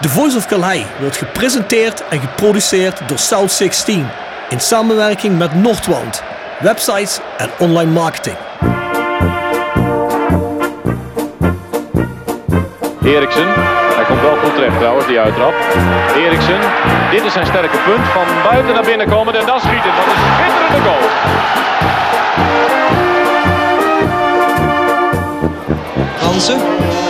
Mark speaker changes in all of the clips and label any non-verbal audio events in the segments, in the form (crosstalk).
Speaker 1: The Voice of Calais wordt gepresenteerd en geproduceerd door South 16 in samenwerking met Noordwand, websites en online marketing.
Speaker 2: Eriksen, hij komt wel goed terecht trouwens, die uittrap. Eriksen, dit is zijn sterke punt. Van buiten naar binnen komen en dan schieten. Dat is een schitterende goal.
Speaker 3: Hansen.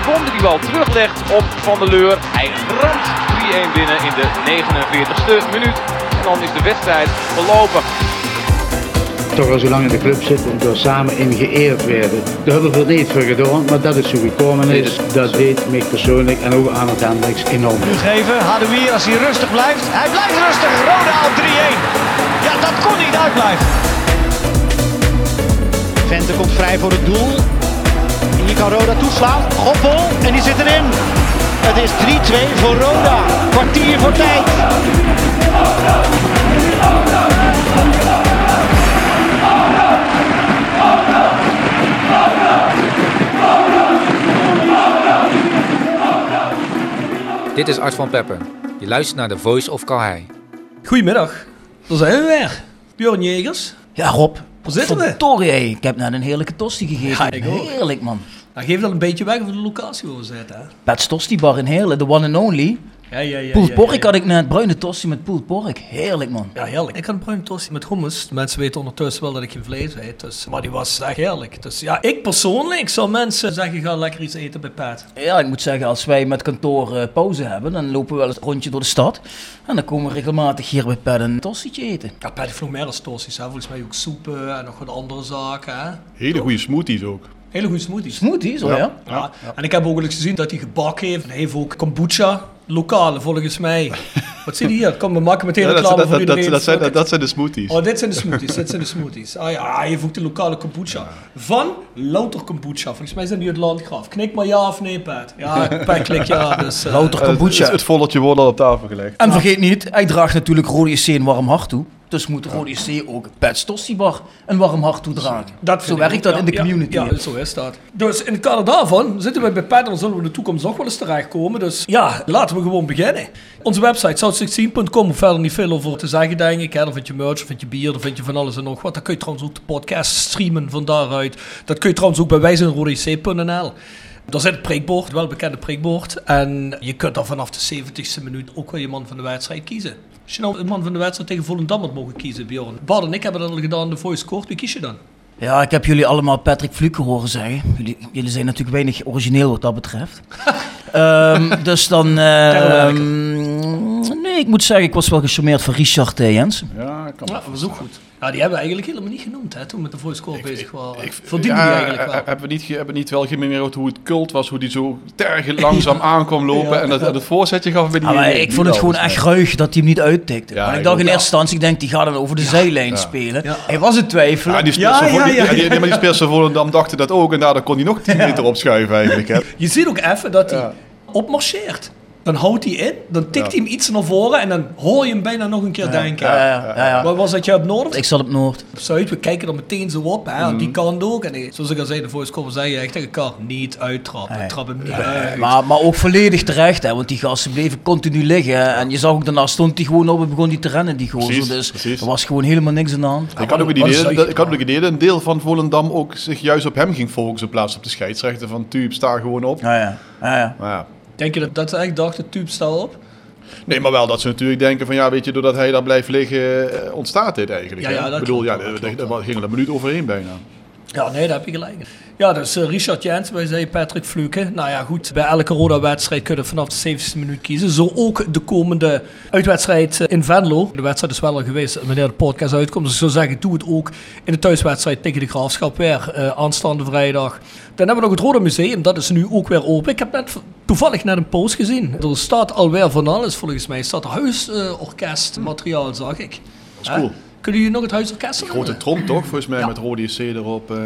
Speaker 2: Sibon die die bal teruglegt op Van der Leur. Hij ramt 3-1 binnen in de 49ste minuut. En dan is de wedstrijd verlopen.
Speaker 4: toch al zo lang in de club zitten en door samen in geëerd werden. Daar hebben we er niet voor gedaan, maar dat is hoe gekomen is. Dat deed mij persoonlijk en ook aan het Hendricks enorm.
Speaker 5: geven. Hadouier als hij rustig blijft. Hij blijft rustig. Roda op 3-1. Ja, dat kon niet uitblijven. Vente komt vrij voor het doel. Kan Roda toeslaan. Goppel en die zit erin. Het is 3-2 voor Roda. Kwartier voor tijd.
Speaker 6: Dit is Art van Pepper. Je luistert naar de Voice of Calhei.
Speaker 1: Goedemiddag, daar zijn we weer. Björn Jegers.
Speaker 7: Ja, Rob.
Speaker 1: Waar zitten we?
Speaker 7: Verdorie, hé. ik heb net een heerlijke tosti gegeten.
Speaker 1: Ja, ik ook.
Speaker 7: Heerlijk, man.
Speaker 1: Nou, geef dat een beetje weg over de locatie waar we zitten. Hè?
Speaker 7: Pets Tosti Bar in Heerlen, de one and only.
Speaker 1: Ja, ja, ja.
Speaker 7: Pulled
Speaker 1: ja,
Speaker 7: pork
Speaker 1: ja, ja.
Speaker 7: had ik net, bruine tosti met pulled pork. Heerlijk, man.
Speaker 1: Ja, heerlijk. Ik had een bruine tosti met hummus. Mensen weten ondertussen wel dat ik geen vlees eet. Dus, maar die was echt heerlijk. Dus ja, ik persoonlijk zou mensen zeggen, ga lekker iets eten bij Pat.
Speaker 7: Ja, ik moet zeggen, als wij met kantoor eh, pauze hebben, dan lopen we wel eens een rondje door de stad. En dan komen we regelmatig hier bij Pet een tostietje eten.
Speaker 1: Ja, Pat heeft nog meer dan tosti's. Hè? Volgens mij ook soepen en nog wat andere zaken. Hè?
Speaker 8: Hele goede smoothies ook.
Speaker 1: Hele goede smoothies.
Speaker 7: Smoothies, oh ja?
Speaker 1: Ja. En ik heb ook eens gezien dat hij gebak heeft. Hij heeft ook kombucha. Lokale, volgens mij. (laughs) Wat zie je hier? Kom, we maken meteen
Speaker 8: Ja, dat,
Speaker 1: reclame
Speaker 8: dat,
Speaker 1: voor
Speaker 8: dat, dat,
Speaker 1: iedereen.
Speaker 8: dat zijn, dat, dat zijn de smoothies.
Speaker 1: Oh, dit zijn de smoothies. dit zijn de (laughs) smoothies. Ah ja, hij heeft ook de lokale kombucha. Van louter kombucha. Volgens mij zijn die uit Landgraaf. Knik maar ja of nee, Pat. Ja, Pat klik ja. (laughs) Dus, eh,
Speaker 7: Louter
Speaker 8: Eh, het,
Speaker 7: kombucha.
Speaker 8: het volletje wordt al op tafel gelegd.
Speaker 7: En vergeet niet, hij draagt natuurlijk Rode C een warm hart toe. Dus moet Rode C ook Pets Tosti Bar een warm hart toedragen.
Speaker 1: dat
Speaker 7: Zo werkt dat
Speaker 1: ja,
Speaker 7: in de community.
Speaker 1: Ja, zo is dat. Dus in het kader daarvan zitten we bij Pat en zullen we in de toekomst nog wel eens terechtkomen. Dus ja, laten we gewoon beginnen. Onze website south16.com, hoef verder niet veel over te zeggen, denk ik. Hè. Dan vind je merch, dan vind je bier, dan vind je van alles en nog wat. Dan kun je trouwens ook de podcast streamen van daaruit. Dat kun je trouwens ook bij wijzenrodec.nl. Daar zit het prikbord, het welbekende prikbord. En je kunt dan vanaf de 70ste minuut ook wel je man van de wedstrijd kiezen. Als je nou een man van de wedstrijd tegen Volendam had mogen kiezen, Bjorn. Bart en ik hebben dat al gedaan in de voice court. Wie kies je dan?
Speaker 7: Ja, ik heb jullie allemaal Patrick Fluke horen zeggen. Jullie, jullie zijn natuurlijk weinig origineel wat dat betreft. (laughs) Ehm, dus dan... (laughs) ehm, nee, ik moet zeggen, ik was wel gecharmeerd van Richard Jensen.
Speaker 8: Ja, kan
Speaker 1: Ja, dat was ook goed. Ja, die hebben we eigenlijk helemaal niet genoemd hè, toen we met de voice bezig waren.
Speaker 8: Ik,
Speaker 1: Verdiende
Speaker 8: ja,
Speaker 1: die eigenlijk wel.
Speaker 8: Hebben we niet, hebben we niet wel gememoreerd hoe het cult was, hoe die zo tergend langzaam (laughs) aankwam lopen
Speaker 1: Ja.
Speaker 8: en dat, het voorzetje gaf bij die...
Speaker 7: Ja, ik vond het gewoon echt ruig dat hij hem niet uittikte.
Speaker 8: Ja,
Speaker 7: Maar ik dacht in eerste instantie, ik denk, die gaat dan over de zijlijn
Speaker 8: Ja.
Speaker 7: spelen.
Speaker 1: Ja.
Speaker 7: Hij was het twijfelen.
Speaker 8: Ja, die
Speaker 1: Ja,
Speaker 8: speelsen
Speaker 1: ja,
Speaker 8: voor- Volendam dachten dat ook en daardoor kon hij nog 10 meter opschuiven eigenlijk. Hè.
Speaker 1: Je ziet ook even dat hij opmarcheert. Dan houdt hij in, dan tikt
Speaker 8: Ja.
Speaker 1: hij hem iets naar voren en dan hoor je hem bijna nog een keer denken.
Speaker 7: Ja, ja, ja, ja.
Speaker 1: Waar was dat je op Noord?
Speaker 7: Ik zat op Noord.
Speaker 1: Op Zuid, we kijken er meteen zo op, hè,
Speaker 8: Mhm.
Speaker 1: die kant ook. En zoals ik al zei, de voice court zei je echt tegen elkaar, niet uittrappen.
Speaker 7: Nee.
Speaker 1: Trap hem niet uit.
Speaker 7: Maar, maar ook volledig terecht, hè, want die gasten bleven continu liggen. En je zag ook daarna stond hij gewoon op en begon die te rennen, die gozer.
Speaker 8: Precies,
Speaker 7: Dus
Speaker 8: precies.
Speaker 7: er was gewoon helemaal niks aan de hand.
Speaker 8: Ik had ook het
Speaker 1: wat een
Speaker 8: idee, dat, ik had ook idee dat een deel van Volendam ook zich juist op hem ging focussen in plaats op de scheidsrechter van Tuub, sta gewoon op.
Speaker 7: Ja, ja. ja, ja.
Speaker 8: Maar ja.
Speaker 1: Denk je dat, dat ze echt dachten, tube stel op?
Speaker 8: Nee, maar wel dat ze natuurlijk denken van ja, weet je, doordat hij daar blijft liggen, eh, ontstaat dit eigenlijk.
Speaker 1: Ja, ja, dat
Speaker 8: ik bedoel,
Speaker 1: klopt
Speaker 8: ja,
Speaker 1: dat
Speaker 8: daar ging er een minuut overheen bijna.
Speaker 1: Ja, nee, daar heb je gelijk. Ja, dus eh, Richard Jens, wij zei Patrick Fluke. Nou ja, goed, bij elke Roda-wedstrijd kunnen we vanaf de 70ste minuut kiezen. Zo ook de komende uitwedstrijd eh, in Venlo. De wedstrijd is wel al geweest wanneer de podcast uitkomt. Dus ik zou zeggen, doe het ook in de thuiswedstrijd tegen de Graafschap weer eh, aanstaande vrijdag. Dan hebben we nog het Roda Museum, dat is nu ook weer open. Ik heb net toevallig net een post gezien. Er staat alweer van alles volgens mij. Er staat huisorkestmateriaal, zag ik.
Speaker 8: Dat is cool.
Speaker 1: Kunnen jullie nog het huisorkest
Speaker 8: Grote
Speaker 1: herinneren?
Speaker 8: trom toch? Volgens mij
Speaker 1: Ja.
Speaker 8: met Rode C erop. eh.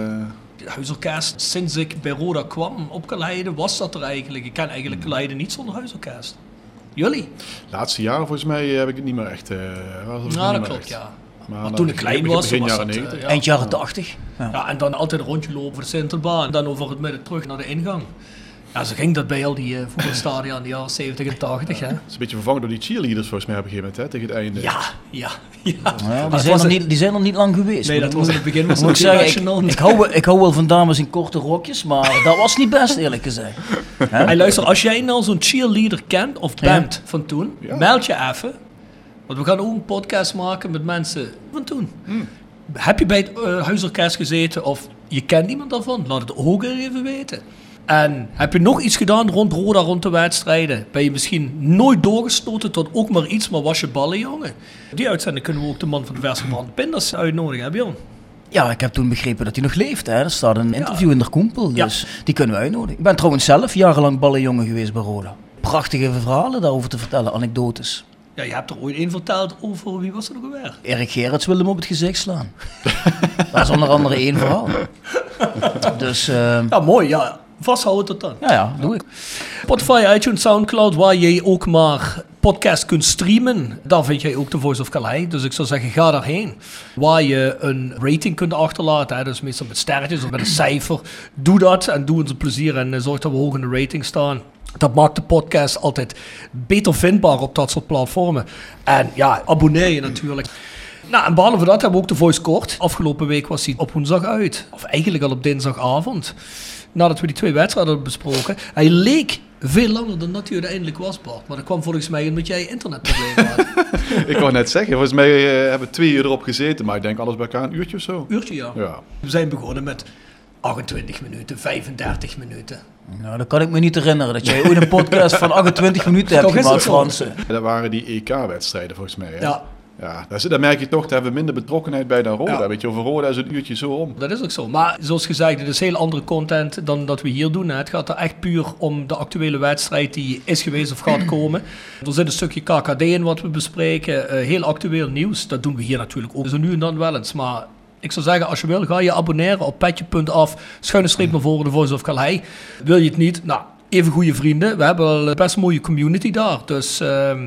Speaker 1: Het huisorkest, sinds ik bij Roda kwam op Kaleide, was dat er eigenlijk. Ik ken eigenlijk Kaleide niet zonder huisorkest. Jullie?
Speaker 8: laatste jaren volgens mij heb ik het niet meer echt. eh, was het niet
Speaker 1: Nou, dat klopt,
Speaker 8: echt.
Speaker 1: ja.
Speaker 8: Maar,
Speaker 1: toen ik klein was,
Speaker 8: begin
Speaker 1: was
Speaker 8: jaren
Speaker 1: dat,
Speaker 8: 90.
Speaker 1: eh, ja.
Speaker 7: Eind jaren 80. Ja.
Speaker 1: Ja, en dan altijd een rondje lopen voor de Sintelbaan. En dan over het midden terug naar de ingang. Ja, zo ging dat bij al die uh, voetbalstadia in de jaren 70 en 80. Hè?
Speaker 8: Het is een beetje vervangen door die cheerleaders volgens mij op een gegeven moment, hè, tegen het einde.
Speaker 1: Ja, ja, ja.
Speaker 7: Ja,
Speaker 1: Maar
Speaker 7: die, zijn er
Speaker 1: een-
Speaker 7: niet, die zijn er niet lang geweest.
Speaker 1: Nee, dat was in het begin was
Speaker 7: ik
Speaker 1: nog
Speaker 7: zeggen, ik, ik, hou, wel- ik hou wel van dames in korte rokjes, maar (laughs) dat was niet best eerlijk gezegd. Hè?
Speaker 1: Hey, luister, als jij nou zo'n cheerleader kent of
Speaker 7: Ja.
Speaker 1: bent van toen,
Speaker 8: Ja.
Speaker 1: meld je even. Want we gaan ook een podcast maken met mensen van toen.
Speaker 8: Hmm.
Speaker 1: Heb je bij het eh, huisorkest gezeten of je kent iemand daarvan? Laat het ook even weten. En heb je nog iets gedaan rond Roda, rond de wedstrijden? Ben je misschien nooit doorgestoten tot ook maar iets, maar was je ballen, jongen? Die uitzending kunnen we ook de man van de verse brand pindas uitnodigen, hè Bjorn?
Speaker 7: Ja, ik heb toen begrepen dat hij nog leeft. Hè. Er staat een interview in de Koempel, dus die kunnen we uitnodigen. Ik ben trouwens zelf jarenlang ballenjongen geweest bij Roda. Prachtige verhalen daarover te vertellen, anekdotes.
Speaker 1: Ja, je hebt er ooit één verteld over, wie was er nog alweer?
Speaker 7: Erik Gerrits wilde hem op het gezicht slaan. (laughs) dat is onder andere één verhaal. (laughs) Dus eh,
Speaker 1: Ja, mooi, ja. Vasthouden tot dan.
Speaker 7: ja, ja, doe ik.
Speaker 1: Spotify, iTunes, Soundcloud, waar je ook maar podcast kunt streamen. Daar vind jij ook de Voice of Calais. Dus ik zou zeggen, ga daarheen. Waar je een rating kunt achterlaten. Hè. Dus meestal met sterretjes of met een cijfer. Doe dat en doe ons een plezier. En eh, zorg dat we hoog in de rating staan. Dat maakt de podcast altijd beter vindbaar op dat soort platformen. En ja, abonneer je natuurlijk. Nou, en behalve dat hebben we ook de Voice Kort. Afgelopen week was hij op woensdag uit. Of eigenlijk al op dinsdagavond. Nadat we die twee wedstrijden hadden besproken. Hij leek veel langer dan dat hij uiteindelijk was, Bart. Maar dat kwam volgens mij omdat jij internetproblemen had. (laughs)
Speaker 8: Ik wou net zeggen, volgens mij eh, hebben we twee uur erop gezeten, maar ik denk alles bij elkaar een uurtje of zo.
Speaker 1: Uurtje, ja.
Speaker 8: Ja.
Speaker 1: We zijn begonnen met 28 minuten, 35 minuten.
Speaker 7: Nou, dat kan ik me niet herinneren. Dat jij ooit een podcast van 28 minuten hebt (laughs) gemaakt. Fransen.
Speaker 8: Dat waren die EK-wedstrijden volgens mij. Hè?
Speaker 1: Ja,
Speaker 8: Ja, daar, merk je toch, daar hebben we minder betrokkenheid bij dan Roda.
Speaker 1: Ja.
Speaker 8: Weet je, over Roda is een uurtje zo om.
Speaker 1: dat is ook zo. Maar zoals gezegd, het is heel andere content dan dat we hier doen. hè. Het gaat er echt puur om de actuele wedstrijd die is geweest of gaat komen. Er zit een stukje KKD in wat we bespreken. eh, heel actueel nieuws. Dat doen we hier natuurlijk ook zo nu en dan wel eens. Maar ik zou zeggen, als je wil, ga je abonneren op petje.af. Schuine streep naar voren, de Voice of Calais. Wil je het niet? Nou, even goede vrienden. We hebben wel best een mooie community daar. Dus... ehm,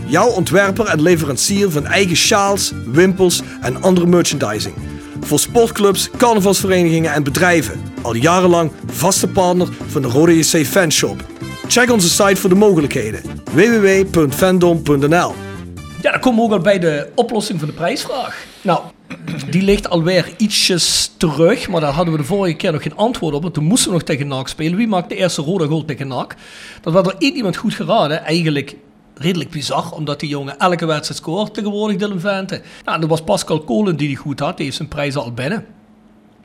Speaker 1: Jouw ontwerper en leverancier van eigen sjaals, wimpels en andere merchandising. Voor sportclubs, carnavalsverenigingen en bedrijven. Al jarenlang vaste partner van de Rode JC Fanshop. Check onze site voor de mogelijkheden. www.fandom.nl Ja, dan komen we ook al bij de oplossing van de prijsvraag. Nou, die ligt alweer ietsjes terug, maar daar hadden we de vorige keer nog geen antwoord op. Want toen moesten we nog tegen NAC spelen. Wie maakt de eerste rode goal tegen NAC? Dat werd er één iemand goed geraden. Eigenlijk redelijk bizar, omdat die jongen elke wedstrijd scoort tegenwoordig Dylan Vente. Nou, dat was Pascal Kolen die die goed had. Die heeft zijn prijs al binnen.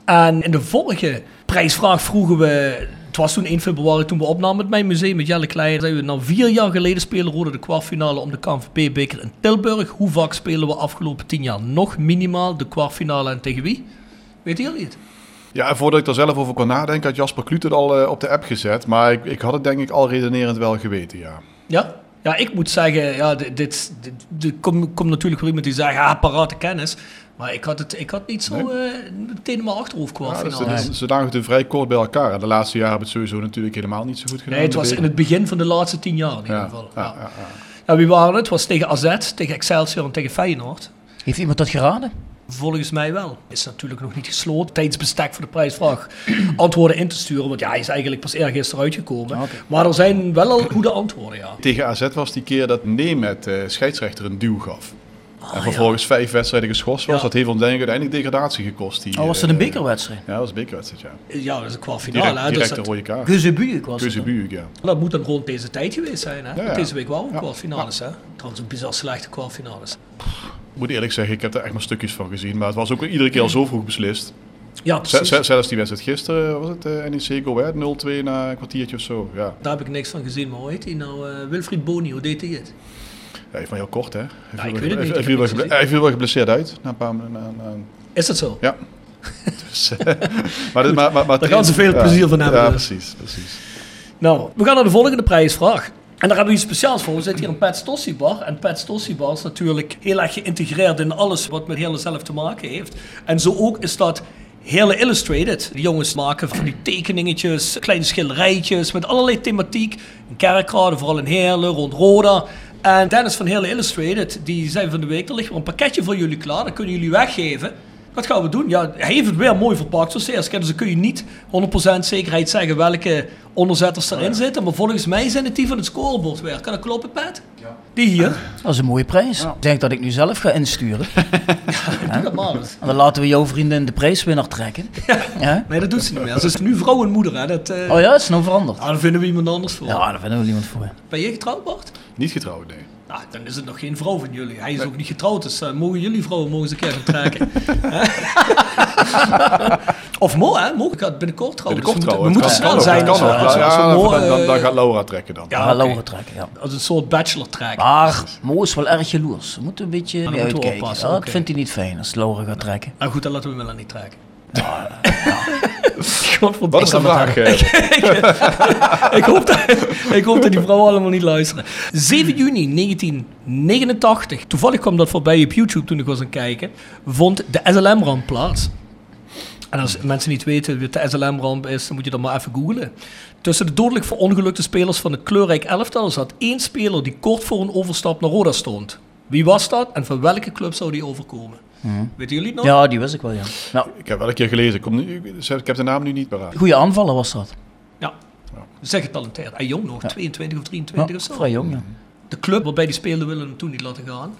Speaker 1: En in de vorige prijsvraag vroegen we... Het was toen 1 februari toen we opnamen met mijn museum met Jelle Kleijer. Zeiden we, nou vier jaar geleden spelen Rode de kwartfinale om de KNVB-beker in Tilburg. Hoe vaak spelen we afgelopen tien jaar nog minimaal de kwartfinale en tegen wie? Weet jullie het?
Speaker 8: Ja, en voordat ik daar zelf over kon nadenken, had Jasper Kluut het al eh, op de app gezet. Maar ik, ik had het denk ik al redenerend wel geweten, ja.
Speaker 1: Ja? Ja, ik moet zeggen, ja, dit, dit, dit, dit komt komt natuurlijk weer iemand die zegt, ah, parate kennis. Maar ik had het ik had niet zo
Speaker 8: Nee.
Speaker 1: eh, meteen in mijn achterhoofd
Speaker 8: ja
Speaker 1: kwartfinale.
Speaker 8: dus, ze- ze lagen toen vrij kort bij elkaar. En de laatste jaren hebben het sowieso natuurlijk helemaal niet zo goed gedaan.
Speaker 1: nee, het was in het begin van de laatste tien jaar in ieder
Speaker 8: ja,
Speaker 1: geval.
Speaker 8: ja,
Speaker 1: Ja.
Speaker 8: ja, ja.
Speaker 1: Ja, wie waren het? Het was tegen AZ, tegen Excelsior en tegen Feyenoord.
Speaker 7: Heeft iemand dat geraden?
Speaker 1: Volgens mij wel. Is natuurlijk nog niet gesloten. Tijdsbestek voor de prijsvraag (clears throat) antwoorden in te sturen. Want ja, hij is eigenlijk pas eergisteren uitgekomen. Maar er zijn wel al goede antwoorden, ja.
Speaker 8: Tegen AZ was die keer dat Nemet uh, scheidsrechter een duw gaf.
Speaker 1: Ah,
Speaker 8: en vervolgens vijf wedstrijden geschorst was. Dat heeft ons uiteindelijk degradatie gekost. Die,
Speaker 7: oh, was het een bekerwedstrijd?
Speaker 8: Ja, dat was een bekerwedstrijd, ja.
Speaker 1: Ja, dat is een kwartfinale.
Speaker 8: Direct, direct een rode kaart.
Speaker 7: Was
Speaker 8: ja.
Speaker 1: Dat moet dan rond deze tijd geweest zijn, hè?
Speaker 8: Ja.
Speaker 1: Deze week wel een kwartfinales, hè? Trouwens, een bizar slechte kwartfinales.
Speaker 8: Ik moet eerlijk zeggen, ik heb er echt maar stukjes van gezien. Maar het was ook iedere keer al zo vroeg beslist.
Speaker 1: Ja, precies.
Speaker 8: Zelfs die wedstrijd gisteren, was het uh, NEC Go Ahead 0-2 na een kwartiertje of zo. Ja.
Speaker 1: Daar heb ik niks van gezien, maar hoe heet hij nou? Uh, Wilfried Boni, hoe deed hij het?
Speaker 8: Ja, even maar heel kort, hè. Hij viel, wel,
Speaker 1: het
Speaker 8: geblesseerd uit. Na een paar, na, na,
Speaker 1: Is dat zo?
Speaker 8: ja. dus, (laughs) maar, dit- maar, maar, maar
Speaker 1: Daar gaan ze veel plezier van hebben,
Speaker 8: Ja, precies, precies.
Speaker 1: Nou, we gaan naar de volgende prijsvraag. En daar hebben we iets speciaals voor. We zitten hier in Pet Stossi Bar. En Pet Stossi Bar is natuurlijk heel erg geïntegreerd in alles wat met Hele zelf te maken heeft. En zo ook is dat Hele Illustrated. Die jongens maken van die tekeningetjes, kleine schilderijtjes met allerlei thematiek. In kerkraden, vooral in Heerlen, rond Roda. En Dennis van Hele Illustrated, die zei van de week, er ligt een pakketje voor jullie klaar. Dat kunnen jullie weggeven. Wat gaan we doen? Ja, hij heeft het weer mooi verpakt, zoals keer. Dus dan kun je niet 100% zekerheid zeggen welke onderzetters erin zitten. Maar volgens mij zijn het die van het scorebord weer. Kan dat kloppen, Pat? Ja. Die hier.
Speaker 7: Dat is een mooie prijs. Ik denk dat ik nu zelf ga insturen. (laughs)
Speaker 1: Doe dat maar eens.
Speaker 7: En dan laten we jouw vriendin de prijswinnaar trekken. Ja?
Speaker 1: Nee, dat doet ze niet meer. Ze is nu vrouw en moeder. Hè. Dat, eh,
Speaker 7: Oh ja, het is nou veranderd.
Speaker 1: ah, daar vinden we iemand anders voor.
Speaker 7: Ja, daar vinden we niemand voor.
Speaker 1: Ben je getrouwd, Bart?
Speaker 8: Niet getrouwd, nee.
Speaker 1: Nou, dan is het nog geen vrouw van jullie. Hij is ook niet getrouwd, dus eh, mogen jullie vrouwen mogen eens een keer gaan trekken. Hè? (laughs) of Mo, hè? Mo gaat binnenkort trouwen.
Speaker 8: Binnenkort
Speaker 1: dus we
Speaker 8: trouwen.
Speaker 1: moeten, we moeten
Speaker 8: Het
Speaker 1: snel zijn.
Speaker 8: kan
Speaker 1: dus,
Speaker 8: ook.
Speaker 1: eh,
Speaker 8: Ja,
Speaker 1: als we Mo,
Speaker 8: dan, dan,
Speaker 1: eh,
Speaker 8: dan gaat Laura trekken dan.
Speaker 1: Ja.
Speaker 7: Laura trekken, ja.
Speaker 1: Als een soort bachelor track.
Speaker 7: Maar Mo is wel erg jaloers. We moeten een beetje
Speaker 1: moeten we
Speaker 7: uitkijken.
Speaker 1: oppassen,
Speaker 7: dat
Speaker 1: oké.
Speaker 7: vindt hij niet fijn als Laura gaat trekken.
Speaker 1: Nou goed, dan laten we hem wel niet trekken.
Speaker 8: Wat is de vraag? eh? (laughs)
Speaker 1: ik, hoop dat, ik hoop dat die vrouwen allemaal niet luisteren. 7 juni 1989, toevallig kwam dat voorbij op YouTube toen ik was aan het kijken, vond de SLM-ramp plaats. En als mensen niet weten wat de SLM-ramp is, dan moet je dat maar even googlen. Tussen de dodelijk verongelukte spelers van het kleurrijk elftal zat één speler die kort voor een overstap naar Roda stond. Wie was dat en van welke club zou die overkomen? Weten jullie het nog?
Speaker 7: Ja, die wist ik wel, ja. Nou,
Speaker 8: Ik heb wel een keer gelezen. Ik, kom nu, ik heb de naam nu niet paraat.
Speaker 7: goede aanvaller was dat.
Speaker 1: Ja. Zeg getalenteerd. Hij jong nog,
Speaker 7: Ja.
Speaker 1: 22 of
Speaker 7: Ja,
Speaker 1: 23 of zo.
Speaker 7: vrij jong, ja.
Speaker 1: De club waarbij hij speelde willen hem toen niet laten gaan.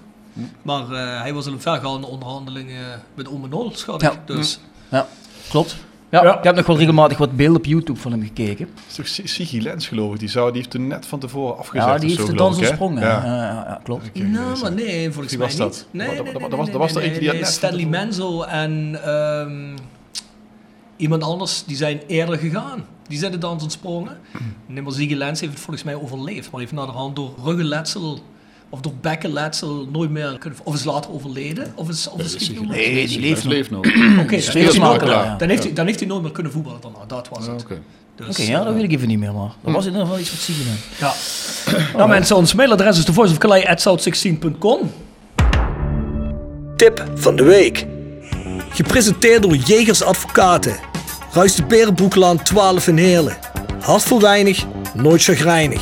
Speaker 1: Maar eh, hij was in een vergaande onderhandeling eh, met Ome Nol, schat ik.
Speaker 7: Ja.
Speaker 1: Dus
Speaker 7: Ja, klopt. Ja,
Speaker 1: Ja.
Speaker 7: Ik heb nog wel regelmatig wat beelden op YouTube van hem gekeken.
Speaker 8: Dat is toch Si- Sigi Lens, geloof ik. Die, zou, die heeft toen net van tevoren afgezet.
Speaker 7: Ja, die heeft
Speaker 8: zo,
Speaker 7: de dans ontsprongen.
Speaker 8: Ja.
Speaker 7: Ja. Klopt.
Speaker 1: Nou, maar nee, volgens
Speaker 8: Wie
Speaker 1: mij
Speaker 8: was
Speaker 1: niet.
Speaker 8: dat?
Speaker 1: Nee,
Speaker 8: Dat-
Speaker 1: nee,
Speaker 8: was- dat was er eentje die had net
Speaker 1: Stanley Menzo en ehm, iemand anders, die zijn eerder gegaan. Die zijn de dans ontsprongen. Nee, maar Ziggy Lens heeft het volgens mij overleefd. Maar heeft naderhand door ruggenletsel of door bekkenletsel nooit meer kunnen... Of is later overleden? Of is, of is nog-
Speaker 7: Nee, die leeft nog.
Speaker 8: leeft nog. (clears throat)
Speaker 1: Oké, dan heeft nooit-
Speaker 7: ja.
Speaker 1: dan, heeft hij, dan heeft hij nooit meer kunnen voetballen daarna. Dat was
Speaker 8: Ja,
Speaker 1: het.
Speaker 8: oké.
Speaker 1: Dus,
Speaker 7: Oké, ja, dat weet ik even niet meer, maar dat was in ieder geval iets wat deed.
Speaker 1: Ja. Nou mensen, ons mailadres is thevoiceofcalais.south16.com Tip van de week. Gepresenteerd door Jegers Advocaten. Ruis de Berenbroeklaan 12 in Heerlen. Hart voor weinig, nooit chagrijnig.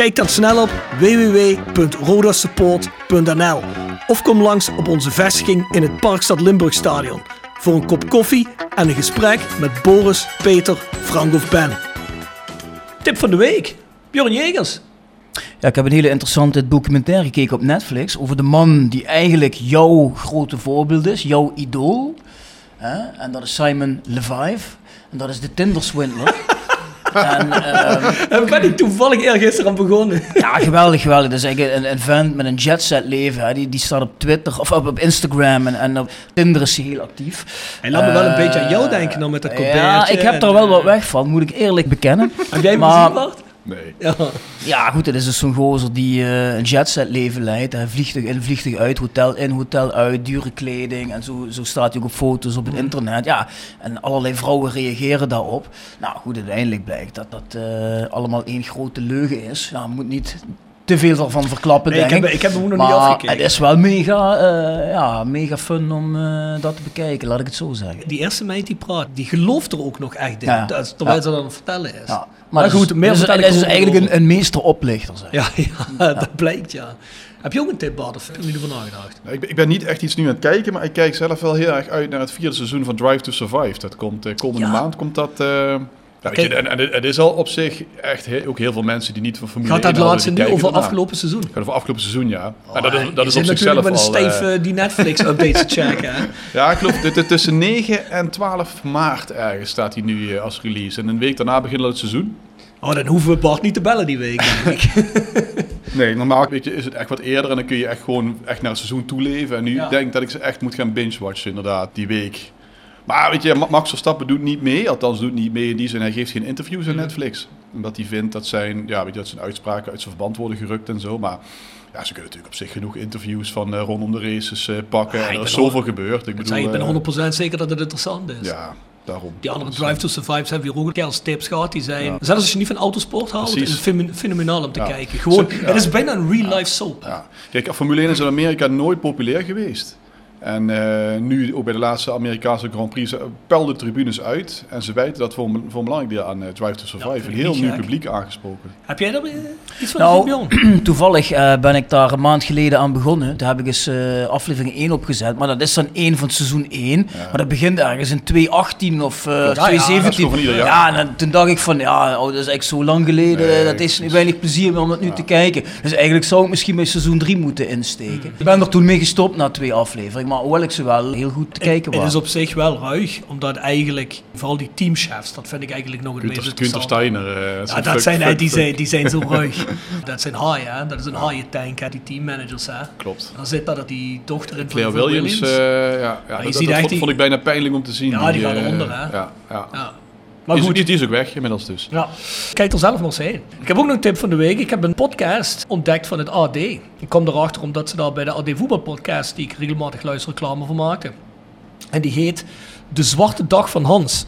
Speaker 1: Kijk dan snel op www.rodasupport.nl of kom langs op onze vestiging in het Parkstad Limburgstadion voor een kop koffie en een gesprek met Boris, Peter, Frank of Ben. Tip van de week. Bjorn Jegers.
Speaker 7: Ja, ik heb een hele interessante documentaire gekeken op Netflix over de man die eigenlijk jouw grote voorbeeld is, jouw idool. Hè? En dat is Simon Levive. En dat is de Tinder-swindler. (laughs) en,
Speaker 1: Daar ben ik toevallig eergisteren aan begonnen.
Speaker 7: ja, geweldig, geweldig. Is eigenlijk een, een vent met een jetset leven. Hè? Die, die staat op Twitter of op, op Instagram en, en op Tinder is hij heel actief.
Speaker 1: Hij laat me wel een
Speaker 7: Eh,
Speaker 1: beetje aan jou denken dan met dat
Speaker 7: Ja,
Speaker 1: colbertje
Speaker 7: ik heb er wel
Speaker 1: eh,
Speaker 7: wat weg van, moet ik eerlijk bekennen. (laughs)
Speaker 1: Heb jij hem
Speaker 7: Maar-
Speaker 1: gezien, Bart?
Speaker 8: Nee.
Speaker 1: Ja.
Speaker 7: Ja, goed, het is dus zo'n gozer die eh, een jetset leven leidt. Hij vliegtuig in, vliegtuig uit, hotel in, hotel uit, dure kleding. En zo, zo staat hij ook op foto's op het internet. Ja, en allerlei vrouwen reageren daarop. Nou goed, uiteindelijk blijkt dat dat eh, allemaal één grote leugen is. Ja, moet niet te veel ervan verklappen,
Speaker 1: Nee, ik
Speaker 7: denk
Speaker 1: heb, ik heb hem ook nog niet
Speaker 7: Maar
Speaker 1: afgekeken.
Speaker 7: het is wel mega, eh, ja, mega fun om eh, dat te bekijken, laat ik het zo zeggen.
Speaker 1: Die eerste meid die praat, die gelooft er ook nog echt in.
Speaker 7: Ja.
Speaker 1: Dat is- terwijl
Speaker 7: Ja.
Speaker 1: ze dat aan het vertellen is.
Speaker 7: Ja.
Speaker 1: Maar
Speaker 7: dat is-
Speaker 1: goed, meer
Speaker 7: is,
Speaker 1: vertel
Speaker 7: is eigenlijk een, een meester oplichter. Zeg. (laughs)
Speaker 1: Ja, ja, dat blijkt ja. Heb je ook een tip, Bart? Of heb je ervoor nagedacht?
Speaker 8: Ik, ben- ik ben niet echt iets nu aan het kijken, maar ik kijk zelf wel heel erg uit naar het vierde seizoen van Drive to Survive. Dat komt eh, komende
Speaker 1: Ja.
Speaker 8: maand. Komt dat, eh, ja, je,
Speaker 1: Kijk.
Speaker 8: en, en het- het is al op zich echt he- ook heel veel mensen die niet van Formule
Speaker 1: Gaat
Speaker 8: 1
Speaker 1: dat laatste nu over
Speaker 8: ernaar.
Speaker 1: afgelopen seizoen?
Speaker 8: Gaat over afgelopen seizoen, ja.
Speaker 1: Oh,
Speaker 8: en dat is,
Speaker 1: ja,
Speaker 8: dat
Speaker 1: je
Speaker 8: is op zichzelf al...
Speaker 1: met een
Speaker 8: eh,
Speaker 1: die Netflix-updates te checken. (laughs)
Speaker 8: ja, dat het tussen 9 en 12 maart ergens staat hij nu eh, als release. En een week daarna begint het seizoen.
Speaker 1: Oh, dan hoeven we Bart niet te bellen die week, denk ik. (laughs)
Speaker 8: Nee, normaal weet je, is het echt wat eerder en dan kun je echt gewoon echt naar het seizoen toeleven. En nu
Speaker 1: Ja.
Speaker 8: denk ik dat ik ze echt moet gaan binge-watchen inderdaad, die week. Maar weet je, Ma- Max Verstappen doet niet mee, althans doet niet mee in die zin. Hij geeft geen interviews aan Netflix. Omdat hij vindt dat zijn, ja, weet je, dat zijn uitspraken uit zijn verband worden gerukt en zo. Maar ja, ze kunnen natuurlijk op zich genoeg interviews van eh, rondom de races eh, pakken. En er is zoveel gebeurd. Ik bedoel,
Speaker 1: ik ben
Speaker 8: eh,
Speaker 1: 100% zeker dat het interessant is.
Speaker 8: Ja, daarom.
Speaker 1: Die andere Drive to Survive hebben we hier ook een keer tips gehad. Die zijn,
Speaker 8: Ja.
Speaker 1: zelfs als je niet van autosport houdt, is het fenomen- fenomenaal om te
Speaker 8: Ja.
Speaker 1: kijken. Gewoon,
Speaker 8: ja.
Speaker 1: Het is bijna een real-life soap.
Speaker 8: Ja. Kijk, Formule 1 is in Amerika nooit populair geweest. En eh, nu, ook bij de laatste Amerikaanse Grand Prix, pelden de tribunes uit. En ze wijten dat voor een, voor een belangrijk deel aan eh, Drive to Survive. een heel nieuw publiek aangesproken.
Speaker 1: Heb jij daar eh, iets van
Speaker 7: Nou? (clears throat) Toevallig eh, ben ik daar een maand geleden aan begonnen. Daar heb ik eens eh, aflevering 1 opgezet. Maar dat is dan 1 van seizoen 1. Maar dat begint ergens in 2018 of eh
Speaker 8: Ja, ja, dat is
Speaker 7: 2017.
Speaker 8: gewoon van ieder jaar.
Speaker 7: Ja, en dan- toen dacht ik van, ja, oh, dat is echt zo lang geleden.
Speaker 8: Nee,
Speaker 7: dat is
Speaker 8: precies.
Speaker 7: weinig plezier meer om dat nu te kijken. Dus eigenlijk zou ik misschien bij seizoen 3 moeten insteken. Ik ben er toen mee gestopt na twee afleveringen. Maar hoewel ik ze wel heel goed te kijken
Speaker 1: Het
Speaker 7: was.
Speaker 1: is op zich wel ruig, omdat eigenlijk, vooral die teamchefs, dat vind ik eigenlijk nog het meest
Speaker 8: Gunther. Steiner. eh,
Speaker 1: Ja, dat
Speaker 8: fuck-
Speaker 1: zijn,
Speaker 8: fuck-
Speaker 1: die,
Speaker 8: fuck-
Speaker 1: zijn, die zijn zo (laughs) ruig. dat zijn haaien, hè? dat is een haaientank, hè? die teammanagers. Hè?
Speaker 8: Klopt.
Speaker 1: Dan zit daar dat die dochter in van
Speaker 8: Claire
Speaker 1: van
Speaker 8: Williams, eh, ja, ja,
Speaker 1: je
Speaker 8: dat,
Speaker 1: ziet
Speaker 8: dat
Speaker 1: echt
Speaker 8: vond,
Speaker 1: die-
Speaker 8: vond ik bijna pijnlijk om te zien.
Speaker 1: Ja, die gaat
Speaker 8: eh,
Speaker 1: eronder, hè?
Speaker 8: Ja, ja.
Speaker 1: Maar goed,
Speaker 8: die, die is ook weg inmiddels dus.
Speaker 1: Ja. Kijk er zelf maar eens heen. Ik heb ook nog een tip van de week. Ik heb een podcast ontdekt van het AD. Ik kwam erachter omdat ze daar bij de AD voetbalpodcast, die ik regelmatig luister, reclame voor maken. En die heet De Zwarte Dag van Hans.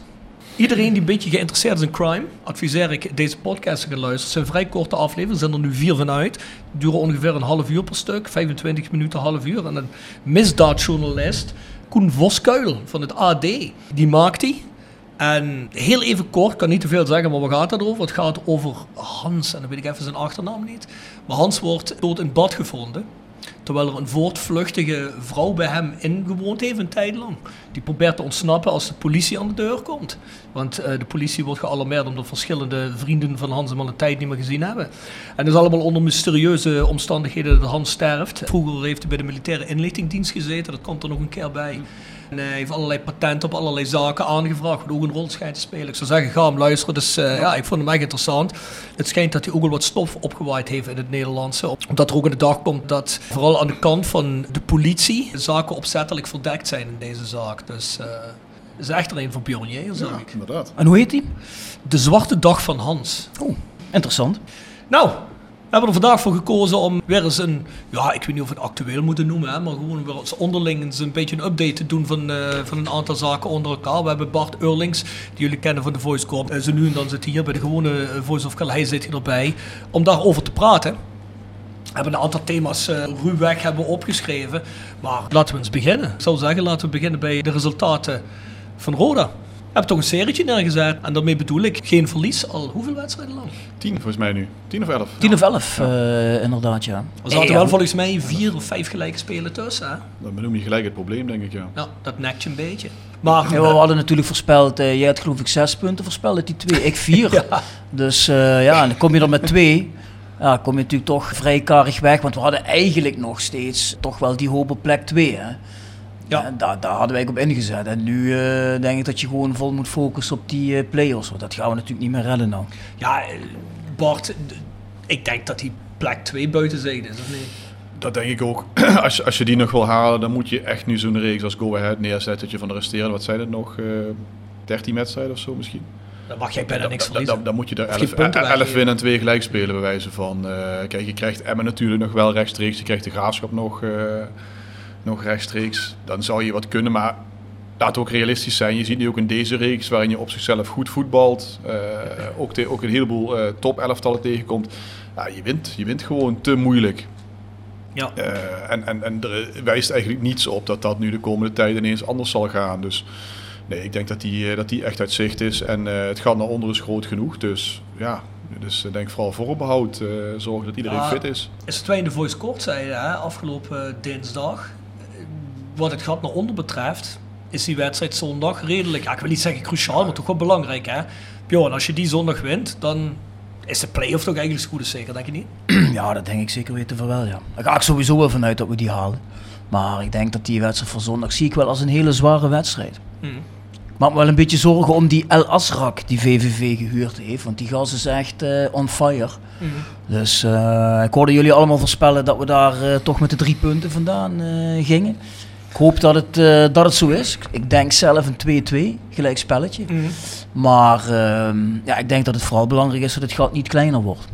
Speaker 1: Iedereen die een beetje geïnteresseerd is in crime, adviseer ik deze podcast te gaan luisteren. Het zijn vrij korte afleveringen, er zijn er nu vier van uit. Die duren ongeveer een half uur per stuk, 25 minuten, half uur. En een misdaadjournalist, Koen Voskuil van het AD, die maakt die. En heel even kort, kan niet te veel zeggen, maar waar gaat het over? Het gaat over Hans, en dan weet ik even zijn achternaam niet. Maar Hans wordt dood in bad gevonden. Terwijl er een voortvluchtige vrouw bij hem ingewoond heeft een tijd lang. Die probeert te ontsnappen als de politie aan de deur komt. Want eh, de politie wordt gealarmeerd omdat verschillende vrienden van Hans hem al een tijd niet meer gezien hebben. En dat is allemaal onder mysterieuze omstandigheden dat Hans sterft. Vroeger heeft hij bij de militaire inlichtingdienst gezeten, dat komt er nog een keer bij. En hij heeft allerlei patenten op allerlei zaken aangevraagd, wat ook een rol schijnt te spelen. Ik zou zeggen, ga hem luisteren. Dus eh, ja, ik vond hem echt interessant. Het schijnt dat hij ook wel wat stof opgewaaid heeft in het Nederlandse. Omdat er ook in de dag komt dat vooral aan de kant van de politie zaken opzettelijk verdekt zijn in deze zaak. Dus eh is echt er een van pioniers, zeg
Speaker 8: Ja,
Speaker 1: ik.
Speaker 8: inderdaad.
Speaker 7: En hoe heet die?
Speaker 1: De Zwarte Dag van Hans.
Speaker 7: Oh, interessant.
Speaker 1: Nou, hebben er vandaag voor gekozen om weer eens een, ja, ik weet niet of we het actueel moeten noemen, hè, maar gewoon weer eens onderling eens een beetje een update te doen van, eh, van een aantal zaken onder elkaar. We hebben Bart Eurlings, die jullie kennen van de Voice Corp. Eh, Zo nu en dan zit hij hier bij de gewone eh, Voice of Calais zit hij erbij, om daarover te praten. We hebben een aantal thema's eh ruwweg hebben we opgeschreven, maar laten we eens beginnen. Ik zou zeggen, laten we beginnen bij de resultaten van Roda heb toch een serietje neergezet. En daarmee bedoel ik geen verlies al hoeveel wedstrijden lang?
Speaker 8: Tien volgens mij nu. Tien of elf.
Speaker 7: Tien ja. of elf, ja. uh, inderdaad, ja.
Speaker 1: we zaten wel volgens mij vier of vijf gelijke spelen tussen. Hè?
Speaker 8: Dan benoem je gelijk het probleem, denk ik, ja.
Speaker 1: Ja, dat nekt je een beetje. Maar,
Speaker 7: we hadden natuurlijk voorspeld, eh, jij had geloof ik zes punten voorspeld die twee, ik vier. (laughs) Dus eh, ja, en dan kom je dan met twee ja, kom je natuurlijk toch vrij karig weg. Want we hadden eigenlijk nog steeds toch wel die hoop op plek hè
Speaker 1: ja.
Speaker 7: En daar, daar hadden wij ook op ingezet. En nu eh, denk ik dat je gewoon vol moet focussen op die eh play-offs, want dat gaan we natuurlijk niet meer redden nou.
Speaker 1: ja, eh, Bart, ik denk dat die plek 2 buiten zijde is, of niet?
Speaker 8: Dat denk ik ook. (clears throat) als, je, als je die nog wil halen, dan moet je echt nu zo'n reeks als Go Ahead neerzetten. Dat je van de resterende, wat zijn het nog, eh 13 wedstrijden of zo misschien?
Speaker 1: dan mag jij bijna niks
Speaker 8: Dan-
Speaker 1: verliezen.
Speaker 8: Dan, dan moet je er
Speaker 1: Of geen
Speaker 8: 11
Speaker 1: punten
Speaker 8: elf
Speaker 1: weggeven.
Speaker 8: winnen en 2 gelijk spelen, bij wijze van. eh, kijk, je krijgt Emmen natuurlijk nog wel rechtstreeks. Je krijgt de graafschap nog, eh, nog rechtstreeks. Dan zou je wat kunnen, maar laat ook realistisch zijn. Je ziet nu ook in deze reeks, waarin je op zichzelf goed voetbalt. eh, ook, ook een heleboel eh top elftallen tegenkomt. Ja, je, wint, je wint gewoon te moeilijk.
Speaker 1: Ja.
Speaker 8: Eh, en, en, en er wijst eigenlijk niets op dat dat nu de komende tijd ineens anders zal gaan. Dus nee, ik denk dat die, eh, dat die echt uit zicht is. En eh, het gaat naar onder is groot genoeg. Dus ja, dus denk vooral voorbehoud. eh zorgen dat iedereen
Speaker 1: Ja.
Speaker 8: fit is.
Speaker 1: Is het wij in de Voice Court zeiden, hè, afgelopen eh, dinsdag. Wat het gat naar onder betreft, is die wedstrijd zondag redelijk, ja, ik wil niet zeggen cruciaal, maar toch wel belangrijk. Hè? Bjorn, als je die zondag wint, dan is de play-off toch eigenlijk zo goed als zeker, denk je niet? (clears throat)
Speaker 7: Ja, dat denk ik zeker weten van wel, ja. Daar ga ik sowieso wel vanuit dat we die halen. Maar ik denk dat die wedstrijd van zondag zie ik wel als een hele zware wedstrijd.
Speaker 1: Mhm.
Speaker 7: Ik maak me wel een beetje zorgen om die El Asrak die VVV gehuurd heeft. Want die gast is echt eh, on fire.
Speaker 1: Mhm.
Speaker 7: Dus eh, ik hoorde jullie allemaal voorspellen dat we daar eh, toch met de drie punten vandaan gingen. Ik hoop dat het, eh, dat het zo is. Ik denk zelf een 2-2, gelijk spelletje.
Speaker 1: Mhm.
Speaker 7: Maar ehm, ja, ik denk dat het vooral belangrijk is dat het gat niet kleiner wordt.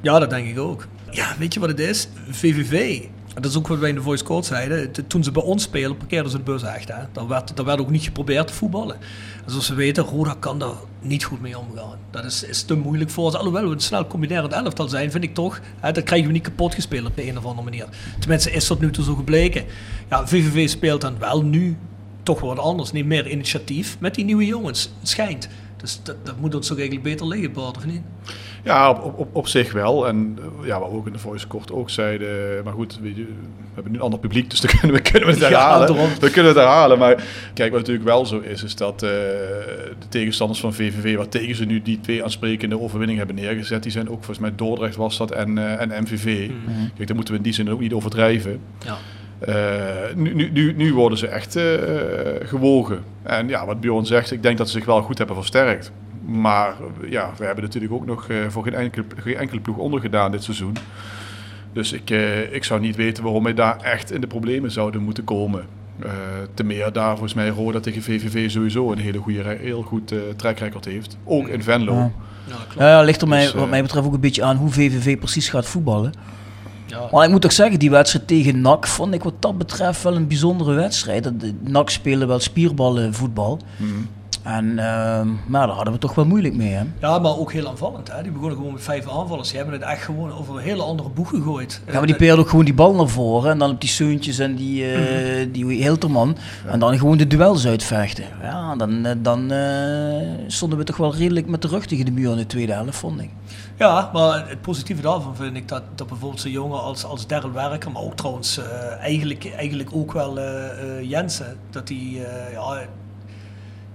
Speaker 1: Ja, dat denk ik ook. Ja, weet je wat het is? VVV. Dat is ook wat wij in de Voice Court zeiden. Toen ze bij ons spelen, parkeerden ze de bus echt. Hè? Dan, werd, dan werd ook niet geprobeerd te voetballen. En zoals we weten, Roda kan daar niet goed mee omgaan. Dat is, is te moeilijk voor ons. Alhoewel we een snel combinerend elftal zijn, vind ik toch. Hè, dat krijgen we niet kapot gespeeld op de een of andere manier. Tenminste, is tot nu toe zo gebleken. Ja, VVV speelt dan wel nu toch wat anders. Neemt meer initiatief met die nieuwe jongens. Het schijnt. Dus dat, dat moet ons toch eigenlijk beter liggen, Bart, of niet?
Speaker 8: Ja, op, op, op zich wel. En eh, ja, wat we ook in de voice kort ook zeiden. Maar goed, weet je, we hebben nu een ander publiek, dus dan (laughs) kunnen we, kunnen we het
Speaker 1: Ja,
Speaker 8: herhalen.
Speaker 1: daarom.
Speaker 8: we kunnen het herhalen. Maar kijk, wat natuurlijk wel zo is, is dat eh, de tegenstanders van VVV, wat tegen ze nu die twee aansprekende overwinningen hebben neergezet, die zijn ook volgens mij Dordrecht was dat en, eh, en MVV. Kijk, daar moeten we in die zin ook niet overdrijven.
Speaker 1: Ja.
Speaker 8: Eh, nu, nu, nu, worden ze echt eh, gewogen. En ja, wat Bjorn zegt, ik denk dat ze zich wel goed hebben versterkt. Maar eh, ja, we hebben natuurlijk ook nog eh, voor geen enkele, geen enkele ploeg ondergedaan dit seizoen. Dus ik, eh, ik zou niet weten waarom wij daar echt in de problemen zouden moeten komen. Eh te meer daar volgens mij Roda tegen VVV sowieso een hele goede, heel goed eh trackrecord heeft. Ook in Venlo.
Speaker 7: Ja.
Speaker 1: Ja, klopt.
Speaker 7: Ja, ja, ligt er mij,
Speaker 8: Dus,
Speaker 7: wat mij betreft ook een beetje aan hoe VVV precies gaat voetballen.
Speaker 1: Ja.
Speaker 7: Maar ik moet toch zeggen, die wedstrijd tegen NAC vond ik wat dat betreft wel een bijzondere wedstrijd. NAC spelen wel spierballen voetbal.
Speaker 8: Mhm.
Speaker 7: En ehm, maar daar hadden we toch wel moeilijk mee. Hè?
Speaker 1: Ja, maar ook heel aanvallend. Hè? Die begonnen gewoon met vijf aanvallers. Die hebben het echt gewoon over een hele andere boeg gegooid.
Speaker 7: Ja, maar die peerde ook gewoon die bal naar voren. En dan op die Seuntjes en die, eh
Speaker 1: Mhm.
Speaker 7: die Hilterman. En dan gewoon de duels uitvechten. Ja, dan, eh, dan eh, stonden we toch wel redelijk met de rug tegen de muur in de tweede helft, vond ik.
Speaker 1: Ja, maar het positieve daarvan vind ik dat, dat bijvoorbeeld zo'n jongen als, als Daryl Werker, maar ook trouwens eigenlijk, eigenlijk ook wel Jensen, dat die, ja,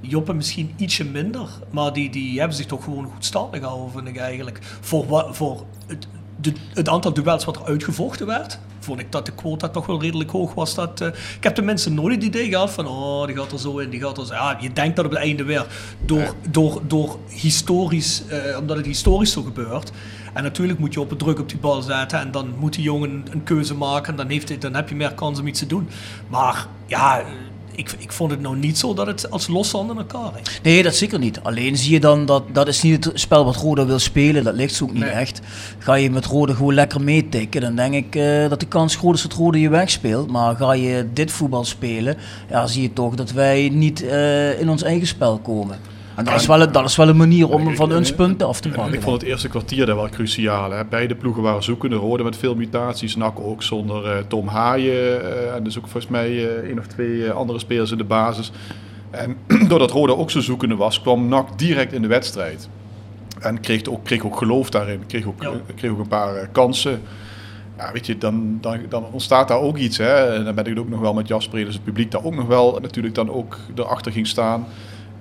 Speaker 1: Joppe misschien ietsje minder, maar die, die hebben zich toch gewoon goed staande gehouden, vind ik eigenlijk. Voor, voor het, de, het aantal duels wat er uitgevochten werd, vond ik dat de quota toch wel redelijk hoog was. Dat, eh, ik heb tenminste nooit het idee gehad van, oh, die gaat er zo in, die gaat er zo. Ja, je denkt dat op het einde weer, door, door, door historisch, eh, omdat het historisch zo gebeurt. En natuurlijk moet je op het druk op die bal zetten en dan moet die jongen een keuze maken en dan, heeft hij, dan heb je meer kans om iets te doen. Maar ja, ik, ik vond het nou niet zo dat het als loszand in elkaar is.
Speaker 7: Nee, dat zeker niet. Alleen zie je dan dat dat is niet het spel wat Roda wil spelen. Dat ligt ze ook niet
Speaker 1: Nee.
Speaker 7: echt. Ga je met Roda gewoon lekker meetikken, dan denk ik eh, dat de kans groot is dat Roda je wegspeelt. Maar ga je dit voetbal spelen, ja, zie je toch dat wij niet eh, in ons eigen spel komen. En dat is wel, een- dat is wel een manier om van ons punten af te
Speaker 8: En
Speaker 7: pakken.
Speaker 8: ik vond het eerste kwartier daar wel cruciaal. Hè. Beide ploegen waren zoekende. Rode met veel mutaties. NAC ook zonder eh, Tom Haaien. eh, en dus ook volgens mij eh één of twee andere spelers in de basis. En (clears throat) doordat Roda ook zo zoekende was, kwam NAC direct in de wedstrijd. En kreeg ook, kreeg ook geloof daarin. Kreeg ook,
Speaker 1: Ja.
Speaker 8: kreeg ook een paar kansen. Ja, weet je, dan, dan, dan ontstaat daar ook iets. Hè. En dan ben ik het ook nog wel met Jasper, dus het publiek daar ook nog wel natuurlijk dan ook erachter ging staan.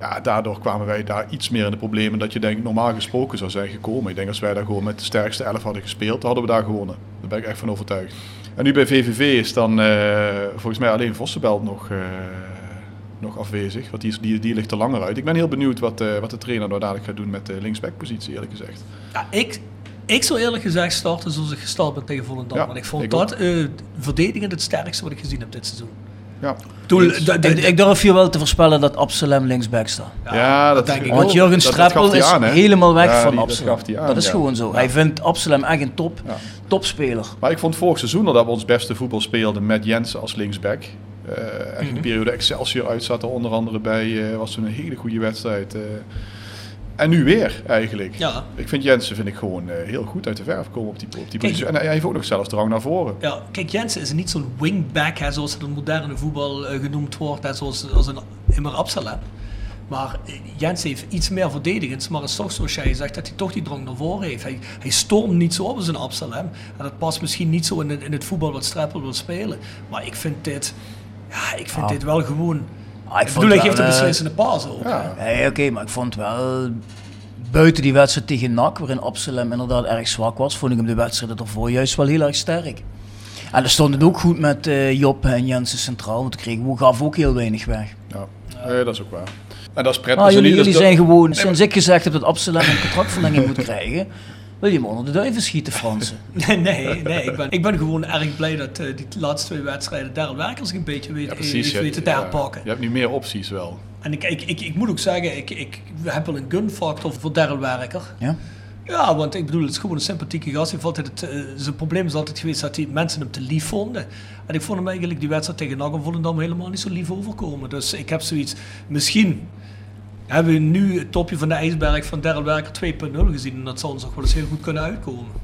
Speaker 8: Ja, daardoor kwamen wij daar iets meer in de problemen dat je denk ik normaal gesproken zou zijn gekomen. Ik denk als wij daar gewoon met de sterkste elf hadden gespeeld, hadden we daar gewonnen. Daar ben ik echt van overtuigd. En nu bij VVV is dan eh, volgens mij alleen Vossenbelt nog, eh, nog afwezig. Want die, die, die ligt er langer uit. Ik ben heel benieuwd wat, eh, wat de trainer nou dadelijk gaat doen met de linksbackpositie eerlijk gezegd.
Speaker 1: Ja, ik, ik zou eerlijk gezegd starten zoals ik gestart ben tegen Volendam.
Speaker 8: Ja,
Speaker 1: Want ik vond
Speaker 8: ik
Speaker 1: dat verdedigend het sterkste wat ik gezien heb dit seizoen.
Speaker 8: Ja,
Speaker 1: Toen,
Speaker 7: Ik, ik durf hier wel te voorspellen dat Absalem linksback staat.
Speaker 8: ja, dat,
Speaker 1: denk ik
Speaker 7: Want
Speaker 1: ook.
Speaker 7: Jurgen Streppel is
Speaker 8: aan,
Speaker 7: helemaal weg
Speaker 8: Ja,
Speaker 7: van
Speaker 8: die- dat
Speaker 7: Absalem.
Speaker 8: gaf hij aan,
Speaker 7: dat is
Speaker 8: ja.
Speaker 7: gewoon zo.
Speaker 8: Ja.
Speaker 7: Hij vindt Absalem echt een top,
Speaker 8: Ja.
Speaker 7: topspeler.
Speaker 8: Maar ik vond vorig seizoen al dat we ons beste voetbal speelden met Jensen als linksback. Eh echt
Speaker 7: Mhm.
Speaker 8: een periode Excelsior uit zat er onder andere bij. eh was toen een hele goede wedstrijd. eh. En nu weer eigenlijk.
Speaker 1: Ja.
Speaker 8: Ik vind Jensen vind ik gewoon eh, heel goed uit de verf komen op die, op die
Speaker 1: Kijk.
Speaker 8: En hij heeft ook nog zelfs drang naar voren.
Speaker 1: Ja, kijk, Jensen is niet zo'n wingback, hè, zoals het in moderne voetbal eh, genoemd wordt, net zoals als een Immer Absalem. Maar eh, Jensen heeft iets meer verdedigends, maar het is toch zoals jij zegt dat hij toch die drang naar voren heeft. Hij, hij stormt niet zo op als een Absalem. En dat past misschien niet zo in, het- in het voetbal wat Streppel wil spelen. Maar ik vind dit, ja, ik vind
Speaker 7: Ah.
Speaker 1: dit wel gewoon...
Speaker 7: Ah,
Speaker 1: ik
Speaker 7: vond
Speaker 1: bedoel, hij geeft een
Speaker 7: eh,
Speaker 1: beslissende paas ook.
Speaker 8: Ja.
Speaker 7: oké, maar ik vond wel... Buiten die wedstrijd tegen NAC, waarin Absalem inderdaad erg zwak was, vond ik hem de wedstrijd ervoor juist wel heel erg sterk. En er stond het ook goed met eh Job en Jensen centraal, want kregen we gaf ook heel weinig weg.
Speaker 8: Ja, dat is ook waar. En dat is prettig.
Speaker 7: Jullie jullie zijn gewoon, sinds ik gezegd heb dat Absalem een contractverlenging moet krijgen, wil je hem onder de duiven schieten, Fransen. (laughs)
Speaker 1: Nee, nee, nee ik, ben, ik ben gewoon erg blij dat eh, die laatste twee wedstrijden Daryl Werkers een beetje weet,
Speaker 8: Ja,
Speaker 1: heeft
Speaker 8: precies.
Speaker 1: Te
Speaker 8: ja,
Speaker 1: herpakken.
Speaker 8: je hebt nu meer opties wel.
Speaker 1: En ik, ik, ik, ik moet ook zeggen, ik, ik heb wel een gunfactor voor Daryl Werker.
Speaker 7: Ja?
Speaker 1: Ja, want ik bedoel, het is gewoon een sympathieke gast. Hij heeft altijd het, eh, zijn probleem is altijd geweest dat die mensen hem te lief vonden. En ik vond hem eigenlijk die wedstrijd tegen Volendam helemaal niet zo lief overkomen. Dus ik heb zoiets, misschien hebben we nu het topje van de ijsberg van Daryl Werker 2.0 gezien. En dat zou ons nog wel eens heel goed kunnen uitkomen.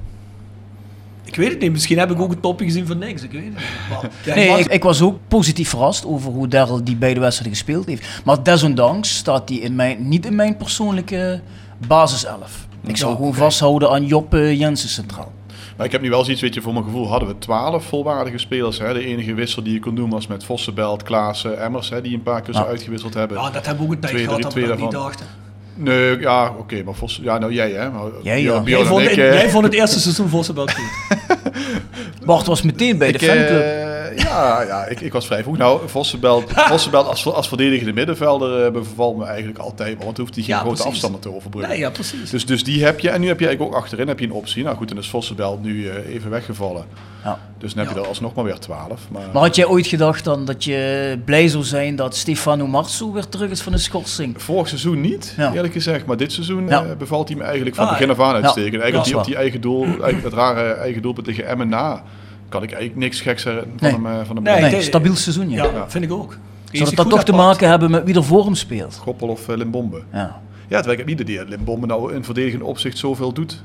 Speaker 1: Ik weet het niet, misschien heb ik ook het topje gezien van niks. Ik weet het niet. Maar, (laughs) ja,
Speaker 7: Nee, ik, ik was ook positief verrast over hoe Daryl die beide wedstrijden gespeeld heeft. Maar desondanks staat hij in mijn, niet in mijn persoonlijke basiself. Ik zou
Speaker 1: Ja,
Speaker 7: gewoon vasthouden aan Job eh, Jensen centraal.
Speaker 8: Maar ik heb nu wel zoiets, weet je, voor mijn gevoel hadden we twaalf volwaardige spelers. Hè. De enige wissel die je kon doen was met Vossenbelt, Klaassen, Emmers, hè, die een paar keer zo
Speaker 7: Ja.
Speaker 8: uitgewisseld hebben.
Speaker 1: ja, dat hebben we ook een tijd
Speaker 8: Twee,
Speaker 1: gehad
Speaker 8: drie,
Speaker 1: dat we niet dachten.
Speaker 8: Nee, ja, oké, maar Vos, ja, nou jij hè. Maar
Speaker 7: Jij, ja.
Speaker 1: Jij vond,
Speaker 8: ik,
Speaker 1: het-
Speaker 8: eh,
Speaker 1: jij vond het eerste seizoen Vossenbelt goed. (laughs)
Speaker 7: Bart was meteen bij de
Speaker 8: ik,
Speaker 7: fanclub.
Speaker 8: eh, ja, ja ik, ik was vrij vroeg. Nou, Vossenbelt, (laughs) Vossenbelt als, als verdedigende middenvelder eh, bevalt me eigenlijk altijd. Want dan hoeft hij geen
Speaker 1: Ja,
Speaker 8: grote
Speaker 1: precies.
Speaker 8: afstanden te overbruggen.
Speaker 1: Nee, ja, precies.
Speaker 8: Dus, dus die heb je. En nu heb je eigenlijk ook achterin heb je een optie. Nou goed, dan is Vossenbelt nu eh, even weggevallen.
Speaker 7: Ja.
Speaker 8: Dus dan heb je er alsnog maar weer 12. Maar,
Speaker 7: Maar had jij ooit gedacht dan dat je blij zou zijn dat Stefano Marzo weer terug is van de schorsing?
Speaker 8: Vorig seizoen niet, eerlijk gezegd. Maar dit seizoen eh, bevalt hij me eigenlijk van
Speaker 1: Ah,
Speaker 8: begin af aan uitstekend. Eigenlijk die, op die eigen doel, (clears throat) eigenlijk het rare eigen doelpunt tegen Emmen na, kan ik eigenlijk niks geks van
Speaker 7: Nee.
Speaker 8: hem, eh, van hem
Speaker 1: Nee.
Speaker 7: Nee, stabiel seizoen, ja.
Speaker 1: Ja, vind ik ook.
Speaker 7: Zou dat, dat toch te maken hebben met wie er voor hem speelt?
Speaker 8: Goppel of uh, Limbombe.
Speaker 7: Ja.
Speaker 8: Ja, terwijl ik heb niet dat Limbombe nou in verdedigend opzicht zoveel doet.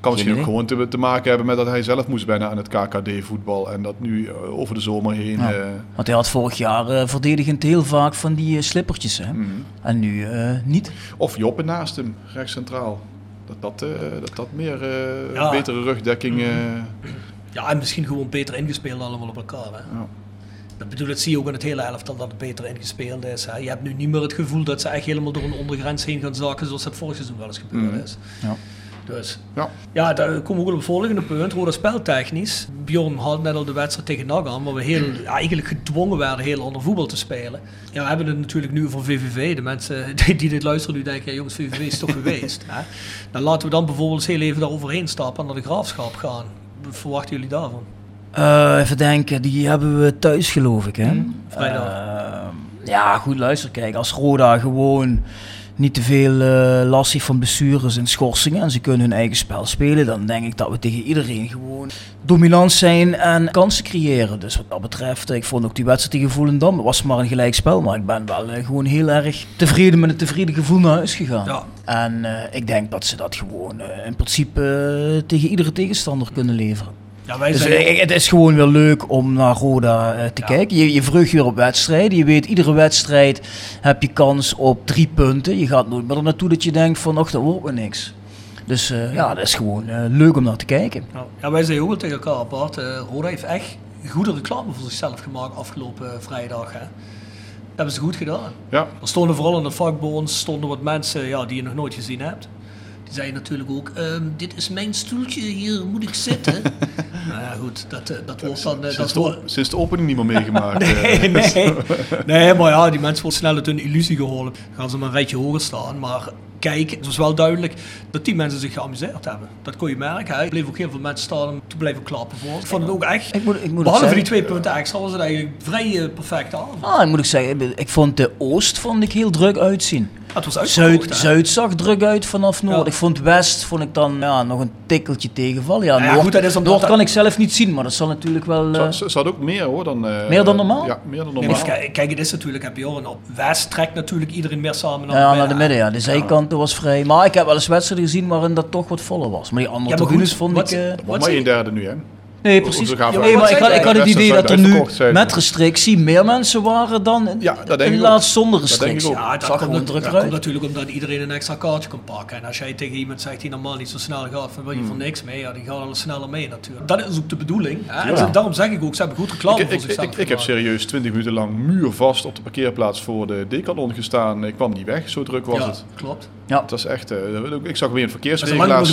Speaker 8: Kan misschien ook gewoon te, te maken hebben met dat hij zelf moest bijna aan het KKD-voetbal. En dat nu eh, over de zomer heen...
Speaker 7: Ja.
Speaker 8: eh,
Speaker 7: Want hij had vorig jaar eh, verdedigend heel vaak van die eh, slippertjes. Hè?
Speaker 8: mhm.
Speaker 7: En nu eh, niet.
Speaker 8: Of Joppe naast hem, rechts centraal. Dat dat, eh, dat, dat meer eh,
Speaker 1: Ja.
Speaker 8: betere rugdekking... eh,
Speaker 1: Ja, en misschien gewoon beter ingespeeld allemaal op elkaar. Hè.
Speaker 8: Ja.
Speaker 1: Dat bedoel, dat zie je ook in het hele elftal dat het beter ingespeeld is. Hè. Je hebt nu niet meer het gevoel dat ze echt helemaal door een ondergrens heen gaan zakken zoals dat vorig seizoen wel eens gebeurd
Speaker 8: Mhm.
Speaker 1: is.
Speaker 7: Ja.
Speaker 1: Dus
Speaker 8: ja.
Speaker 1: ja, daar komen we ook op het volgende punt. Roda speltechnisch. Bjorn had net al de wedstrijd tegen NAC aan, waar we heel, ja, eigenlijk gedwongen werden heel ander voetbal te spelen. Ja, we hebben het natuurlijk nu over VVV. De mensen (laughs) die, die dit luisteren nu denken, ja, jongens, VVV is toch (laughs) geweest. Hè? Dan laten we dan bijvoorbeeld eens heel even daar overheen stappen en naar de graafschap gaan. Verwachten jullie daarvan?
Speaker 7: Eh, even denken, die hebben we thuis geloof ik. Hè?
Speaker 1: vrijdag.
Speaker 7: Eh, ja, goed luister, kijk, als Roda gewoon niet te veel eh, last heeft van blessures en schorsingen en ze kunnen hun eigen spel spelen, dan denk ik dat we tegen iedereen gewoon dominant zijn en kansen creëren. Dus wat dat betreft, eh, ik vond ook die wedstrijd tegen Volendam, het was maar een gelijk spel, maar ik ben wel eh, gewoon heel erg tevreden met een tevreden gevoel naar huis gegaan.
Speaker 1: Ja.
Speaker 7: En ik denk dat ze dat gewoon in principe tegen iedere tegenstander kunnen leveren.
Speaker 1: Ja, wij
Speaker 7: Dus
Speaker 1: zijn
Speaker 7: eh, het is gewoon weer leuk om naar Roda eh, te
Speaker 1: Ja.
Speaker 7: kijken. Je, je weer op wedstrijden. Je weet, iedere wedstrijd heb je kans op drie punten. Je gaat nooit meer er naartoe dat je denkt van, och, dat wordt me niks. Dus eh, ja, dat is gewoon eh, leuk om naar te kijken.
Speaker 1: Ja, ja, wij zeiden ook wel tegen elkaar apart. eh Roda heeft echt goede reclame voor zichzelf gemaakt afgelopen vrijdag. Hè. Dat hebben ze goed gedaan.
Speaker 8: ja.
Speaker 1: Er stonden vooral in de vakboons stonden wat mensen ja, die je nog nooit gezien hebt. Die zeiden natuurlijk ook, ehm, dit is mijn stoeltje, hier moet ik zitten. (laughs) nou ja, goed, dat, eh, dat wordt dan... eh, dat
Speaker 8: Sinds,
Speaker 1: wordt-
Speaker 8: de, sinds de opening niet meer meegemaakt. (laughs) eh.
Speaker 1: Nee, nee. (laughs) nee, maar ja, die mensen worden snel uit hun illusie geholpen. Dan gaan ze maar een rijtje hoger staan. Maar kijken. Het was wel duidelijk dat die mensen zich geamuseerd hebben. Dat kon je merken. hè. Er bleven ook heel veel mensen staan om te blijven klappen voor. Ik vond het ook echt,
Speaker 7: Ik moet, ik moet
Speaker 1: behalve die twee punten extra, was het eigenlijk vrij perfect aan.
Speaker 7: Ah, ik moet ook zeggen, ik vond de Oost vond ik heel druk uitzien.
Speaker 1: Het was uitverkocht,
Speaker 7: Zuid,
Speaker 1: hè.
Speaker 7: Zuid zag druk uit vanaf Noord.
Speaker 1: Ja.
Speaker 7: Ik vond West vond ik dan ja, nog een tikkeltje tegenvallen. Ja,
Speaker 1: ja,
Speaker 7: Noord,
Speaker 1: goed, dat is omdat
Speaker 7: Noord
Speaker 1: dat-
Speaker 7: kan ik zelf niet zien, maar dat zal natuurlijk wel... eh,
Speaker 8: Ze, ze had ook meer hoor dan... eh,
Speaker 7: Meer dan normaal?
Speaker 8: Ja, meer dan normaal.
Speaker 1: maar kijk, kijk, het is natuurlijk, heb je horen, op West trekt natuurlijk iedereen meer samen naar,
Speaker 7: ja, naar de midden, ja. De zijkanten was vrij. Maar ik heb wel eens wedstrijden gezien waarin dat toch wat voller was. Maar die andere
Speaker 1: Ja, maar
Speaker 7: tribunes
Speaker 1: goed,
Speaker 7: vond
Speaker 1: wat-
Speaker 7: ik... eh,
Speaker 8: Maar
Speaker 1: Wat
Speaker 8: maar een derde nu hè.
Speaker 7: Nee, precies. Ja, nee, maar ik had, ik had het idee dat er nu met restrictie meer mensen waren dan in,
Speaker 8: Ja, dat denk ook.
Speaker 7: zonder
Speaker 8: Dat denk ik
Speaker 7: restrictie.
Speaker 8: ook.
Speaker 1: Ja,
Speaker 7: Het
Speaker 1: dat
Speaker 7: zag
Speaker 1: komt,
Speaker 7: drukker
Speaker 1: dat komt natuurlijk omdat iedereen een extra kaartje kan pakken. En als jij tegen iemand zegt die normaal niet zo snel gaat, van wil je
Speaker 8: Hmm.
Speaker 1: voor niks mee, ja, die gaat al sneller mee natuurlijk. Dat is ook de bedoeling. hè. En daarom zeg ik ook, ze hebben goed reclame
Speaker 8: Ik,
Speaker 1: voor
Speaker 8: ik,
Speaker 1: zichzelf
Speaker 8: ik, ik heb serieus 20 minuten lang muurvast op de parkeerplaats voor de Decathlon gestaan. Ik kwam niet weg, zo druk was
Speaker 1: Ja,
Speaker 8: het.
Speaker 1: klopt.
Speaker 8: Het was echt, eh, ik zag weer een
Speaker 1: Dat
Speaker 8: verkeersregelaar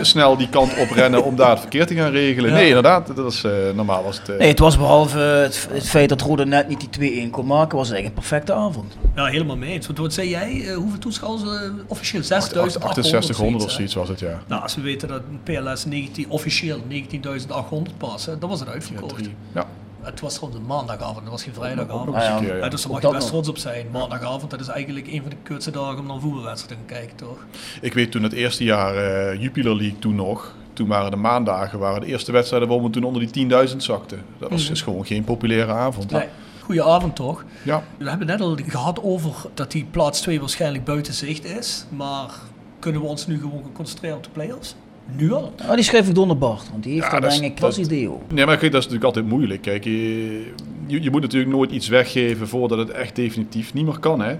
Speaker 8: snel die kant op rennen om daar het verkeer te gaan regelen.
Speaker 1: Ja.
Speaker 8: Nee, inderdaad, dat is, eh, normaal was het... eh,
Speaker 7: Nee, het was behalve het, het feit dat Rode net niet die 2-1 kon maken, was het eigenlijk een perfecte avond.
Speaker 1: Ja, helemaal mee eens. Want wat zei jij, hoeveel toeschouwers? eh, officieel 6800
Speaker 8: 6800 of zoiets was het, ja.
Speaker 1: Nou, als we weten dat een PLS 19, officieel 19.800 pas, hè, dan was het
Speaker 8: Ja,
Speaker 1: uitverkocht.
Speaker 8: Ja,
Speaker 1: Het was trouwens een maandagavond, het was geen vrijdagavond.
Speaker 7: Ah,
Speaker 8: een
Speaker 7: ja.
Speaker 8: ja.
Speaker 1: Ja, dus daar mag je best trots op zijn. Maandagavond, dat is eigenlijk een van de kutste dagen om naar een voetbalwedstrijd te gaan kijken, toch?
Speaker 8: Ik weet toen het eerste jaar eh, Jupiler League toen nog, toen waren de maandagen, waren de eerste wedstrijden waar we toen onder die 10.000 zakten. Dat was is gewoon geen populaire avond.
Speaker 1: Nee. Goeie avond toch?
Speaker 8: Ja,
Speaker 1: We hebben het net al gehad over dat die plaats 2 waarschijnlijk buiten zicht is. Maar kunnen we ons nu gewoon concentreren op de play-offs? Nu al?
Speaker 7: Nou, die schrijf ik door Bart, want die heeft
Speaker 8: Ja,
Speaker 7: daar denk ik pas
Speaker 8: dat-
Speaker 7: idee op.
Speaker 8: Nee, maar kijk, dat is natuurlijk altijd moeilijk. Kijk, je, je, je moet natuurlijk nooit iets weggeven voordat het echt definitief niet meer kan. Hè?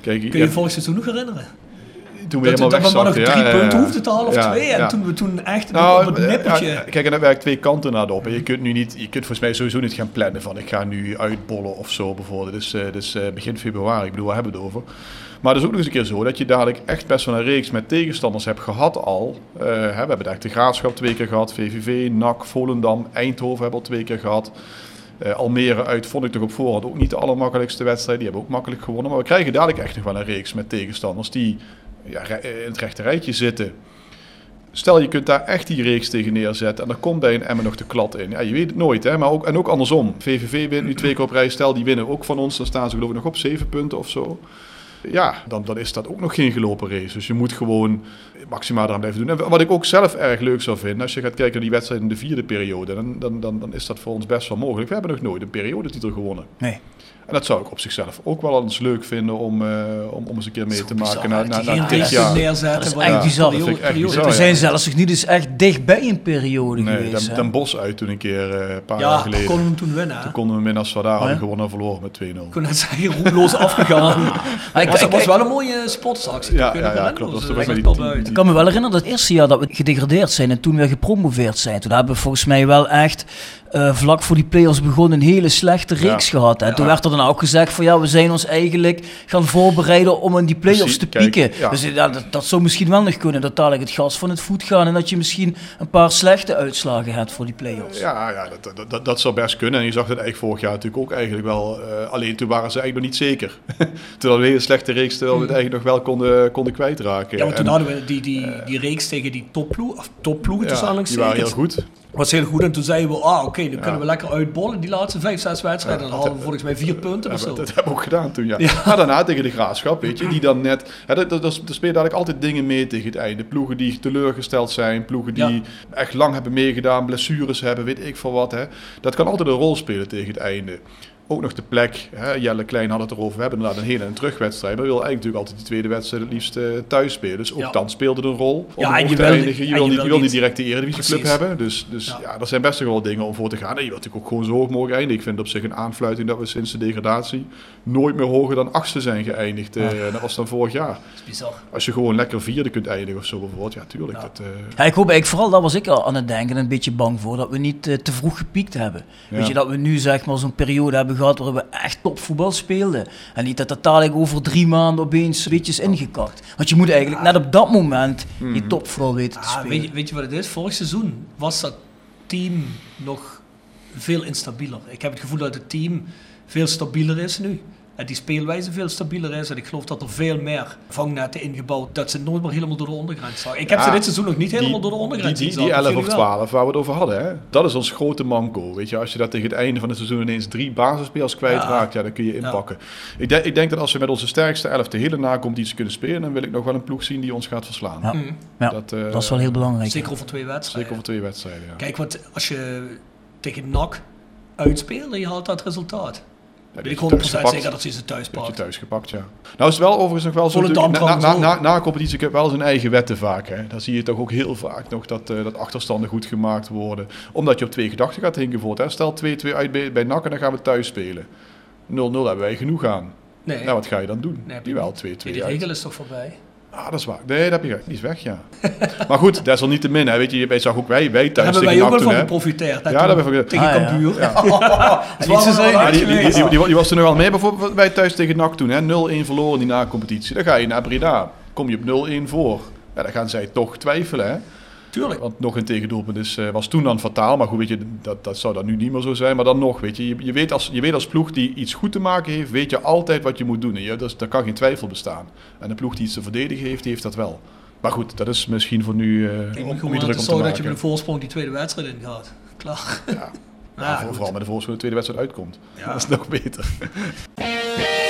Speaker 8: Kijk,
Speaker 1: Kun je je
Speaker 8: ja,
Speaker 1: vorig seizoen nog herinneren?
Speaker 8: toen we
Speaker 1: Dat,
Speaker 8: helemaal
Speaker 1: dat we maar nog drie
Speaker 8: ja,
Speaker 1: punten
Speaker 8: ja.
Speaker 1: hoefden te halen of
Speaker 8: Ja,
Speaker 1: twee. En
Speaker 8: ja.
Speaker 1: toen we toen echt
Speaker 8: Nou,
Speaker 1: op het
Speaker 8: eh,
Speaker 1: nippertje...
Speaker 8: ja, kijk, en dan werkt twee kanten naar de op. En je kunt nu niet, je kunt volgens mij sowieso niet gaan plannen van ik ga nu uitbollen of zo bijvoorbeeld. Dus, eh dus eh, begin februari, ik bedoel, waar hebben we het over? Maar het is ook nog eens een keer zo dat je dadelijk echt best wel een reeks met tegenstanders hebt gehad al. Eh, hè, we hebben de Graafschap twee keer gehad, VVV, NAC, Volendam, Eindhoven hebben al twee keer gehad. Eh, Almere uit vond ik toch op voorhand ook niet de allermakkelijkste wedstrijd. Die hebben ook makkelijk gewonnen. Maar we krijgen dadelijk echt nog wel een reeks met tegenstanders die ja, re- in het rechte rijtje zitten. Stel je kunt daar echt die reeks tegen neerzetten en dan komt bij een Emmen nog de klad in. Ja, je weet het nooit, hè? Maar ook, en ook andersom. VVV wint nu twee keer op rij. Stel die winnen ook van ons, dan staan ze geloof ik nog op zeven punten of zo. Ja, dan, dan is dat ook nog geen gelopen race. Dus je moet gewoon maximaal eraan blijven doen. En wat ik ook zelf erg leuk zou vinden, als je gaat kijken naar die wedstrijd in de vierde periode, dan, dan, dan, dan is dat voor ons best wel mogelijk. We hebben nog nooit een periodetitel gewonnen.
Speaker 7: Nee.
Speaker 8: En dat zou ik op zichzelf ook wel eens leuk vinden om, eh, om, om eens een keer mee te
Speaker 1: bizar,
Speaker 8: maken na, na, na dit jaar.
Speaker 1: neerzetten.
Speaker 7: Dat is echt bizar.
Speaker 8: Dat bizar,
Speaker 7: We
Speaker 8: ja.
Speaker 7: zijn zelfs nog niet eens echt dichtbij een periode
Speaker 8: Nee,
Speaker 7: geweest.
Speaker 8: Den. Den Bos uit toen een keer eh, een paar jaar
Speaker 1: Ja,
Speaker 8: geleden.
Speaker 1: konden we hem toen winnen. hè?
Speaker 8: Toen konden we min als we daar hadden
Speaker 7: ja?
Speaker 8: gewonnen en verloren met 2-0.
Speaker 1: Ik kon net zeggen, roekeloos afgegaan. (laughs)
Speaker 7: Maar ik-
Speaker 1: was,
Speaker 7: ik-
Speaker 1: was
Speaker 7: ik-
Speaker 1: wel een mooie sportsactie.
Speaker 8: Ja, ja, ja, klopt.
Speaker 7: Ik kan me wel herinneren dat het eerste jaar dat we gedegradeerd zijn en toen we gepromoveerd zijn. Toen hebben we volgens mij wel echt eh, vlak voor die play-offs begonnen een hele slechte reeks
Speaker 8: Ja.
Speaker 7: gehad. En toen werd er dan ook gezegd van ja, we zijn ons eigenlijk gaan voorbereiden om in die play-offs
Speaker 8: Precies,
Speaker 7: te
Speaker 8: kijk,
Speaker 7: pieken.
Speaker 8: ja.
Speaker 7: Dus ja, dat, dat zou misschien wel nog kunnen, dat dadelijk het gas van het voet gaan en dat je misschien een paar slechte uitslagen hebt voor die play-offs.
Speaker 8: Ja, ja dat, dat, dat, dat zou best kunnen. En je zag dat eigenlijk vorig jaar natuurlijk ook eigenlijk wel. eh, alleen toen waren ze eigenlijk nog niet zeker. (laughs) toen hadden we een hele slechte reeks, terwijl we het eigenlijk nog wel konden, konden kwijtraken.
Speaker 1: Ja, want toen
Speaker 8: En,
Speaker 1: hadden we die, die, die reeks tegen die topploeg, of topploegen tussen
Speaker 8: ja, die waren heel goed.
Speaker 1: Was heel goed. En toen zeiden we, ah oké, dan kunnen we lekker uitbollen die laatste vijf, zes wedstrijden.
Speaker 8: Ja,
Speaker 1: dan hadden we volgens mij vier punten of zo.
Speaker 8: dat hebben we ook gedaan toen, ja. Maar daarna tegen de Graafschap, weet je, die dan net... Hè, dat, er spelen eigenlijk altijd dingen mee tegen het einde. Ploegen die teleurgesteld zijn, ploegen die
Speaker 1: Ja.
Speaker 8: echt lang hebben meegedaan, blessures hebben, weet ik veel wat. Hè. Dat kan altijd een rol spelen tegen het einde. Ook nog de plek. Hè. Jelle Klein had het erover. We hebben inderdaad een hele en een terugwedstrijd. Maar we willen eigenlijk natuurlijk altijd die tweede wedstrijd het liefst eh, thuis spelen. Dus ook
Speaker 1: Ja.
Speaker 8: dan speelde het een rol. Om
Speaker 1: Ja, en je wil-
Speaker 8: eindigen. Je
Speaker 1: en
Speaker 8: wil
Speaker 1: je
Speaker 8: niet,
Speaker 1: wil
Speaker 8: je wil niet direct de eredivisieclub hebben. Dus, dus
Speaker 1: Ja.
Speaker 8: ja. er zijn best wel dingen om voor te gaan. En je wilt natuurlijk ook gewoon zo hoog mogelijk eindigen. Ik vind het op zich een aanfluiting dat we sinds de degradatie nooit meer hoger dan achtste zijn geëindigd. Eh, dat was dan vorig jaar.
Speaker 1: Dat is bizar.
Speaker 8: Als je gewoon lekker vierde kunt eindigen of zo bijvoorbeeld. Ja, tuurlijk.
Speaker 1: Ja.
Speaker 8: Dat, eh,
Speaker 7: Ja, ik hoop eigenlijk vooral, dat was ik al aan het denken, en een beetje bang voor, dat we niet te vroeg gepiekt hebben. Weet je, dat we nu zeg maar zo'n periode hebben gehad waar we echt topvoetbal speelden. En niet dat dat dadelijk over drie maanden opeens een beetje is ingekakt. Want je moet eigenlijk net op dat moment
Speaker 8: Mhm.
Speaker 7: je topvrouw weten te
Speaker 1: Ah,
Speaker 7: spelen.
Speaker 1: weet, je, weet je wat het is? Vorig seizoen was dat team nog veel instabieler. Ik heb het gevoel dat het team veel stabieler is nu. En die speelwijze veel stabieler is. En ik geloof dat er veel meer vangnetten ingebouwd. Dat ze nooit meer helemaal door de ondergrens zagen. Ik heb
Speaker 8: Ja,
Speaker 1: ze dit seizoen nog niet helemaal
Speaker 8: Die-
Speaker 1: door de ondergrens
Speaker 8: Die, die,
Speaker 1: zien
Speaker 8: die
Speaker 1: zakken.
Speaker 8: 11 of
Speaker 1: Jullie wel?
Speaker 8: 12 waar we het over hadden, hè? dat is ons grote manco. Weet je, als je dat tegen het einde van het seizoen ineens drie basisspelers kwijtraakt, ja. dan kun je inpakken. Ik, denk, ik denk dat als we met onze sterkste 11 de hele nacompetitie kunnen spelen, dan wil ik nog wel een ploeg zien die ons gaat verslaan.
Speaker 7: Ja.
Speaker 1: Mm.
Speaker 7: Ja,
Speaker 8: Dat, eh,
Speaker 7: dat is wel heel belangrijk.
Speaker 1: Zeker over twee wedstrijden.
Speaker 8: Zeker over twee wedstrijden. Ja.
Speaker 1: Kijk, want als je tegen NAC uitspeelt en je haalt dat resultaat.
Speaker 8: Ja,
Speaker 1: weet ik
Speaker 8: die heb
Speaker 1: 100%
Speaker 8: je thuis gepakt.
Speaker 1: zeker dat ze ze thuis pakken.
Speaker 8: thuis gepakt, ja. Nou is het wel overigens nog wel zo... Na, na, na, na, competitie heb wel zijn eigen wetten vaak. Hè. Dan zie je toch ook heel vaak nog dat, eh, dat achterstanden goed gemaakt worden. Omdat je op twee gedachten gaat hinken voor. Hè. Stel 2-2 uit bij, bij NAC en dan gaan we thuis spelen. 0-0 hebben wij genoeg aan.
Speaker 1: Nee,
Speaker 8: Nou, wat ga je dan doen?
Speaker 1: Nee,
Speaker 8: die wel
Speaker 1: niet.
Speaker 8: 2-2
Speaker 1: die regel is toch voorbij?
Speaker 8: Ah, dat is waar. Nee, dat heb je gelijk. Die is weg, ja. (laughs) maar goed, desalniettemin. Hè. Weet je, wij zag ook wij, wij
Speaker 1: Daar
Speaker 8: thuis
Speaker 1: hebben wij
Speaker 8: tegen
Speaker 1: ook wel
Speaker 8: NAC
Speaker 1: van geprofiteerd.
Speaker 8: Ja, dat hebben we-
Speaker 1: Tegen
Speaker 7: Ah, ja.
Speaker 1: Cambuur.
Speaker 8: Ja, (laughs) (laughs) die, die, die, die, die was er nog wel mee bijvoorbeeld wij thuis tegen NAC toen. hè. 0-1 verloren in die na-competitie. Dan ga je naar Breda. Kom je op 0-1 voor. Ja, dan gaan zij toch twijfelen. Hè?
Speaker 1: Tuurlijk.
Speaker 8: Want nog een tegendoelpunt is, eh, was toen dan fataal. Maar goed, weet je, dat, dat zou dan nu niet meer zo zijn. Maar dan nog, weet je, je, je, weet als, je weet als ploeg die iets goed te maken heeft, weet je altijd wat je moet doen. En je, dus, daar kan geen twijfel bestaan. En de ploeg die iets te verdedigen heeft, die heeft dat wel. Maar goed, dat is misschien voor nu eh
Speaker 1: Ik
Speaker 8: om,
Speaker 1: gewoon
Speaker 8: je
Speaker 1: laten
Speaker 8: druk om te
Speaker 1: zorgen dat je met een voorsprong die tweede wedstrijd in gaat. Klaar.
Speaker 8: Ja. (laughs)
Speaker 1: Ja,
Speaker 8: Ja, voor-
Speaker 1: goed.
Speaker 8: vooral met de voorsprong de tweede wedstrijd uitkomt.
Speaker 1: Ja.
Speaker 8: Dat is nog beter. (laughs)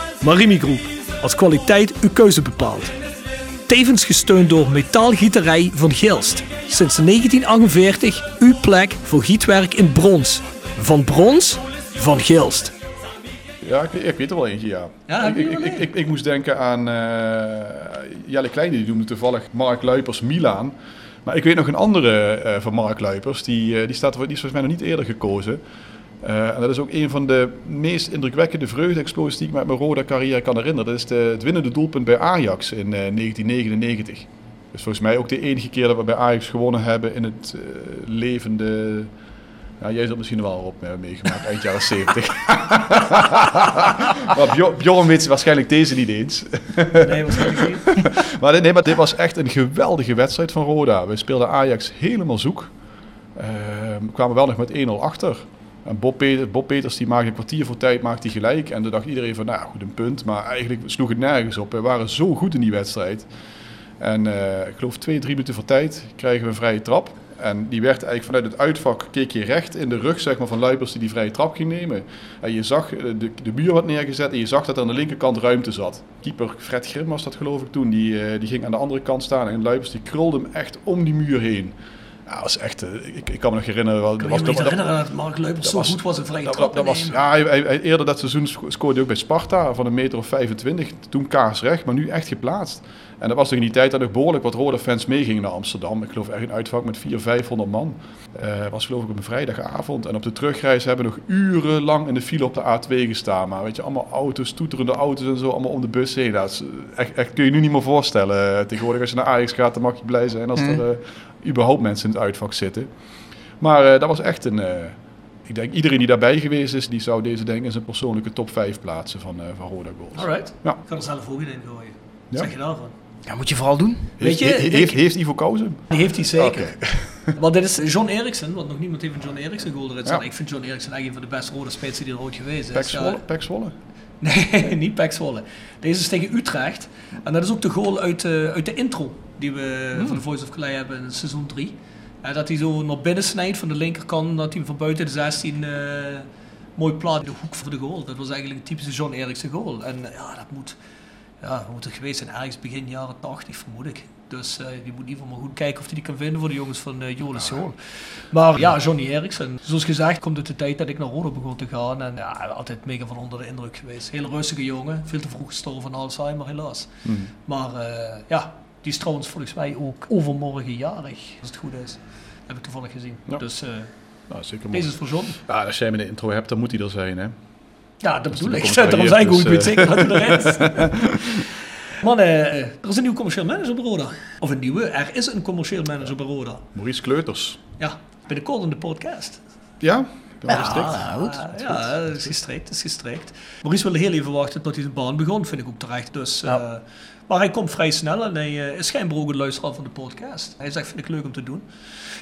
Speaker 1: Marimi Groep, als kwaliteit uw keuze bepaalt. Tevens gesteund door Metaalgieterij van Gilst. Sinds 1948 uw plek voor gietwerk in brons. Van brons, van Gilst.
Speaker 8: Ja, ik, ik weet er wel eentje, ja.
Speaker 1: Ja,
Speaker 8: ik, ik, ik,
Speaker 1: een?
Speaker 8: ik, ik moest denken aan eh Jelle Kleine, die noemde toevallig Mark Luipers Milaan. Maar ik weet nog een andere eh, van Mark Luipers, die, eh, die, staat, die is volgens mij nog niet eerder gekozen. Eh, en dat is ook een van de meest indrukwekkende vreugde-explosies die ik met mijn rode carrière kan herinneren. Dat is de, het winnende doelpunt bij Ajax in eh, 1999. Dus volgens mij ook de enige keer dat we bij Ajax gewonnen hebben in het eh, levende... Ja, jij zult misschien wel op meegemaakt, eind jaren 70. (laughs) maar Bjor- Bjorn weet waarschijnlijk deze niet eens.
Speaker 1: Nee, waarschijnlijk niet. (laughs)
Speaker 8: Maar, dit- nee, maar dit was echt een geweldige wedstrijd van Roda. We speelden Ajax helemaal zoek. Ehm, we kwamen wel nog met 1-0 achter. En Bob, Peters, die maakte een kwartier voor tijd maakte gelijk. En toen dacht iedereen van, nou goed, een punt. Maar eigenlijk sloeg het nergens op. We waren zo goed in die wedstrijd. En eh, ik geloof twee, drie minuten voor tijd krijgen we een vrije trap. En die werd eigenlijk vanuit het uitvak, keek je recht in de rug zeg maar, van Luipers die die vrije trap ging nemen. En je zag, eh, de, de muur wat neergezet en je zag dat er aan de linkerkant ruimte zat. Keeper Fred Grim was dat geloof ik toen, die, eh, die ging aan de andere kant staan. En Luipers die krulde hem echt om die muur heen. Ja, dat was echt, eh, ik, ik kan me nog herinneren. Wel,
Speaker 1: Ik kan
Speaker 8: dat
Speaker 1: me
Speaker 8: was,
Speaker 1: niet
Speaker 8: dat-
Speaker 1: herinneren dat Mark Leupers zo
Speaker 8: was-
Speaker 1: goed was in vrije
Speaker 8: dat, was, ja, hij, hij- hij- eerder dat seizoen sco- scoorde hij ook bij Sparta van een meter of 25. Toen kaarsrecht, maar nu echt geplaatst. En dat was nog in die tijd dat nog behoorlijk wat rode fans meegingen naar Amsterdam. Ik geloof echt een uitvak met 400, 500 man. Eh was geloof ik op een vrijdagavond. En op de terugreis hebben we nog urenlang in de file op de A2 gestaan. Maar weet je, allemaal auto's, toeterende auto's en zo, allemaal om de bus heen. Dat is echt, echt kun je nu niet meer voorstellen. Eh, Tegenwoordig als je naar Ajax gaat, dan mag je blij zijn als er eh, überhaupt mensen in het uitvak zitten. Maar eh, dat was echt een... eh, ik denk iedereen die daarbij geweest is, die zou deze denk ik in zijn persoonlijke top 5 plaatsen van, eh van Roda Goals.
Speaker 1: Alright.
Speaker 8: Ja.
Speaker 1: Ik ga er zelf ook in gooien. Wat
Speaker 8: Ja.
Speaker 1: zeg je daarvan?
Speaker 7: Ja, moet je vooral doen.
Speaker 1: Weet je,
Speaker 8: Heeft, he-
Speaker 1: ik-
Speaker 8: heeft, heeft Ivo Kousen?
Speaker 1: Die heeft hij zeker.
Speaker 8: Oké. (laughs)
Speaker 1: Want dit is John Eriksen, want nog niemand heeft een John Eriksen goal erin staan.
Speaker 8: Ja.
Speaker 1: Ik vind John Eriksen eigenlijk een van de beste rode spitsen die er ooit geweest is.
Speaker 8: Pek
Speaker 1: Ja,
Speaker 8: Zwolle? Pek Zwolle?
Speaker 1: Nee, (laughs) niet Pek Zwolle. Deze is tegen Utrecht. En dat is ook de goal uit, eh, uit de intro die we
Speaker 8: Hmm.
Speaker 1: van de Voice of Calais hebben in seizoen 3. En dat hij zo naar binnen snijdt van de linkerkant, dat hij van buiten de 16 eh, mooi plaat in de hoek voor de goal. Dat was eigenlijk een typische John Eriksen goal. En eh, ja, dat moet, ja, moet er geweest zijn ergens begin jaren 80, vermoed ik. Dus eh, die moet in ieder geval maar goed kijken of hij die kan vinden voor de jongens van uh, Jolis. Maar ja, Johnny Eriksen. Zoals gezegd komt het de tijd dat ik naar Roda begon te gaan. En ja, altijd mega van onder de indruk geweest. Heel rustige jongen. Veel te vroeg gestorven van Alzheimer helaas.
Speaker 8: Hmm.
Speaker 1: Maar eh, ja, die is trouwens volgens mij ook overmorgen jarig. Als het goed is. heb ik toevallig gezien.
Speaker 8: Ja.
Speaker 1: Dus
Speaker 8: Nou, zeker
Speaker 1: deze is voor John.
Speaker 8: Ja, als jij hem in de intro hebt, dan moet hij er zijn, hè?
Speaker 1: Ja, dat bedoel ik. Daarom zei ik ook, ik weet
Speaker 8: dus,
Speaker 1: zeker dat hij er is. (laughs) Man, eh, er is een nieuw commercieel manager bij Roda. Of een nieuwe, er is een commercieel manager bij Roda.
Speaker 8: Maurice Kleuters.
Speaker 1: Ja, binnenkort in de podcast.
Speaker 8: Ja? Ik ben wel
Speaker 7: Ja,
Speaker 8: gestrikt.
Speaker 7: nou, goed.
Speaker 1: Ja, het is gestrekt, het is gestrekt. Maurice wilde heel even wachten tot hij zijn baan begon, vind ik ook terecht. Dus,
Speaker 7: Ja.
Speaker 1: eh, maar hij komt vrij snel en hij eh, is schijnbaar ook een luisteraar van de podcast. Hij zegt, vind ik leuk om te doen.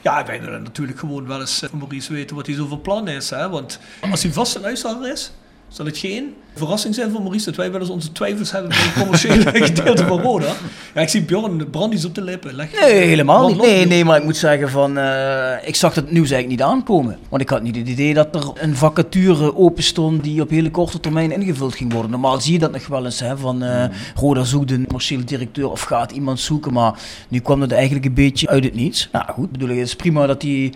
Speaker 1: Ja, wij willen natuurlijk gewoon wel eens eh, van Maurice weten wat hij zo van plan is. Hè? Want als hij vaste luisteraar is, zal het geen verrassing zijn voor Maurice dat wij wel eens onze twijfels hebben bij het commerciële (laughs) gedeelte van Roda. Ja, ik zie Bjorn brandies op de lippen. Leg,
Speaker 7: Nee, helemaal niet. Nee, nee, maar ik moet zeggen van, eh, ik zag het nieuws eigenlijk niet aankomen. Want ik had niet het idee dat er een vacature open stond die op hele korte termijn ingevuld ging worden. Normaal zie je dat nog wel eens, hè, van eh Roda zoekt een commerciële directeur of gaat iemand zoeken. Maar nu kwam het eigenlijk een beetje uit het niets. Nou goed, bedoel ik, het is prima dat die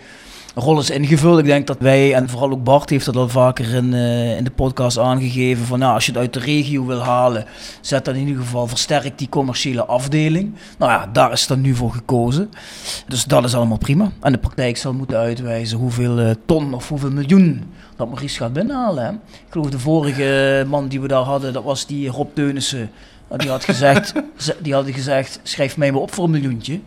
Speaker 7: rol is ingevuld. Ik denk dat wij, en vooral ook Bart heeft dat al vaker in, eh, in de podcast aangegeven, van nou, als je het uit de regio wil halen, zet dan in ieder geval, versterk die commerciële afdeling. Nou ja, daar is dan nu voor gekozen. Dus dat is allemaal prima. En de praktijk zal moeten uitwijzen hoeveel eh, ton of hoeveel miljoen dat Maurice gaat binnenhalen. Ik geloof de vorige man die we daar hadden, dat was die Rob Teunissen. Die had gezegd, (laughs) ze- die had gezegd, schrijf mij maar op voor een miljoentje.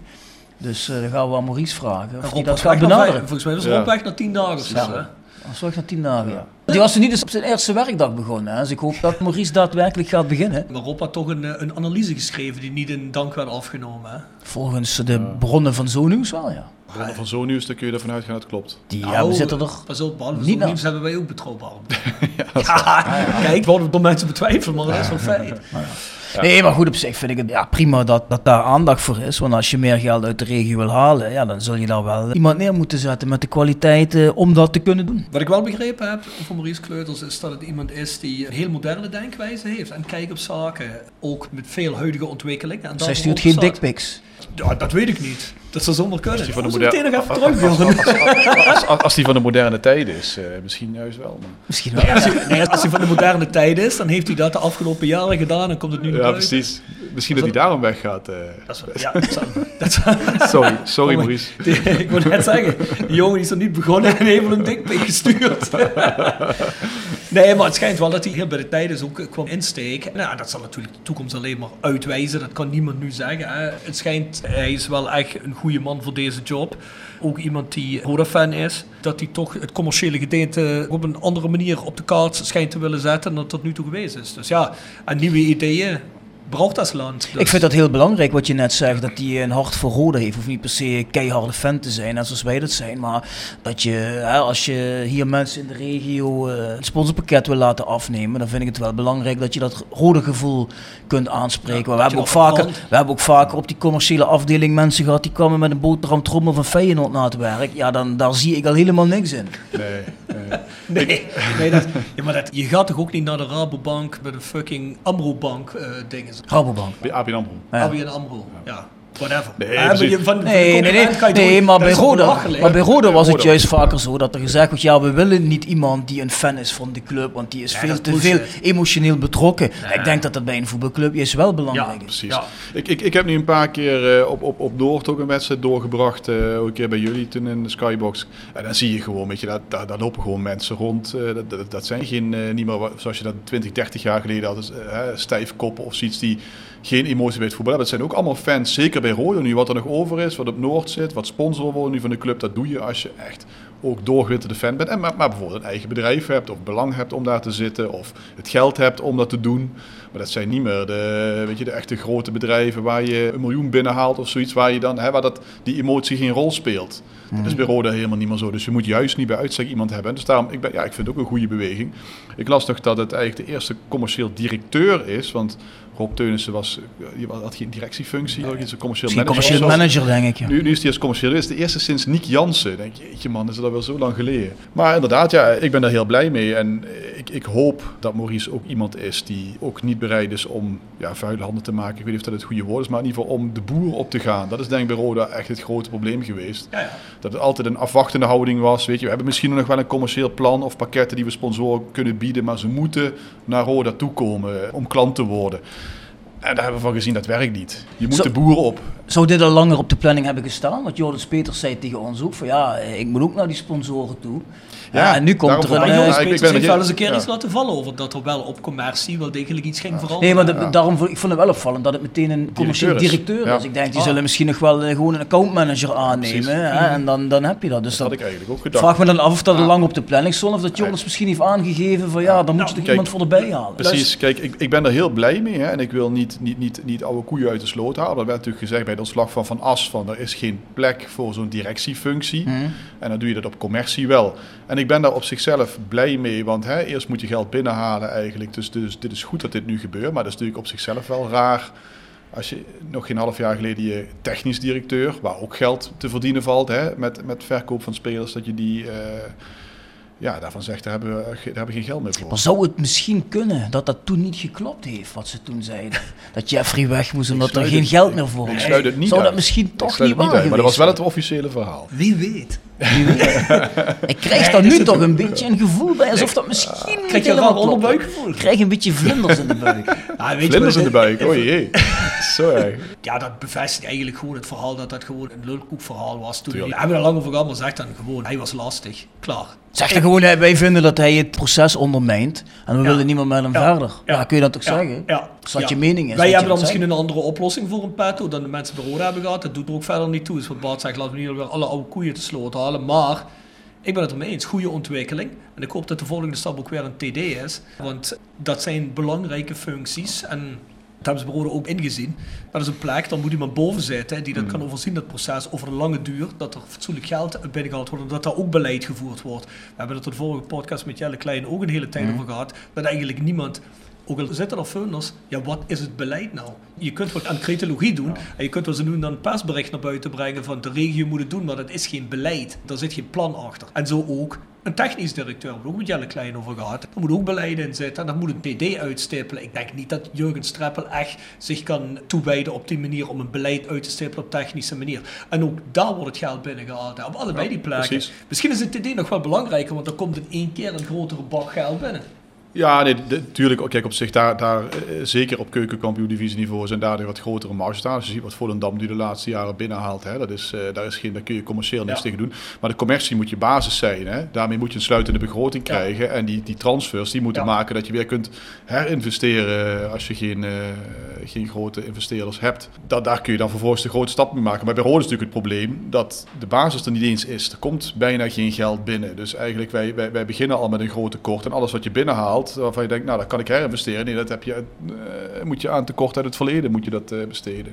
Speaker 7: Dus eh, dan gaan we aan Maurice vragen of
Speaker 1: Rob
Speaker 7: hij dat gaat benaderen.
Speaker 1: Volgens mij was
Speaker 8: Ja.
Speaker 1: Rob weg na tien dagen of zo.
Speaker 7: Ja. Zorg na tien dagen, ja. Die was er niet eens op zijn eerste werkdag begonnen. Hè. Dus ik hoop dat Maurice daadwerkelijk gaat beginnen.
Speaker 1: Maar Rob had toch een, eh, een analyse geschreven die niet in dank werd afgenomen. Hè?
Speaker 7: Volgens de bronnen van Zonieuws wel, ja.
Speaker 8: Bronnen van zo'n nieuws, dan kun je ervan uitgaan dat het klopt.
Speaker 7: Die
Speaker 1: Nou,
Speaker 7: hebben, zitten er...
Speaker 1: Pas op, behalve
Speaker 7: Niet
Speaker 1: zo'n nieuws hebben wij ook betrouwbaar. (laughs) ja, kijk, worden door mensen betwijfeld, maar dat is wel feit.
Speaker 7: Nee, maar goed op zich vind ik het ja, prima dat, dat daar aandacht voor is. Want als je meer geld uit de regio wil halen, ja, dan zul je daar wel iemand neer moeten zetten met de kwaliteiten om dat te kunnen doen.
Speaker 1: Wat ik wel begrepen heb van Maurice Kleuters is dat het iemand is die een heel moderne denkwijze heeft en kijk op zaken. Ook met veel huidige ontwikkelingen. En
Speaker 7: Zij stuurt geen dickpics.
Speaker 1: Ja, dat weet ik niet. Dat zou zomaar kunnen.
Speaker 8: die van de moderne-
Speaker 1: nog even.
Speaker 8: Als, als, als die van de moderne tijd is, eh, misschien juist wel. Maar...
Speaker 7: Misschien wel.
Speaker 1: Nee, als, hij, nee, als hij van de moderne tijd is, dan heeft hij dat de afgelopen jaren gedaan en komt het nu naar
Speaker 8: Ja,
Speaker 1: buiten.
Speaker 8: precies. Misschien dat hij daarom weggaat. eh.
Speaker 1: Dat is, ja, dat (laughs)
Speaker 8: Sorry, sorry
Speaker 1: Oh,
Speaker 8: Maurice.
Speaker 1: Die- ik wil net zeggen, die jongen is er niet begonnen en heeft een dikpik gestuurd. (laughs) nee, maar het schijnt wel dat hij hier bij de tijd is ook eh, kwam insteken. Nou, dat zal natuurlijk de toekomst alleen maar uitwijzen. Dat kan niemand nu zeggen. Hè. Het schijnt, hij is wel echt een goede man voor deze job. Ook iemand die Roda-fan is. Dat hij toch het commerciële gedeelte op een andere manier op de kaart schijnt te willen zetten dan dat tot nu toe geweest is. Dus ja, en nieuwe ideeën braucht dat land. Dus-
Speaker 7: Ik vind dat heel belangrijk wat je net zegt, dat hij een hart voor Roda heeft. Hoeft niet per se een keiharde fan te zijn, net zoals wij dat zijn. Maar dat je, hè, als je hier mensen in de regio eh, het sponsorpakket wil laten afnemen, dan vind ik het wel belangrijk dat je dat rode gevoel kunt aanspreken.
Speaker 1: Ja,
Speaker 7: we, hebben ook vaker, we hebben ook vaker op die commerciële afdeling mensen gehad die kwamen met een boterhamtrommel van Feyenoord na het werk. Ja, dan, daar zie ik al helemaal niks in.
Speaker 8: Nee, nee. (laughs)
Speaker 1: Nee, nee dat, ja, maar dat, je gaat toch ook niet naar de Rabobank met een fucking Amro-bank eh dingen.
Speaker 7: Rabobank.
Speaker 8: ABN AMRO.
Speaker 7: Ja.
Speaker 1: ABN Amro, ja. Whatever.
Speaker 8: Nee,
Speaker 1: Ja,
Speaker 8: precies.
Speaker 1: je- van- van de
Speaker 7: Nee, nee, nee,
Speaker 1: concurrent kan je
Speaker 7: nee
Speaker 1: toch-
Speaker 7: maar, bij Roda, maar bij Roda was het juist vaker zo dat er gezegd wordt, ja, we willen niet iemand die een fan is van de club, want die is
Speaker 1: Ja,
Speaker 7: veel te
Speaker 1: is
Speaker 7: veel emotioneel betrokken. Ik denk dat dat bij een voetbalclub juist wel
Speaker 1: Ja,
Speaker 7: belangrijk is.
Speaker 8: Precies.
Speaker 1: Ja.
Speaker 8: Ik, ik, ik heb nu een paar keer eh, op, op, op Noord ook een wedstrijd doorgebracht. eh, ook een keer bij jullie toen in de Skybox. En dan zie je gewoon, weet je, dat, daar, daar lopen gewoon mensen rond. eh, dat, dat, dat zijn geen, niet meer zoals je dat 20, 30 jaar geleden had. Dus, eh, stijfkoppen of zoiets die geen emotie bij het voetbal hebben. Dat zijn ook allemaal fans, zeker bij Roda nu. Wat er nog over is, wat op Noord zit, wat sponsor wordt nu van de club. Dat doe je als je echt ook doorgewitterde fan bent. En maar, maar bijvoorbeeld een eigen bedrijf hebt of belang hebt om daar te zitten. Of het geld hebt om dat te doen. Maar dat zijn niet meer de, weet je, de echte grote bedrijven waar je een miljoen binnenhaalt of zoiets. Waar, je dan, hè, waar dat, die emotie geen rol speelt. Dat is bij Roda helemaal niet meer zo. Dus je moet juist niet bij uitstek iemand hebben. Dus daarom, ik, ben, ja, ik vind het ook een goede beweging. Ik las nog dat het eigenlijk de eerste commercieel directeur is. Want Rob Teunissen was, die had geen directiefunctie. Hij is een commercieel manager.
Speaker 7: commercieel manager, denk ik. Ja.
Speaker 8: Nu, nu is hij als commercieel. Dit is de eerste sinds Nick Jansen. Denk je, jeetje man, is dat alweer zo lang geleden. Maar inderdaad, ja, ik ben daar heel blij mee. En ik, ik, ik hoop dat Maurice ook iemand is die ook niet bereid is om ja, vuile handen te maken. Ik weet niet of dat het goede woord is, maar in ieder geval om de boer op te gaan. Dat is denk ik bij Roda echt het grote probleem geweest.
Speaker 1: Ja, ja.
Speaker 8: Dat het altijd een afwachtende houding was. Weet je, we hebben misschien nog wel een commercieel plan of pakketten die we sponsoren kunnen bieden, maar ze moeten naar Roda toe komen om klant te worden. En daar hebben we van gezien, dat werkt niet. Je moet
Speaker 7: Zo-
Speaker 8: de boer op.
Speaker 7: Zou dit al langer op de planning hebben gestaan? Want Joris Peters zei tegen ons ook van ja, ik moet ook naar die sponsoren toe. Ja, en nu komt er een...
Speaker 8: vond ik-
Speaker 7: eh,
Speaker 8: ben
Speaker 1: heeft wel eens een keer
Speaker 8: ja.
Speaker 1: iets laten vallen over dat er wel op commercie wel degelijk iets ging
Speaker 7: Nee,
Speaker 1: veranderen.
Speaker 7: maar de- daarom vond ik vond het wel opvallend dat het meteen een commercieel
Speaker 8: Directeur. Ja.
Speaker 7: Ik denk, die
Speaker 1: Ah.
Speaker 7: zullen misschien nog wel eh, gewoon een accountmanager aannemen. Hè? En dan, dan heb je dat. Dus
Speaker 8: Dat had
Speaker 7: dat
Speaker 8: ik eigenlijk ook gedacht.
Speaker 7: vraag me dan af of dat er lang op de planning stond. Of dat Joris misschien heeft aangegeven van ja, dan moet je toch
Speaker 8: kijk,
Speaker 7: iemand voor erbij halen.
Speaker 8: Precies, kijk, ik, ik ben er heel blij mee. Hè, en ik wil niet, niet, niet, niet oude koeien uit de sloot halen. Dat werd natuurlijk gezegd bij het ontslag van Van As. Van, er is geen plek voor zo'n directiefunctie.
Speaker 7: Mhm.
Speaker 8: En dan doe je dat op commercie wel. En ik ben daar op zichzelf blij mee. Want hè, eerst moet je geld binnenhalen eigenlijk. Dus, dus dit is goed dat dit nu gebeurt. Maar dat is natuurlijk op zichzelf wel raar. Als je nog geen half jaar geleden je technisch directeur, waar ook geld te verdienen valt hè, met, met verkoop van spelers, dat je die, eh, ja, daarvan zegt, daar hebben, we, daar hebben we geen geld meer voor.
Speaker 7: Maar zou het misschien kunnen dat dat toen niet geklopt heeft, wat ze toen zeiden? (laughs) Dat Jeffrey weg moest omdat er geen
Speaker 8: het-
Speaker 7: geld meer voor
Speaker 8: Ik
Speaker 7: was.
Speaker 8: sluit het niet
Speaker 7: Zou dat misschien
Speaker 8: Ik
Speaker 7: toch niet waar
Speaker 8: uit, Maar dat was wel het officiële verhaal.
Speaker 1: Wie weet.
Speaker 7: Ik krijg daar nu toch een beetje een gevoel bij, alsof dat misschien niet
Speaker 1: Krijg je een
Speaker 7: helemaal klopt.
Speaker 1: onderbuikgevoel?
Speaker 7: Ik krijg een beetje vlinders in de buik. (laughs)
Speaker 1: Ja, weet je
Speaker 8: Vlinders in de buik, oh jee. (laughs) Zo erg.
Speaker 1: Ja, dat bevestigt eigenlijk gewoon het verhaal dat dat gewoon een lulkoekverhaal was. Toen
Speaker 8: Tuurlijk.
Speaker 1: we hebben er lang over gehad, maar zeg dan gewoon, hij was lastig. Klaar.
Speaker 7: Zeg dan gewoon, wij vinden dat hij het proces ondermijnt en we
Speaker 1: Ja.
Speaker 7: willen niet meer met hem
Speaker 1: Ja.
Speaker 7: verder. Ja, kun je dat toch
Speaker 1: Ja.
Speaker 7: zeggen?
Speaker 1: Ja. Ja.
Speaker 7: je mening is.
Speaker 1: Wij hebben dan misschien een andere oplossing voor een petto dan de mensen bij Roda hebben gehad. Dat doet er ook verder niet toe. Dus wat Bart zegt, laten we niet weer alle oude koeien te sloot halen. Maar ik ben het ermee eens. Goede ontwikkeling. En ik hoop dat de volgende stap ook weer een TD is. Want dat zijn belangrijke functies. En dat hebben ze bij Roda ook ingezien. Dat is een plek, dan moet iemand boven zitten die dat kan overzien, dat proces over een lange duur. Dat er fatsoenlijk geld binnengehaald wordt en dat daar ook beleid gevoerd wordt. We hebben het in de vorige podcast met Jelle Klein ook een hele tijd over gehad. Dat eigenlijk niemand ook al zitten er funders, ja, wat is het beleid nou? Je kunt wat aan cretologie doen en je kunt wel zo nu dan een persbericht naar buiten brengen van de regio moet het doen, maar dat is geen beleid. Daar zit geen plan achter. En zo ook een technisch directeur, daar ook met Jelle Klein over gehad. Er moet ook beleid in zitten en dat moet een TD uitstippelen. Ik denk niet dat Jurgen Streppel echt zich kan toewijden op die manier om een beleid uit te stippelen op technische manier. En ook daar wordt het geld binnengehaald, op allebei
Speaker 8: Ja,
Speaker 1: die plekken.
Speaker 8: precies.
Speaker 1: Misschien is het TD nog wel belangrijker, want dan komt in één keer een grotere bak geld binnen.
Speaker 8: Ja, nee, natuurlijk. Kijk, op zich daar, daar eh, zeker op keukenkampioen-divisieniveau zijn daar wat grotere marges staan. Als je ziet wat Volendam nu de laatste jaren binnenhaalt, hè, dat is, eh, daar, is geen, daar kun je commercieel niks
Speaker 1: Ja.
Speaker 8: tegen doen. Maar de commercie moet je basis zijn. Hè. Daarmee moet je een sluitende begroting
Speaker 1: Ja.
Speaker 8: krijgen. En die, die transfers die moeten
Speaker 1: Ja.
Speaker 8: maken dat je weer kunt herinvesteren als je geen, eh, geen grote investeerders hebt. Dat, daar kun je dan vervolgens de grote stap mee maken. Maar bij Rode is natuurlijk het probleem dat de basis er niet eens is. Er komt bijna geen geld binnen. Dus eigenlijk, wij, wij, wij beginnen al met een groot tekort. En alles wat je binnenhaalt, waarvan je denkt, nou, dat kan ik herinvesteren. Nee, dat heb je, eh, moet je aan tekort uit het verleden moet je dat eh, besteden.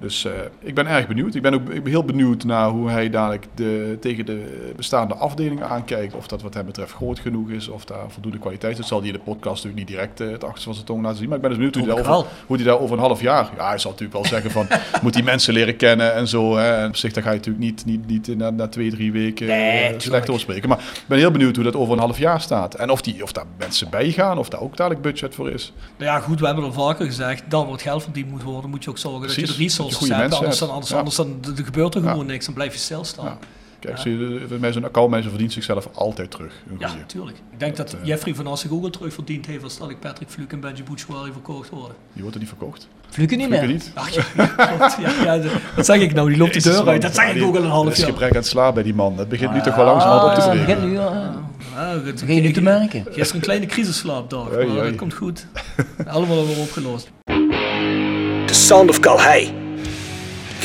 Speaker 8: Dus eh, ik ben erg benieuwd. Ik ben ook ik ben heel benieuwd naar hoe hij dadelijk de, tegen de bestaande afdelingen aankijkt. Of dat wat hem betreft groot genoeg is, of daar voldoende kwaliteit is. Dat zal hij in de podcast natuurlijk niet direct eh, het achterste van zijn tong laten zien. Maar ik ben dus benieuwd hoe hij, hoe daar over een half jaar... Ja, hij zal natuurlijk wel zeggen van, (laughs) moet die mensen leren kennen en zo. Hè. En op zich, daar ga je natuurlijk niet, niet, niet na, na twee, drie weken
Speaker 1: Nee,
Speaker 8: eh, slecht over spreken. Maar ik ben heel benieuwd hoe dat over een half jaar staat. En of, die, of daar mensen bij gaan, of daar ook dadelijk budget voor is.
Speaker 1: Nou ja, goed, we hebben er vaker gezegd, dan wordt geld verdiend moet worden, moet je ook zorgen dat je de resources
Speaker 8: dat je goede
Speaker 1: hebt.
Speaker 8: mensen
Speaker 1: Anders, dan, anders,
Speaker 8: Ja.
Speaker 1: anders dan, er gebeurt er
Speaker 8: Ja.
Speaker 1: gewoon niks, dan blijf je stilstaan.
Speaker 8: Ja.
Speaker 1: Ja,
Speaker 8: Kijk,
Speaker 1: Ja.
Speaker 8: zie je, zo'n accountmanager verdient zichzelf altijd terug. Een goeie.
Speaker 1: tuurlijk. Ik denk dat,
Speaker 8: Dat, eh,
Speaker 1: Jeffrey van As zich ook al terug verdiend heeft als dat ik Patrick Fluke en Benji Bouchouari verkocht worden.
Speaker 8: Die wordt er niet verkocht.
Speaker 7: Fluke niet
Speaker 8: Fluke
Speaker 7: meer.
Speaker 8: niet.
Speaker 1: Ach, ja, ja, ja, wat zeg ik nou? Die loopt de deur uit. Dat zeg
Speaker 8: Ja,
Speaker 1: ik ook al een
Speaker 8: Er
Speaker 1: half
Speaker 8: is
Speaker 1: jaar.
Speaker 8: gebrek aan slaap bij die man. Dat begint nu
Speaker 7: Ah,
Speaker 8: toch wel langzamerhand op te
Speaker 7: ja,
Speaker 8: breken.
Speaker 7: begint nu, ja.
Speaker 1: Ah, goed.
Speaker 7: Begin je nu te merken.
Speaker 1: Gisteren een kleine crisisslaapdag, maar dat komt goed. Allemaal weer opgelost.
Speaker 9: The Sound of Calhei.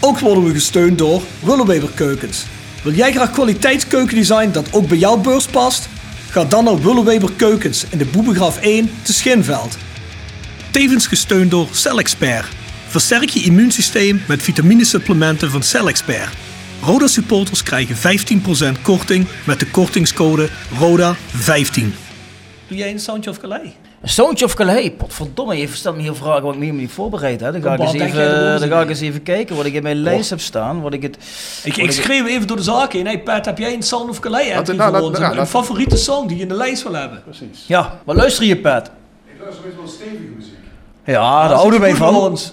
Speaker 9: Ook worden we gesteund door Willeweber Keukens. Wil jij graag kwaliteitskeukendesign dat ook bij jouw beurs past? Ga dan naar Willeweber Keukens in de Boebegraaf 1 te Schinveld. Tevens gesteund door CellExpert. Versterk je immuunsysteem met vitaminesupplementen van CellExpert. Roda supporters krijgen 15% korting met de kortingscode RODA15. Doe jij een Soundje of Calais?
Speaker 7: Een Soundje of Calais? Potverdomme, je stelt me hier vragen wat ik me helemaal niet voorbereid heb. Dan ga, ik eens, even, dan ga ik eens even kijken wat ik in mijn lijst heb staan. Wat ik het,
Speaker 1: Ik,
Speaker 7: wat
Speaker 1: ik schreef even door de zaak heen. Hey Pat, heb jij een Sound of Calais entry
Speaker 8: nou,
Speaker 1: Een- een favoriete song die je in de lijst wil hebben?
Speaker 8: Precies.
Speaker 7: Ja, wat luister je, Pat?
Speaker 10: Ik luister meestal wel stevige muziek.
Speaker 7: Ja, de oude wij
Speaker 1: voor
Speaker 7: van.
Speaker 1: ons.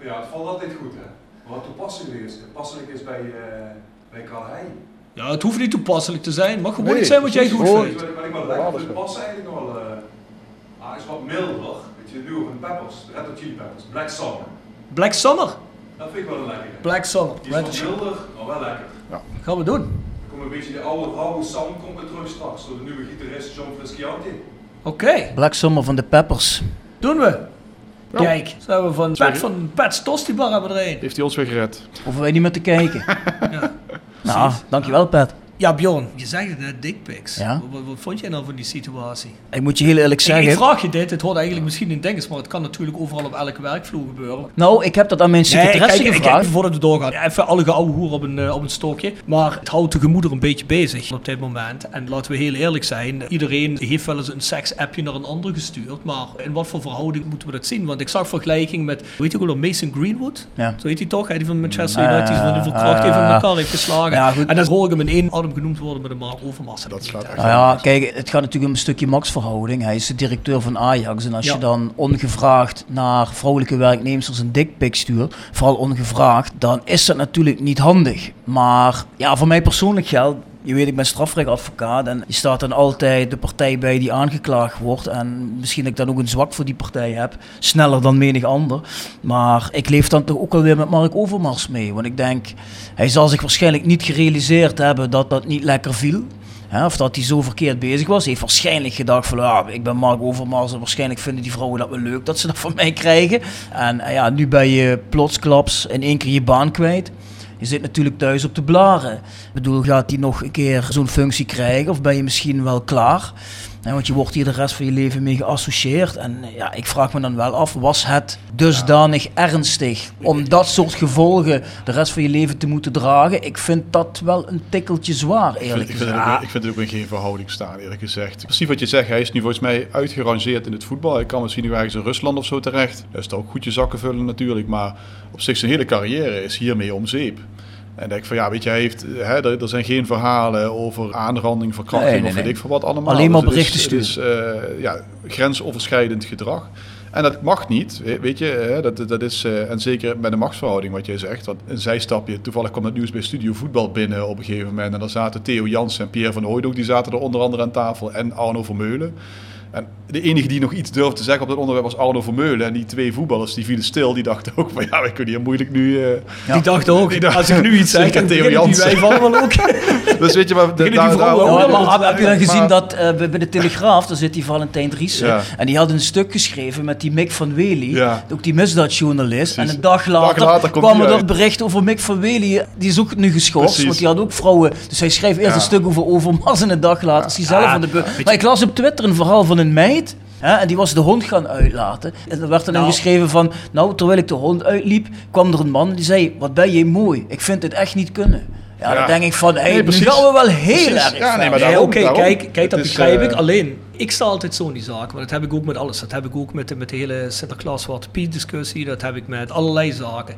Speaker 10: Ja, het valt altijd goed, hè. Maar wat toepasselijk is, passelijk is bij, eh bij Calais.
Speaker 1: Ja, het hoeft niet toepasselijk te zijn. Het mag gewoon
Speaker 8: Nee,
Speaker 1: iets zijn wat jij goed vindt.
Speaker 10: Wat ik, wel lekker passen eigenlijk nog wel, eh ah, is wat milder. Weet je, nu van Peppers, Red Hot Chili Peppers, Black Summer.
Speaker 1: Black Summer.
Speaker 10: Dat vind ik wel een lekkere.
Speaker 1: Black Summer.
Speaker 10: Die is
Speaker 1: Red
Speaker 10: wat milder, maar wel lekker.
Speaker 1: Gaan we doen.
Speaker 10: Er komt een beetje de oude rauwe sound komt weer terug straks door de nieuwe gitarist John Frusciante.
Speaker 1: Oké,
Speaker 7: Black Summer van de Peppers.
Speaker 1: doen we. Kijk, zo hebben we van Pat van Pat's Tosti Bar hebben we er een.
Speaker 8: Heeft hij ons weer gered.
Speaker 7: Hoeven wij niet meer te kijken. (laughs)
Speaker 1: Ja.
Speaker 7: nou, dankjewel Pat.
Speaker 1: Ja, Bjorn, je zegt het net, dickpics.
Speaker 7: Ja.
Speaker 1: Wat, vond jij nou van die situatie?
Speaker 7: Ik moet je heel eerlijk
Speaker 1: Ik, ik
Speaker 7: zeggen.
Speaker 1: vraag je dit, het hoort eigenlijk misschien in denkens, maar het kan natuurlijk overal op elke werkvloer gebeuren.
Speaker 7: Nou, ik heb dat aan mijn secretaresse
Speaker 1: kijk, kijk,
Speaker 7: gevraagd.
Speaker 1: voordat we doorgaan, even alle geouwe hoer op een, eh, op een stokje. Maar het houdt de gemoeder een beetje bezig op dit moment. En laten we heel eerlijk zijn, iedereen heeft wel eens een seks-appje naar een ander gestuurd. Maar in wat voor verhouding moeten we dat zien? Want ik zag vergelijking met, weet je wel, Mason Greenwood?
Speaker 7: Ja.
Speaker 1: Zo heet hij toch? Hè? Die van Manchester
Speaker 7: Mm,
Speaker 1: United, die van hoeveel kracht hij van
Speaker 7: eh,
Speaker 1: elkaar heeft geslagen.
Speaker 7: ja, goed.
Speaker 1: en dan hoor ik hem in één adem genoemd worden met een Mark Overmars.
Speaker 8: Dat slaat echt
Speaker 7: Nou ja, kijk, het gaat natuurlijk om een stukje machtsverhouding. Hij is de directeur van Ajax. En als
Speaker 1: Ja.
Speaker 7: je dan ongevraagd naar vrouwelijke werknemers een dickpic stuurt, vooral ongevraagd, dan is dat natuurlijk niet handig. Maar ja, voor mij persoonlijk geldt, je weet, ik ben strafrechtadvocaat en je staat dan altijd de partij bij die aangeklaagd wordt. En misschien dat ik dan ook een zwak voor die partij heb, sneller dan menig ander. Maar ik leef dan toch ook alweer met Mark Overmars mee. Want ik denk, hij zal zich waarschijnlijk niet gerealiseerd hebben dat dat niet lekker viel. Of dat hij zo verkeerd bezig was. Hij heeft waarschijnlijk gedacht van, ja, ik ben Mark Overmars en waarschijnlijk vinden die vrouwen dat wel leuk dat ze dat van mij krijgen. En ja, nu ben je plotsklaps in één keer je baan kwijt. Je zit natuurlijk thuis op de blaren. Ik bedoel, gaat hij nog een keer zo'n functie krijgen of ben je misschien wel klaar? Want je wordt hier de rest van je leven mee geassocieerd. En eh, ja, ik vraag me dan wel af, was het dusdanig ernstig om dat soort gevolgen de rest van je leven te moeten dragen? Ik vind dat wel een tikkeltje zwaar,
Speaker 8: Ik vind,
Speaker 7: eerlijk
Speaker 8: ik, vind
Speaker 7: gezegd.
Speaker 8: het ook, ik vind het ook in geen verhouding staan, eerlijk gezegd. Precies wat je zegt, hij is nu volgens mij uitgerangeerd in het voetbal. Hij kan misschien nu ergens in Rusland of zo terecht. Hij is toch ook goed je zakken vullen natuurlijk, maar op zich zijn hele carrière is hiermee om zeep. En denk van ja, weet je, heeft, hè, er, er zijn geen verhalen over aanranding, verkrachting
Speaker 7: Nee, nee,
Speaker 8: of weet
Speaker 7: nee.
Speaker 8: ik veel wat allemaal.
Speaker 7: Alleen maar
Speaker 8: Dus het is-
Speaker 7: berichten
Speaker 8: is, eh, ja, grensoverschrijdend gedrag. En dat mag niet, we- weet je. Hè, dat, dat is, eh, en zeker met de machtsverhouding wat jij zegt. Want een zijstapje, toevallig kwam het nieuws bij Studio Voetbal binnen op een gegeven moment. En daar zaten Theo Jansen en Pierre van Hooydonk, die zaten er onder andere aan tafel. En Arno Vermeulen. En de enige die nog iets durfde te zeggen op dat onderwerp was Arno Vermeulen. En die twee voetballers, die vielen stil. Die dachten ook van, ja, wij kunnen hier moeilijk nu... eh,
Speaker 1: Die dacht ook,
Speaker 8: Die dacht-
Speaker 1: als ik nu iets zeg, dan die
Speaker 8: Jansen.
Speaker 1: wij allemaal ook. (laughs)
Speaker 8: Dus weet je, maar...
Speaker 1: die
Speaker 8: daar- daar-
Speaker 1: ook
Speaker 7: Ja,
Speaker 1: wel.
Speaker 7: maar heb, je dan gezien
Speaker 8: maar-
Speaker 7: dat eh, bij de Telegraaf, daar zit die Valentijn Driessen,
Speaker 8: Ja.
Speaker 7: en die had een stuk geschreven met die Mick van Wely,
Speaker 8: Ja.
Speaker 7: ook die misdaadjournalist. En een dag later,
Speaker 8: Dag later komt
Speaker 7: kwam er dat bericht over Mick van Wely, die is ook nu geschorst, want die had ook vrouwen. Dus hij schreef eerst
Speaker 8: Ja.
Speaker 7: een stuk over Overmars en een dag later is hij zelf aan de beurt. Maar ik las op Twitter een verhaal van een meid. Hè, en die was de hond gaan uitlaten. En er werd dan
Speaker 1: Nou.
Speaker 7: geschreven van... Nou, terwijl ik de hond uitliep, kwam er een man die zei... Wat ben jij mooi. Ik vind dit echt niet kunnen. Ja,
Speaker 8: Ja.
Speaker 7: dan denk ik van... Hey,
Speaker 8: Nee, precies.
Speaker 7: gaan we wel heel
Speaker 8: Precies.
Speaker 7: erg
Speaker 8: Ja, nee, maar daarom,
Speaker 1: oké, kijk, kijk, dat begrijp
Speaker 8: eh,
Speaker 1: ik. Alleen, ik sta altijd zo in die zaken. Maar dat heb ik ook met alles. Dat heb ik ook met de, met de hele Sinterklaas Zwarte Piet discussie. Dat heb ik met allerlei zaken.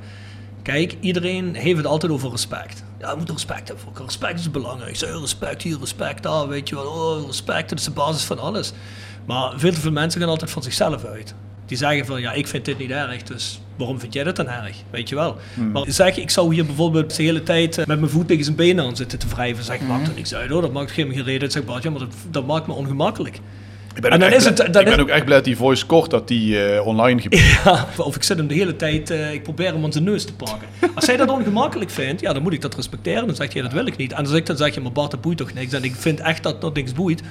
Speaker 1: Kijk, iedereen heeft het altijd over respect. Ja, je moet respect hebben voor elkaar. Respect is belangrijk. Zeg, respect hier, respect daar, weet je wel. Oh, respect, dat is de basis van alles. Maar veel te veel mensen gaan altijd van zichzelf uit. Die zeggen van, ja, ik vind dit niet erg, dus waarom vind jij dat dan erg? Weet je wel. Maar zeg, ik zou hier bijvoorbeeld de hele tijd eh, met mijn voet tegen zijn benen aan zitten te wrijven. Zeg, maakt er niks uit hoor, dat maakt geen reden. Zeg, Bart, ja, maar dat, dat maakt me ongemakkelijk.
Speaker 8: Ik ben,
Speaker 1: En
Speaker 8: ook
Speaker 1: dan
Speaker 8: echt
Speaker 1: is het-
Speaker 8: blij-
Speaker 1: dan
Speaker 8: ik ben
Speaker 1: is-
Speaker 8: ook echt blij dat die voice kort dat die eh, online gebeurt. (laughs)
Speaker 1: Ja, of ik zit hem de hele tijd, eh, ik probeer hem aan zijn neus te pakken. Als hij dat ongemakkelijk vindt, ja, dan moet ik dat respecteren. Dan zegt hij, dat wil ik niet. En als ik dan zeg, je, maar Bart, dat boeit toch niks. En ik vind echt dat dat niks boeit.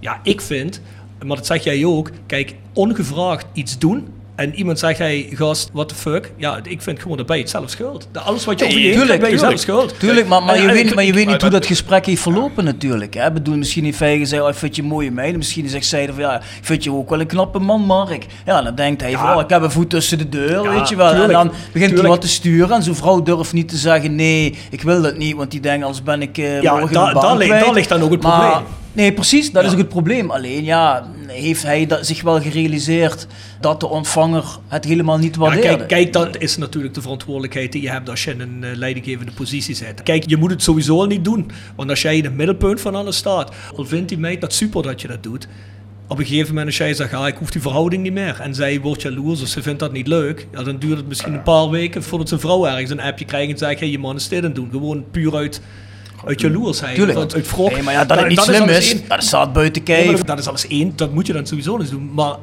Speaker 1: Ja, ik vind, maar dat zeg jij ook, kijk, ongevraagd iets doen, en iemand zegt, hey gast, what the fuck? Ja, ik vind gewoon dat je het zelf schuld. Dat Alles wat je
Speaker 7: Nee,
Speaker 1: over je
Speaker 7: tuurlijk,
Speaker 1: krijgt, ben je zelf schuld.
Speaker 7: Tuurlijk, maar, maar,
Speaker 1: En-
Speaker 7: je,
Speaker 1: en-
Speaker 7: weet, maar je weet niet hoe dat gesprek heeft verlopen natuurlijk. Hè? Bedoel, misschien heeft hij gezegd, oh, ik vind je een mooie meid. Misschien zegt zij van, ja, ik vind je ook wel een knappe man, Mark. Ja, dan denkt hij van, oh, ik heb een voet tussen de deur,
Speaker 1: Ja,
Speaker 7: weet je wel.
Speaker 1: tuurlijk,
Speaker 7: en dan begint hij wat te sturen. En zo'n vrouw durft niet te zeggen, nee, ik wil dat niet. Want die denkt, anders ben ik eh
Speaker 1: Ja,
Speaker 7: morgen
Speaker 1: da-
Speaker 7: de baan
Speaker 1: daar ligt- daar ligt dan ook het
Speaker 7: Maar-
Speaker 1: probleem.
Speaker 7: Nee, precies, dat
Speaker 1: Ja.
Speaker 7: is ook het probleem. Alleen, ja, heeft hij dat, zich wel gerealiseerd dat de ontvanger het helemaal niet
Speaker 1: Ja,
Speaker 7: waardeerde?
Speaker 1: kijk, kijk, dat is natuurlijk de verantwoordelijkheid die je hebt als je in een eh, leidinggevende positie zit. Kijk, je moet het sowieso al niet doen. Want als jij in het middelpunt van alles staat, al vindt die meid dat super dat je dat doet. Op een gegeven moment als jij zegt, ah, ik hoef die verhouding niet meer. En zij wordt jaloers of ze vindt dat niet leuk. Ja, dan duurt het misschien een paar weken voordat zijn vrouw ergens een appje krijgt en zegt, hey, je man is dit het doen. Gewoon puur uit, uit jaloersheid.
Speaker 7: Tuurlijk.
Speaker 1: of Uit.
Speaker 7: Nee, maar ja, dat het
Speaker 1: Dan-
Speaker 7: niet slim is,
Speaker 1: één.
Speaker 7: dat staat buiten kijf.
Speaker 1: dat- dat is alles één. Dat moet je dan sowieso eens doen. Maar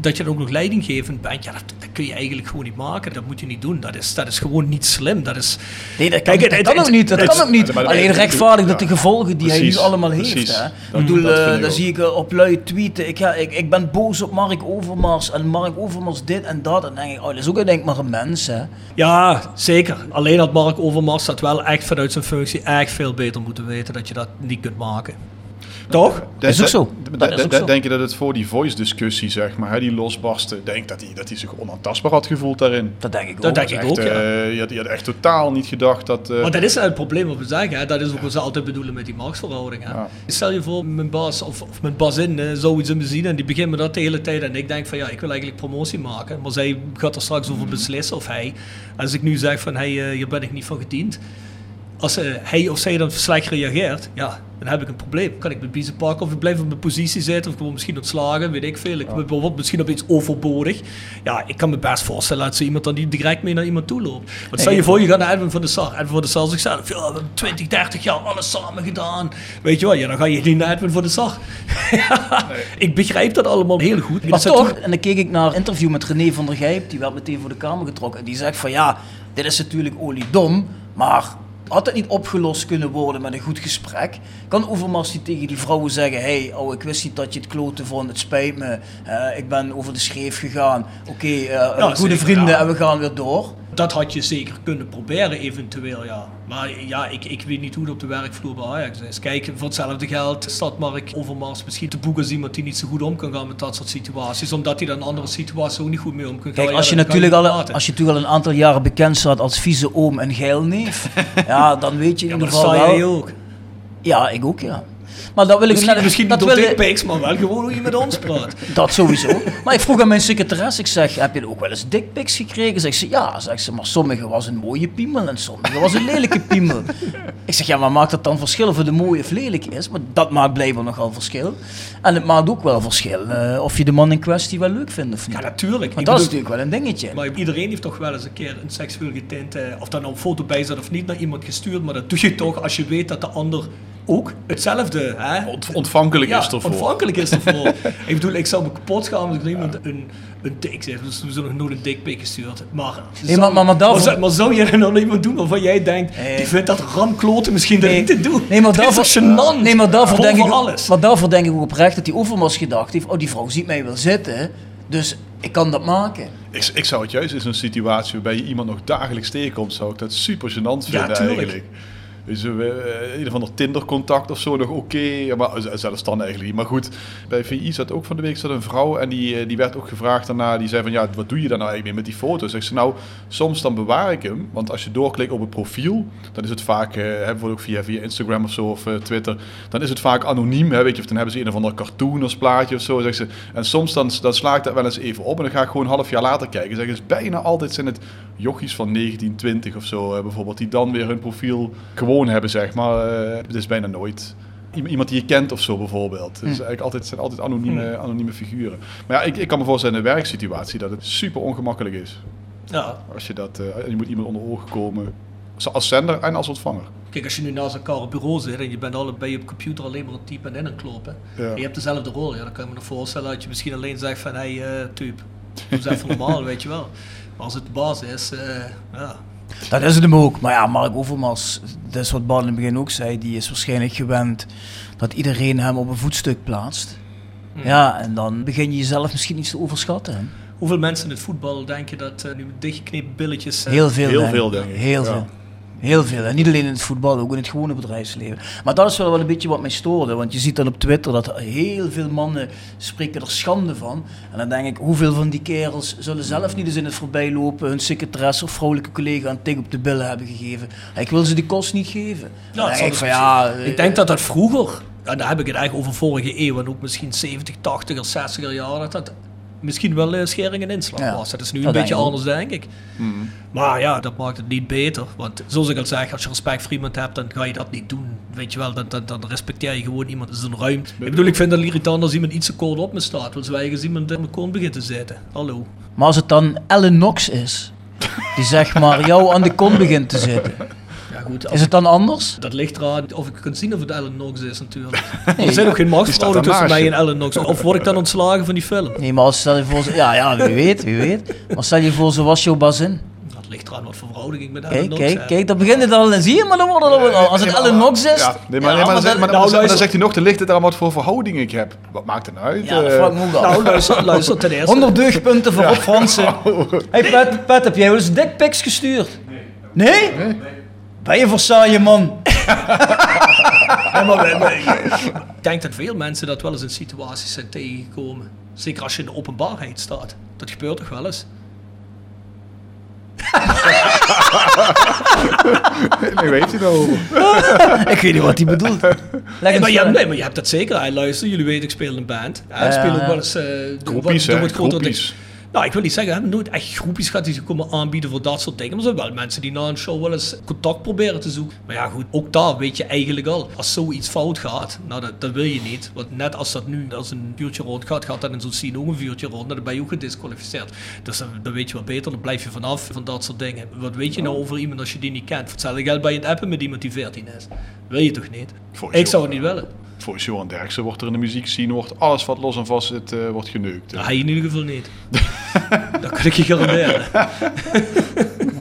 Speaker 1: dat je dan ook nog leidinggevend bent, ja, dat, dat kun je eigenlijk gewoon niet maken. Dat moet je niet doen. Dat is, dat is gewoon niet slim. Dat is...
Speaker 7: Nee, dat kan,
Speaker 1: Kijk,
Speaker 7: dat
Speaker 1: het-
Speaker 7: kan
Speaker 1: het-
Speaker 7: ook niet. Dat
Speaker 1: het-
Speaker 7: kan ook niet. Alleen rechtvaardig dat de gevolgen die hij nu allemaal
Speaker 8: precies.
Speaker 7: heeft. Hè.
Speaker 8: Dat-
Speaker 7: ik bedoel,
Speaker 8: dat vind
Speaker 7: eh, zie ik eh, op lui tweeten. Ik, ga, ik, ik ben boos op Mark Overmars. En Mark Overmars dit en dat. En dan denk ik, oh, dat is ook denk ik maar een mens. Hè.
Speaker 1: Ja, zeker. Alleen had Mark Overmars dat wel echt vanuit zijn functie echt veel beter moeten weten dat je dat niet kunt maken. Toch?
Speaker 8: Dat
Speaker 7: is ook zo. Dat is ook zo.
Speaker 8: Denk je dat het voor die voice-discussie, zeg maar, hè, die losbarsten, denk dat hij dat hij zich onaantastbaar had gevoeld daarin?
Speaker 7: Dat denk ik
Speaker 1: Dat
Speaker 7: ook.
Speaker 1: denk ik
Speaker 8: Echt,
Speaker 1: ook, ja.
Speaker 8: eh, je, had, je had echt totaal niet gedacht dat... eh,
Speaker 1: Maar dat is het probleem wat we zeggen. Hè. Dat is ook wat ze altijd bedoelen met die machtsverhouding. Hè.
Speaker 8: Ja.
Speaker 1: Stel je voor, mijn baas of, of mijn bazin eh, zou iets in me zien en die begint me dat de hele tijd. En ik denk van ja, ik wil eigenlijk promotie maken. Maar zij gaat er straks over beslissen of hij. Als ik nu zeg van hey, eh, hier ben ik niet van gediend. Als eh, hij of zij dan slecht reageert, ja, dan heb ik een probleem. Kan ik mijn biezen pakken of ik blijf op mijn positie zitten of gewoon misschien ontslagen, weet ik veel. Ik word misschien op iets overbodig. Ja, ik kan me best voorstellen dat zo iemand dan niet direct mee naar iemand toe loopt. Want stel je voor, je gaat naar Edwin van de Sar. Edwin van de Sar zichzelf, ja, we hebben 20, 30 jaar alles samen gedaan. Weet je wel, ja, dan ga je niet naar Edwin van de Sar. Ja, (laughs) Ik begrijp dat allemaal heel goed.
Speaker 7: Maar
Speaker 1: zijn
Speaker 7: toch, en dan keek ik naar een interview met René van der Gijp, die werd meteen voor de Kamer getrokken. En die zegt van ja, dit is natuurlijk oliedom, maar had het niet opgelost kunnen worden met een goed gesprek? Kan Overmars niet tegen die vrouwen zeggen, hey, oh, ik wist niet dat je het kloten vond, het spijt me, eh, ik ben over de schreef gegaan. Oké, eh, goede vrienden en we gaan weer door.
Speaker 1: Dat had je zeker kunnen proberen, eventueel, ja. Maar ja, ik, ik weet niet hoe het op de werkvloer bij Ajax is. Kijk, voor hetzelfde geld staat Mark Overmars misschien te boeken als iemand die niet zo goed om kan gaan met dat soort situaties. Omdat hij dan andere situaties ook niet goed mee om kan gaan.
Speaker 7: Kijk, als je, natuurlijk al,
Speaker 1: praten.
Speaker 7: als je natuurlijk al een aantal jaren bekend staat als vieze oom en geilneef, (laughs) ja, dan weet je in
Speaker 1: Ja,
Speaker 7: ieder geval wel...
Speaker 1: ook.
Speaker 7: Ja, ik ook, ja. Maar dat wil ik
Speaker 1: Misschien,
Speaker 7: net-
Speaker 1: misschien
Speaker 7: dat
Speaker 1: niet door maar wel gewoon hoe je met ons praat. (laughs)
Speaker 7: Dat sowieso. Maar ik vroeg aan mijn secretaresse, ik zeg, heb je ook wel eens dickpics gekregen? Zegt ze, ja. Zegt ze, maar sommige was een mooie piemel en sommige was een lelijke piemel. (laughs) Ik zeg, ja, maar maakt dat dan verschil of het een mooie of lelijk is? Maar dat maakt blijkbaar nogal verschil. En het maakt ook wel verschil eh, of je de man in kwestie wel leuk vindt of niet.
Speaker 1: Ja, natuurlijk.
Speaker 7: Want dat is
Speaker 1: bedoel-
Speaker 7: natuurlijk wel een dingetje.
Speaker 1: Maar iedereen heeft toch wel eens een keer een seksueel getint, eh, of daar nou een foto bij zat of niet, naar iemand gestuurd. Maar dat doe je toch als je weet dat de ander ook hetzelfde hè,
Speaker 8: ont- ontvankelijk
Speaker 1: ja,
Speaker 8: is ervoor.
Speaker 1: ontvankelijk is ervoor. (laughs) ik bedoel, ik zou me kapot gaan als ik iemand een, een dik zeg. Dus we nog nooit een dikpik gestuurd. Maar,
Speaker 7: Nee, maar- maar- maar daarvoor-
Speaker 1: zou, maar zou je er dan iemand doen waarvan jij denkt,
Speaker 7: Nee.
Speaker 1: die vindt dat ramkloten misschien dat niet te doen.
Speaker 7: Nee, maar daarvoor,
Speaker 1: gênant?
Speaker 7: nee, maar daarvoor denk ik,
Speaker 1: alles.
Speaker 7: maar daarvoor denk ik ook oprecht dat die Overmars gedacht heeft, oh die vrouw ziet mij wel zitten, dus ik kan dat maken.
Speaker 8: Ik, ik zou het juist in zo'n situatie waarbij je iemand nog dagelijks tegenkomt, zou ik dat super gênant
Speaker 1: Ja,
Speaker 8: vinden
Speaker 1: tuurlijk.
Speaker 8: eigenlijk. Dus eh, een of ander Tinder-contact of zo nog oké, ja, maar zelfs dan eigenlijk niet. Maar goed, bij VI zat ook van de week zat een vrouw en die, eh, die werd ook gevraagd daarna. Die zei van, ja, wat doe je dan nou eigenlijk mee met die foto's? Zegt ze, nou, soms dan bewaar ik hem, want als je doorklikt op het profiel, dan is het vaak, eh, bijvoorbeeld ook via, via Instagram of zo of Twitter, dan is het vaak anoniem, hè, weet je, of dan hebben ze een of ander cartoon als plaatje of zo, zegt ze. En soms dan, dan sla ik dat wel eens even op en dan ga ik gewoon een half jaar later kijken. Zeggen ze, bijna altijd zijn het jochies van 1920 of zo, eh, bijvoorbeeld, die dan weer hun profiel gewoon hebben, zeg maar. Eh, het is bijna nooit iem- iemand die je kent of zo, bijvoorbeeld. Het, is eigenlijk altijd, het zijn altijd anonieme, anonieme figuren. Maar ja, ik, ik kan me voorstellen in een werksituatie dat het super ongemakkelijk is.
Speaker 1: Ja.
Speaker 8: Als je dat, eh, je moet iemand onder ogen komen, als zender en als ontvanger.
Speaker 1: Kijk, als je nu naast elkaar op bureau zit en je bent allebei op computer alleen maar het typen en in het kloppen.
Speaker 8: Ja.
Speaker 1: En je hebt dezelfde rol, ja, dan kan je me nog voorstellen dat je misschien alleen zegt van, hé, hey, eh type, doe eens even normaal, (laughs) weet je wel. Als het de baas is, eh, ja.
Speaker 7: Dat is het hem ook. Maar ja, Mark Overmars, dat is wat Bart in het begin ook zei, die is waarschijnlijk gewend dat iedereen hem op een voetstuk plaatst. Ja, en dan begin je jezelf misschien iets te overschatten. hè.
Speaker 1: Hoeveel mensen in het voetbal denken dat eh, nu met dichtgeknepen billetjes... eh,
Speaker 7: Heel veel.
Speaker 8: Heel
Speaker 7: denk
Speaker 8: veel, denk ik.
Speaker 7: Heel
Speaker 8: Ja.
Speaker 7: veel. Heel veel. En niet alleen in het voetbal, ook in het gewone bedrijfsleven. Maar dat is wel wel een beetje wat mij stoorde. Want je ziet dan op Twitter dat heel veel mannen spreken er schande van. En dan denk ik, hoeveel van die kerels zullen zelf niet eens in het voorbijlopen hun secretaresse of vrouwelijke collega een tik op de billen hebben gegeven. Ik wil ze die kost niet geven. Denk ik van ja...
Speaker 1: ik denk dat dat vroeger, en daar heb ik het eigenlijk over vorige eeuw, en ook misschien 70, 80 60er jaren, dat dat misschien wel eh, schering en inslag
Speaker 7: Ja,
Speaker 1: was. Dat is nu
Speaker 7: dat
Speaker 1: een beetje anders, denk ik. Maar ja, dat maakt het niet beter. Want zoals ik al zeg, als je respect voor iemand hebt, dan ga je dat niet doen. Weet je wel, dan, dan, dan respecteer je gewoon iemand in zijn ruimte. Ik bedoel, ik vind het irritant als iemand iets te kort op me staat. Want zwijgen als iemand in mijn koon begint te zitten. Hallo.
Speaker 7: Maar als het dan Ellen Knox is, die zeg maar jou aan de kont begint te zitten,
Speaker 1: goed. als-
Speaker 7: is het dan anders?
Speaker 1: Dat ligt eraan of ik kan zien of het Ellen Knox is natuurlijk. (laughs) er zijn ook geen machtsverhouding
Speaker 8: Die staat
Speaker 1: tussen mij en Ellen Knox. Of word ik dan ontslagen van die film?
Speaker 7: Nee, maar als stel je voor, zo- ja, ja, wie weet, wie weet. Maar stel je voor, zo was jouw bazin.
Speaker 1: Dat ligt eraan wat voor verhouding ik met Ellen
Speaker 7: Kijk,
Speaker 1: Knox
Speaker 7: kijk,
Speaker 1: heb.
Speaker 7: kijk, dan begint het al. Zie je, maar dan wordt het al. Als het Ellen Knox is.
Speaker 8: Ja, nee, maar,
Speaker 7: ja,
Speaker 8: nee, maar, dan,
Speaker 7: maar
Speaker 8: zegt- maar,
Speaker 7: dan-
Speaker 8: dan- dan
Speaker 1: luister-
Speaker 8: zegt hij nog, er ligt het eraan wat voor verhouding ik heb. Wat maakt het nou uit?
Speaker 7: Ja, dat
Speaker 8: Eh,
Speaker 7: vraag ik me ook af.
Speaker 1: Nou, luister, luister ten eerste.
Speaker 7: 100 deugdpunten voor Rob Fransen. (laughs) Hey Pet, Pet, heb jij wel eens dickpics gestuurd? Nee. Nee? Ben je voor saaie man? (laughs)
Speaker 1: Ja, maar wij- wij- ik denk dat veel mensen dat wel eens in situaties zijn tegengekomen. Zeker als je in de openbaarheid staat. Dat gebeurt toch wel eens? (laughs)
Speaker 8: nee, weet je het over? (laughs)
Speaker 7: Ik weet niet wat hij bedoelt.
Speaker 1: Nee maar, je, nee, maar je hebt dat zeker. Hij luister, jullie weten, ik speel in een band. Hij
Speaker 7: Ja,
Speaker 1: speelt ook wel eens... eh,
Speaker 8: Groepies, hè? Groepies.
Speaker 1: Nou, ik wil niet zeggen, we hebben nooit echt groepjes gehad die zich komen aanbieden voor dat soort dingen. Maar er zijn wel mensen die na een show wel eens contact proberen te zoeken. Maar ja, goed, ook daar weet je eigenlijk al. Als zoiets fout gaat, nou, dat, dat wil je niet. Want net als dat nu als een vuurtje rond gaat, gaat dat in zo'n scene ook een vuurtje rond. Nou, dan ben je ook gedisqualificeerd. Dus dan, dan weet je wel beter, dan blijf je vanaf van dat soort dingen. Wat weet je nou over iemand als je die niet kent? Voor hetzelfde geld bij je het appen met iemand die 14 is. Wil je toch niet?
Speaker 8: Voor
Speaker 1: Ik zou het niet willen.
Speaker 8: Volgens Johan Derksen wordt er in de muziek zien, wordt alles wat los en vast zit, eh, wordt geneukt.
Speaker 1: Hij in ieder geval niet. (laughs) (laughs) dat kan ik je garanderen. (laughs)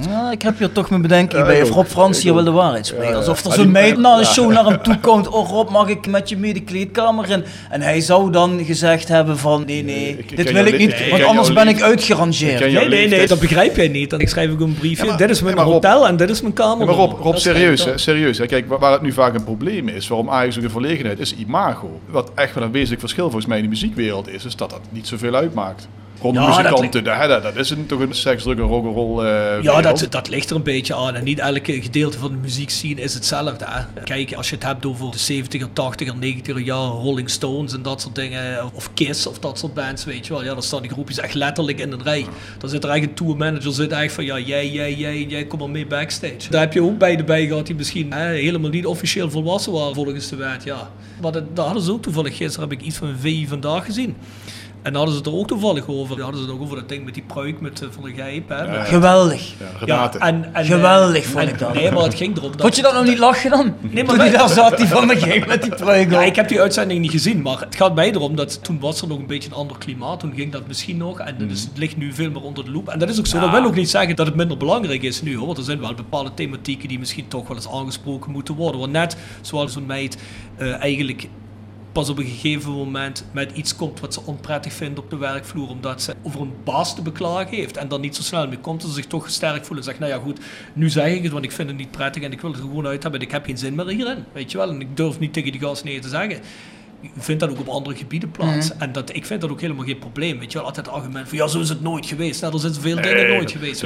Speaker 7: Ja, ik heb hier toch mijn bedenking bij. Of Rob Frans hier wel de waarheid spreken. Alsof er zo'n meid na de show naar hem toe komt. Oh Rob, mag ik met je mee de kleedkamer in? En hij zou dan gezegd hebben van... Nee, nee,
Speaker 8: ik
Speaker 7: dit wil ik niet. Want anders ben ik uitgerangeerd.
Speaker 1: Nee, nee, dat begrijp jij niet. Dan schrijf ik een briefje.
Speaker 8: Ja, maar-
Speaker 1: dit is mijn
Speaker 8: ja, maar Rob-
Speaker 1: hotel en dit is mijn kamer.
Speaker 8: Ja, maar Rob, Rob serieus, hè, serieus. Hè. Kijk, waar waar het nu vaak een probleem is, waarom Ajax ook in verlegenheid is, imago. Wat echt wel een wezenlijk verschil volgens mij in de muziekwereld is, is dat dat niet zoveel uitmaakt.
Speaker 1: Ja, dat
Speaker 8: muzikanten, dat, dat, dat is een, toch een seksdruk, een rock'n'roll eh
Speaker 1: Ja, dat, dat ligt er een beetje aan. En niet elke gedeelte van de muziekscene is hetzelfde. Hè? Kijk, als je het hebt over de 70er, 80er, 90er jaren, Rolling Stones en dat soort dingen, of- Kiss of dat soort bands, weet je wel. Ja, dan staan die groepjes echt letterlijk in een rij. Dan zit er echt een tourmanager, zit echt van, ja, jij, jij, jij, jij, kom maar mee backstage. Daar heb je ook beide bij gehad die misschien hè, helemaal niet officieel volwassen waren volgens de wet, ja. Maar dat, daar hadden ze ook toevallig, gisteren heb ik iets van VI vandaag gezien. En daar hadden ze het er ook toevallig over. Hadden ze het ook over dat ding met die pruik met, eh, van de gijp. Hè, met-
Speaker 7: Geweldig.
Speaker 8: Ja,
Speaker 1: ja,
Speaker 8: Renate.
Speaker 1: en, en,
Speaker 7: Geweldig
Speaker 1: eh,
Speaker 7: vond
Speaker 1: en-
Speaker 7: ik dat.
Speaker 1: Nee, maar het ging erom dat...
Speaker 7: Vond je dat nog niet lachen dan?
Speaker 1: Nee, maar
Speaker 7: Toen
Speaker 1: wij-
Speaker 7: hij daar zat, die van de game met die pruik
Speaker 1: Ja, ik heb die uitzending niet gezien, maar het gaat mij erom dat toen was er nog een beetje een ander klimaat. Toen ging dat misschien nog. En dus het ligt nu veel meer onder de loep. En dat is ook zo. Dat wil ook niet zeggen dat het minder belangrijk is nu hoor. Want er zijn wel bepaalde thematieken die misschien toch wel eens aangesproken moeten worden. Want net zoals zo'n meid eh, eigenlijk pas op een gegeven moment met iets komt wat ze onprettig vindt op de werkvloer, omdat ze over een baas te beklagen heeft en dan niet zo snel mee komt, dat ze zich toch sterk voelen en zegt, nou ja goed, nu zeg ik het, want ik vind het niet prettig en ik wil het er gewoon uit hebben en ik heb geen zin meer hierin, weet je wel, en ik durf niet tegen die gast nee te zeggen. Ik vind dat ook op andere gebieden plaats. En dat, ik vind dat ook helemaal geen probleem. Weet je wel, altijd het argument van ja, zo is het nooit geweest. Nou, er zijn veel dingen nooit geweest.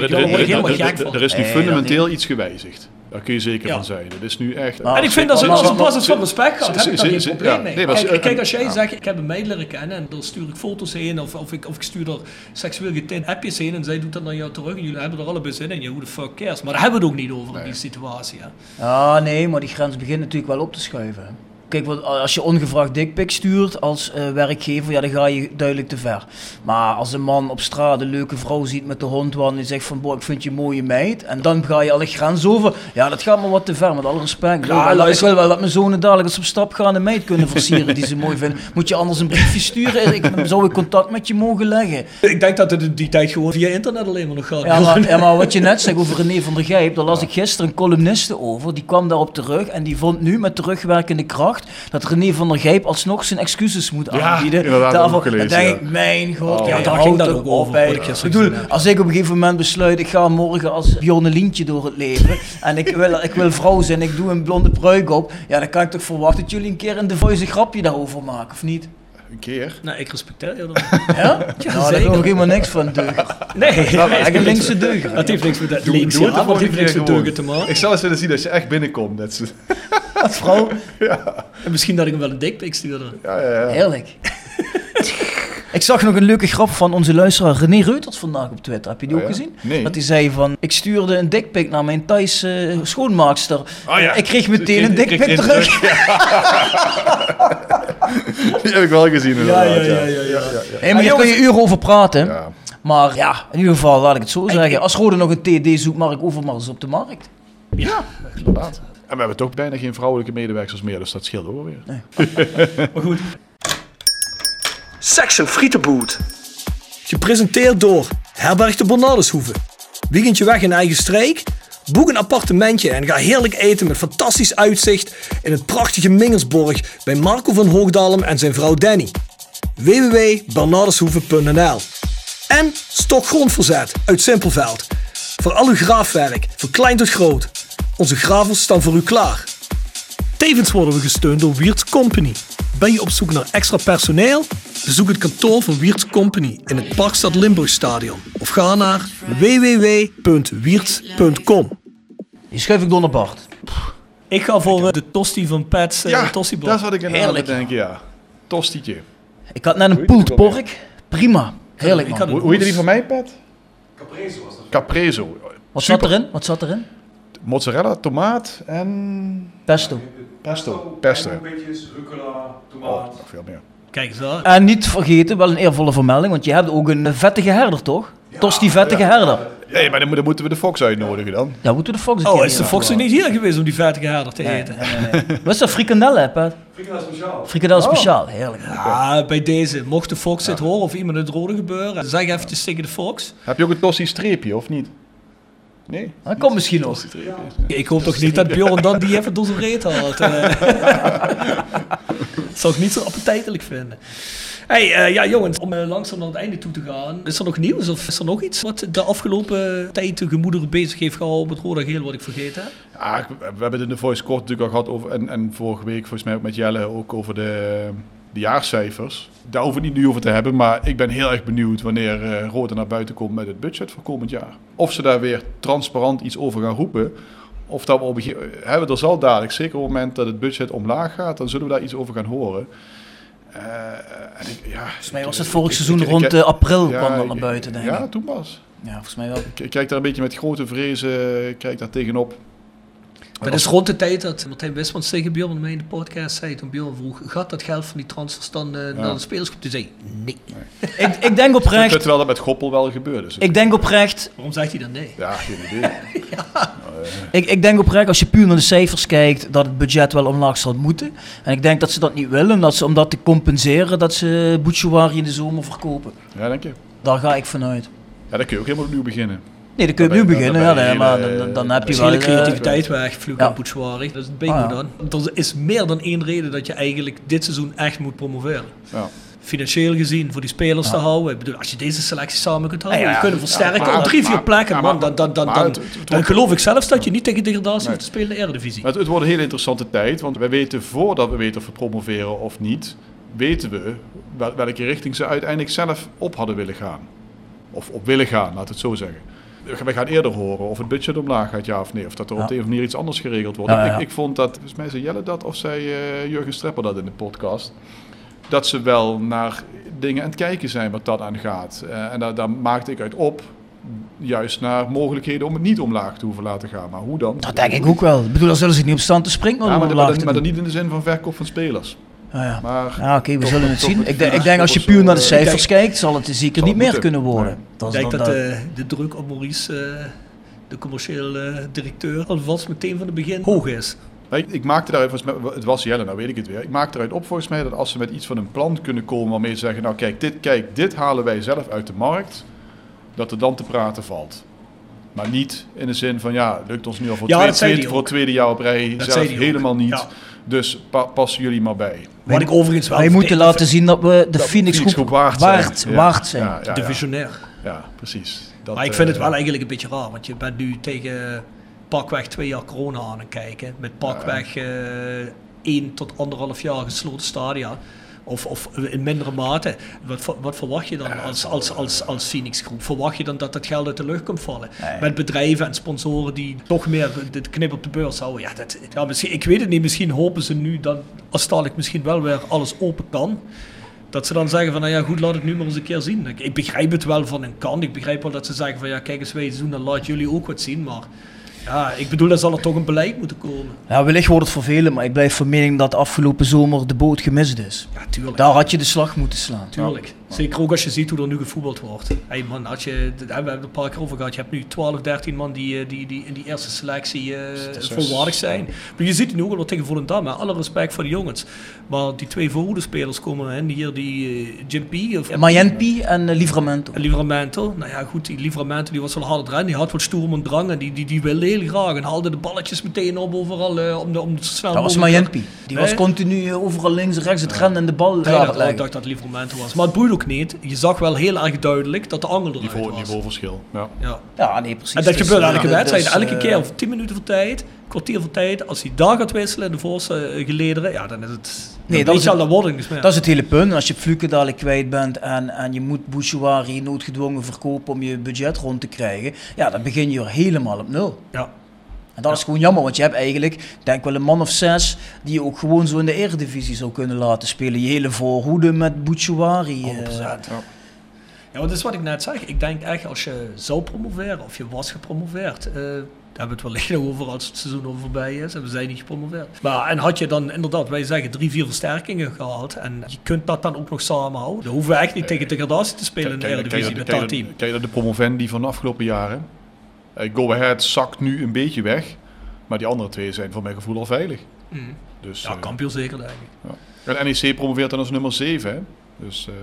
Speaker 8: Er is nu fundamenteel iets gewijzigd. Daar kun je zeker
Speaker 1: Ja.
Speaker 8: van zijn. Het is nu echt...
Speaker 1: En ik vind dat als een basis van respect gaat, heb ik daar geen probleem mee. Kijk, kijk, als jij zegt, ik heb een meid leren kennen en dan stuur ik foto's heen of, of, ik, of ik stuur er seksueel getint appjes heen en zij doet dat naar jou terug en jullie hebben er allebei zin in. Ja, hoe de fuck cares? Maar daar hebben we het ook niet over in die situatie. Hè.
Speaker 7: Ja, nee, maar die grens begint natuurlijk wel op te schuiven. Kijk, want als je ongevraagd dikpik stuurt als eh, werkgever, ja, dan ga je duidelijk te ver. Maar als een man op straat een leuke vrouw ziet met de hond wandelen en zegt van, boh, ik vind je een mooie meid. En dan ga je alle grens over. Ja, dat gaat maar wat te ver, met alle respect.
Speaker 1: Ja,
Speaker 7: ik,
Speaker 1: luister-
Speaker 7: wil wel dat mijn zonen dadelijk als ze op stap gaan een meid kunnen versieren die ze mooi vinden. Moet je anders een briefje sturen? Ik, zou ik contact met je mogen leggen?
Speaker 1: Ik denk dat het die tijd gewoon via internet alleen maar nog gaat.
Speaker 7: Ja maar, (laughs) ja, maar wat je net zegt over René van der Gijp, daar las ik gisteren een columniste over. Die kwam daarop terug en die vond nu met terugwerkende kracht dat René van der Gijp alsnog zijn excuses moet
Speaker 8: Ja,
Speaker 7: aanbieden.
Speaker 8: inderdaad,
Speaker 7: Daarvoor-
Speaker 8: gelezen,
Speaker 7: dan denk
Speaker 8: ja.
Speaker 7: ik, mijn god,
Speaker 8: Oh.
Speaker 7: ja,
Speaker 8: Ja,
Speaker 7: daar
Speaker 1: daar ging dat ook over, wat ik
Speaker 7: bedoel, als ik op een gegeven moment besluit, ik ga morgen als Bjorn Lientje door het leven en ik wil, ik wil vrouw zijn, ik doe een blonde pruik op, ja, dan kan ik toch verwachten dat jullie een keer een The Voice een grapje daarover maken, of niet?
Speaker 8: Een keer.
Speaker 1: Nou, ik respecteer je dan. (laughs)
Speaker 7: Ja? nou, daar geloof ik helemaal niks van, deuger. (laughs)
Speaker 1: Nee,
Speaker 7: Dat is echt een linkse deuger.
Speaker 1: Dat heeft niks met dat links,
Speaker 8: doe
Speaker 1: ja, heeft niks met deugen te maken.
Speaker 8: Ik zal eens willen zien als je echt binnenkomt. Dat ze,
Speaker 7: Als vrouw,
Speaker 1: En misschien dat ik hem wel een dikpik stuurde.
Speaker 8: ja, ja, ja.
Speaker 7: heerlijk. Ik zag nog een leuke grap van onze luisteraar René Reuters vandaag op Twitter. Heb je die
Speaker 8: Oh
Speaker 7: ook
Speaker 8: ja?
Speaker 7: gezien?
Speaker 8: Nee.
Speaker 7: Dat hij zei van, ik stuurde een dikpik naar mijn Thais eh, schoonmaakster.
Speaker 8: Oh ja.
Speaker 7: Ik kreeg meteen een dikpik terug. (laughs)
Speaker 8: Die heb ik wel gezien inderdaad.
Speaker 1: ja, ja,
Speaker 8: ja,
Speaker 1: ja, ja.
Speaker 7: Hey, maar hier kun je uren over praten.
Speaker 8: Ja.
Speaker 7: Maar ja, in ieder geval, laat ik het zo zeggen. Als Rode nog een TD zoekt, Mark Overmars op de markt.
Speaker 8: Inderdaad. En we hebben toch bijna geen vrouwelijke medewerkers meer, dus dat scheelt ook weer. (laughs)
Speaker 1: Maar goed. Section Frietenboot. Gepresenteerd door Herberg de Bernardeshoeve. Weekendje weg in eigen streek? Boek een appartementje en ga heerlijk eten met fantastisch uitzicht in het prachtige Mingersborg bij Marco van Hoogdalem en zijn vrouw Danny. www.bernardeshoeve.nl En Stok Grondverzet uit Simpelveld. Voor al uw graafwerk, van klein tot groot. Onze gravels staan voor u klaar. Tevens worden we gesteund door Wiert's Company. Ben je op zoek naar extra personeel? Bezoek het kantoor van Wiert's Company in het Parkstad Limburgstadion. Of ga naar www.wiert.com.
Speaker 7: Die schuif ik door naar Bart.
Speaker 1: Ik ga voor eh, de tosti van Pat's uh,
Speaker 8: Ja,
Speaker 1: tosti
Speaker 8: dat is wat ik inderdaad
Speaker 7: Heerlijk.
Speaker 8: denk, ja. Tostietje.
Speaker 7: Ik had net een pulled pork. Prima. Heerlijk man.
Speaker 8: Hoe, hoe heet die van mij, Pat?
Speaker 10: Caprezo was dat.
Speaker 8: Caprezo.
Speaker 7: Wat
Speaker 8: Super.
Speaker 7: zat erin? Wat zat erin?
Speaker 8: Mozzarella, tomaat en
Speaker 7: Pesto.
Speaker 8: pesto. Pesto.
Speaker 10: Beetje rucola,
Speaker 8: Oh,
Speaker 10: tomaat.
Speaker 8: nog veel meer.
Speaker 1: Kijk eens daar.
Speaker 7: En niet vergeten, wel een eervolle vermelding, want je hebt ook een vettige herder, toch? Tosti vettige herder.
Speaker 8: Nee, maar dan, moet- dan moeten we de Fox uitnodigen dan.
Speaker 7: Ja, moeten we de Fox een
Speaker 1: Oh, is de. Fox niet hier geweest om die vettige herder te
Speaker 7: Nee,
Speaker 1: eten?
Speaker 7: nee, nee, nee. Wat is dat? Frikandel, hè, Pat?
Speaker 10: Frikandel speciaal.
Speaker 7: Frikandel speciaal. Heerlijk.
Speaker 1: Ah, bij deze. Mocht de Fox dit horen of iemand het rode gebeuren, zeg eventjes tegen de Fox.
Speaker 8: Heb je ook een tosti streepje of niet? Nee?
Speaker 7: Dat komt misschien nog.
Speaker 1: Ik hoop toch niet dat Bjorn dan die even door zijn reet haalt. eh. Dat (laughs) zou ik niet zo appetijtelijk vinden. Hey, eh, ja jongens, om eh, langzaam naar het einde toe te gaan. Is er nog nieuws of is er nog iets wat de afgelopen tijd de gemoederen bezig heeft gehouden met Roda Geel wat ik vergeten heb?
Speaker 8: Ja, we hebben het in de Voice kort natuurlijk al gehad over, en, en vorige week volgens mij ook met Jelle ook over de, de jaarcijfers. Daar hoeven we het niet nu over te hebben, maar ik ben heel erg benieuwd wanneer eh Roda naar buiten komt met het budget voor komend jaar. Of ze daar weer transparant iets over gaan roepen. Of dat we op hebben er zal dadelijk, zeker op het moment dat het budget omlaag gaat, dan zullen we daar iets over gaan horen. Eh, en ik, ja,
Speaker 7: Volgens mij was het vorig seizoen
Speaker 8: ik- ik-
Speaker 7: rond eh, april
Speaker 8: ja,
Speaker 7: kwam dat naar buiten, denk ik.
Speaker 8: Ja, toen pas.
Speaker 7: Ja, volgens mij wel.
Speaker 8: Ik kijk daar een beetje met grote vrezen kijk daar tegenop.
Speaker 1: Dat is rond de tijd dat Martijn Wismans tegen Bjorn en mij in de podcast zei, toen Bjorn vroeg, gaat dat geld van die transfers dan naar de spelersgroep? Toen zei hij, nee.
Speaker 7: Ik, ik denk oprecht,
Speaker 8: Terwijl dat met Goppel wel gebeurde. Dus
Speaker 7: ik denk oprecht,
Speaker 1: Waarom zegt hij dan nee?
Speaker 8: Ja, geen idee. (laughs)
Speaker 7: ik, ik denk oprecht als je puur naar de cijfers kijkt, dat het budget wel omlaag zal moeten. En ik denk dat ze dat niet willen, dat ze om dat te compenseren, dat ze Bouchouari in de zomer verkopen.
Speaker 8: Ja, denk je?
Speaker 7: Daar ga ik vanuit.
Speaker 8: Ja, dan kun je ook helemaal opnieuw beginnen.
Speaker 7: Nee, dan kun je
Speaker 8: Dan
Speaker 7: opnieuw
Speaker 8: je-
Speaker 7: beginnen,
Speaker 8: dan
Speaker 7: ja, nee,
Speaker 8: je
Speaker 7: maar dan, dan heb je wel...
Speaker 1: hele
Speaker 7: eh,
Speaker 1: creativiteit weg, Vloek
Speaker 7: ja.
Speaker 1: en. Dat is het bingo
Speaker 7: Ah, ja.
Speaker 1: dan. Er is meer dan één reden dat je eigenlijk dit seizoen echt moet promoveren.
Speaker 8: Ja.
Speaker 1: Financieel gezien, voor die spelers te houden. Ik bedoel, als je deze selectie samen kunt houden,
Speaker 7: Ja, ja.
Speaker 1: je kunt versterken op drie, vier plekken,
Speaker 8: ja,
Speaker 1: man. Dan, dan, dan, dan,
Speaker 8: het- het
Speaker 1: dan geloof ik zelfs dat je niet tegen degradatie
Speaker 8: Nee.
Speaker 1: hoeft te spelen in de Eredivisie.
Speaker 8: Het, het wordt een hele interessante tijd, want wij weten voordat we weten of we promoveren of niet, weten we wel- welke richting ze uiteindelijk zelf op hadden willen gaan. Of op willen gaan, laat het zo zeggen. Wij gaan eerder horen of het budget omlaag gaat, ja of nee. Of dat er op de een of andere manier iets anders geregeld wordt.
Speaker 7: Ja.
Speaker 8: Ik, ik vond dat, volgens mij zei Jelle dat, of zei eh, Jurgen Strepper dat in de podcast. Dat ze wel naar dingen aan het kijken zijn wat dat aan gaat. Eh, en daar, daar maakte ik uit op, juist naar mogelijkheden om het niet omlaag te hoeven laten gaan. Maar hoe dan?
Speaker 7: Dat denk ik ook wel. Ik bedoel, dan zullen ze niet op stand te springen
Speaker 8: Ja, maar, maar, maar dan niet in de zin van verkoop van spelers.
Speaker 7: Ja, ja.
Speaker 8: Maar
Speaker 7: Ja, oké, we zullen het zien. Ik, denk- ik denk als je puur naar de
Speaker 8: eh,
Speaker 7: cijfers kijkt, zal het zeker
Speaker 8: zal
Speaker 7: niet meer
Speaker 8: moeten.
Speaker 7: kunnen worden.
Speaker 8: Nee.
Speaker 1: Ik denk
Speaker 7: dan
Speaker 1: dat
Speaker 7: dat-
Speaker 1: de, de druk op Maurice, eh, de commercieel eh, directeur, alvast meteen van het begin hoog is.
Speaker 8: Je, Ik maakte daaruit, volgens mij, het was Jelle, nou weet ik het weer. Ik maakte eruit op volgens mij dat als ze met iets van een plan kunnen komen waarmee ze zeggen, nou kijk dit, kijk, dit halen wij zelf uit de markt, dat er dan te praten valt. Maar niet in de zin van, ja, lukt ons nu al voor,
Speaker 1: Ja,
Speaker 8: twee- tweede, voor het tweede jaar op rij
Speaker 1: Dat
Speaker 8: zelf helemaal niet.
Speaker 1: Ja.
Speaker 8: Dus pa- passen jullie maar bij.
Speaker 1: Wat ik overigens wel...
Speaker 7: Wij moeten laten zien dat we de
Speaker 8: Dat
Speaker 7: Phoenix
Speaker 8: Phoenix
Speaker 7: groep
Speaker 8: groep waard zijn.
Speaker 7: waard,
Speaker 8: Ja.
Speaker 7: zijn.
Speaker 8: Ja, ja, ja.
Speaker 1: Divisionair.
Speaker 8: Ja, precies. Dat,
Speaker 1: maar ik vind
Speaker 8: eh,
Speaker 1: het wel eigenlijk een beetje raar, want je bent nu tegen pakweg twee jaar corona aan het kijken. Met pakweg eh één tot anderhalf jaar gesloten stadia. Of, of in mindere mate. Wat, wat verwacht je dan als, als, als, als Phoenix Groep? Verwacht je dan dat dat geld uit de lucht komt vallen? Met bedrijven en sponsoren die toch meer de knip op de beurs houden. Ja, dat, ja misschien, ik weet het niet. Misschien hopen ze nu dan, als dadelijk misschien wel weer alles open kan. Dat ze dan zeggen van, nou ja goed, laat het nu maar eens een keer zien. Ik, ik begrijp het wel van een kant. Ik begrijp wel dat ze zeggen van, ja kijk eens wij doen, dan laat jullie ook wat zien. Maar ja, ik bedoel, dan zal er toch een beleid moeten komen.
Speaker 7: Ja, wellicht wordt het vervelend, maar ik blijf van mening dat afgelopen zomer de boot gemist is.
Speaker 1: Ja, tuurlijk.
Speaker 7: Daar had je de slag moeten slaan.
Speaker 1: Tuurlijk. Zeker ook als je ziet hoe er nu gevoetbald wordt. Hey man, als je, we hebben het een paar keer over gehad. Je hebt nu 12, 13 man die, eh, die, die in die eerste selectie eh
Speaker 8: is-
Speaker 1: volwaardig zijn. Maar je ziet het nu ook al tegen Volendam. hè. Alle respect voor de jongens. Maar die twee voorhoedenspelers komen. Hè. Hier die eh, Jim P. Of,
Speaker 7: Mayenpi en uh, Livramento.
Speaker 1: En Livramento. Nou ja, goed, die Livramento die was wel harder erin. Die had wat stoer en drang. En die, die, die wilde heel graag. En haalde de balletjes meteen op overal. eh, om, de, om het zo snel
Speaker 7: Dat was Mayenpi. Die
Speaker 1: Nee?
Speaker 7: was continu eh, overal links en rechts het rennen en de bal
Speaker 1: Nee, dat,
Speaker 7: het
Speaker 1: ik dacht dat het Livramento was. Maar het boeit ook niet. Je zag wel heel erg duidelijk dat de angel eruit
Speaker 8: Niveau,
Speaker 1: was.
Speaker 8: niveauverschil. Ja.
Speaker 1: Ja.
Speaker 7: Ja, nee, precies.
Speaker 1: En dat
Speaker 7: Dus,
Speaker 1: gebeurt
Speaker 7: eh,
Speaker 1: elke wedstrijd.
Speaker 7: dus,
Speaker 1: elke
Speaker 7: eh,
Speaker 1: keer, 10 minuten voor tijd, kwartier voor tijd. Als hij daar gaat wisselen in de voorste eh, gelederen, ja, dan is het...
Speaker 7: Nee,
Speaker 1: dan
Speaker 7: dat is het-
Speaker 1: dat
Speaker 7: is het hele punt. Als je Fluke dadelijk kwijt bent en, en je moet Bouchouari noodgedwongen verkopen om je budget rond te krijgen, ja, dan begin je er helemaal op nul.
Speaker 1: Ja.
Speaker 7: En dat is gewoon jammer, want je hebt eigenlijk, denk wel een man of zes, die je ook gewoon zo in de eredivisie zou kunnen laten spelen. Je hele voorhoede met Bouchouari. eh,
Speaker 1: 100%. Ja, maar dat is wat ik net zeg. Ik denk echt, als je zou promoveren, of je was gepromoveerd... eh, daar hebben we het wellicht nog over als het seizoen al voorbij is. En we zijn niet gepromoveerd. Maar, en had je dan inderdaad, wij zeggen, drie, vier versterkingen gehaald. En je kunt dat dan ook nog samenhouden. Dan hoeven we echt niet tegen degradatie te spelen in de Eredivisie met dat team.
Speaker 8: Kijk naar de promovendi van de afgelopen jaren. Eh, Go Ahead zakt nu een beetje weg. Maar die andere twee zijn voor mijn gevoel al veilig.
Speaker 1: Mhm.
Speaker 8: Dus,
Speaker 1: Ja,
Speaker 8: eh,
Speaker 1: kampioen zeker, denk ik.
Speaker 8: ja. En NEC promoveert dan als nummer 7. Hè? Dus, eh,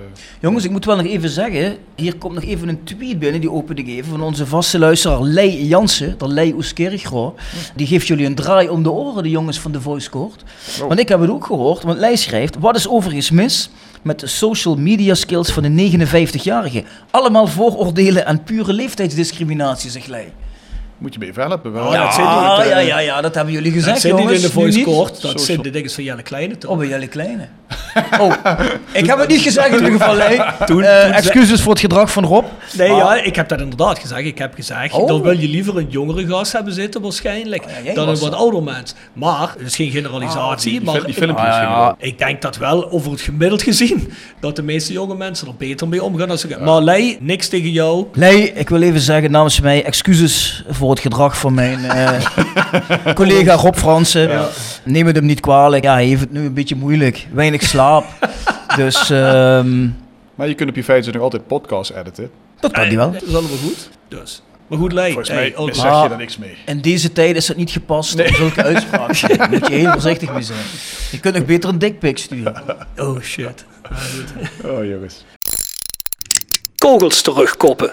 Speaker 7: Jongens, ik moet wel nog even zeggen, hier komt nog even een tweet binnen, die open ik even, van onze vaste luisteraar Lei Jansen, de Lei Oeskerigro. Die geeft jullie een draai om de oren, de jongens van de Voice Court. Want ik heb het ook gehoord, want Lei schrijft, wat is overigens mis met de social media skills van de 59-jarige? Allemaal vooroordelen en pure leeftijdsdiscriminatie, zegt Lei.
Speaker 8: Moet je mee helpen. Wel.
Speaker 1: Oh, ja, dat zit niet,
Speaker 7: Ah,
Speaker 1: eh,
Speaker 7: ja, ja, ja, dat hebben jullie gezegd,
Speaker 1: dat zit niet
Speaker 7: jongens.
Speaker 1: in de voice court. Dat
Speaker 8: Social.
Speaker 1: zit de dingen van Jelle Kleine toch?
Speaker 7: Oh, bij jullie kleine. Oh, ik heb het niet gezegd in ieder geval, Lei.
Speaker 1: Toen-
Speaker 7: Eh, excuses voor het gedrag van Rob.
Speaker 1: Nee, ja, ik heb dat inderdaad gezegd. Ik heb gezegd,
Speaker 7: Oh.
Speaker 1: dan wil je liever een jongere gast hebben zitten waarschijnlijk,
Speaker 7: Oh, ja,
Speaker 1: dan een wat ouder mens. Maar, het is geen generalisatie,
Speaker 8: die,
Speaker 1: maar
Speaker 8: fil- die filmpjes.
Speaker 7: Ah, ja,
Speaker 1: ik denk dat wel over het gemiddeld gezien, dat de meeste jonge mensen er beter mee omgaan. Als ze... Maar Lei, niks tegen jou.
Speaker 7: Nee, ik wil even zeggen namens mij excuses voor het gedrag van mijn eh, (laughs) collega Rob Fransen. Neem het hem niet kwalijk. Ja, hij heeft het nu een beetje moeilijk. Weinig slaap. (laughs) dus ehm,
Speaker 8: Maar je kunt op je feiten nog altijd podcast editen.
Speaker 7: dat kan hij wel.
Speaker 1: Dat is allemaal goed. Dus. Maar goed, Lei.
Speaker 8: Volgens mij
Speaker 1: ook-
Speaker 8: zeg je daar niks mee.
Speaker 7: In deze tijd is het niet gepast om zulke uitspraken. Daar (laughs) moet je heel voorzichtig mee zijn. Je kunt nog beter een dickpic sturen.
Speaker 1: Oh shit.
Speaker 8: Oh jongens.
Speaker 9: Kogels terugkoppen.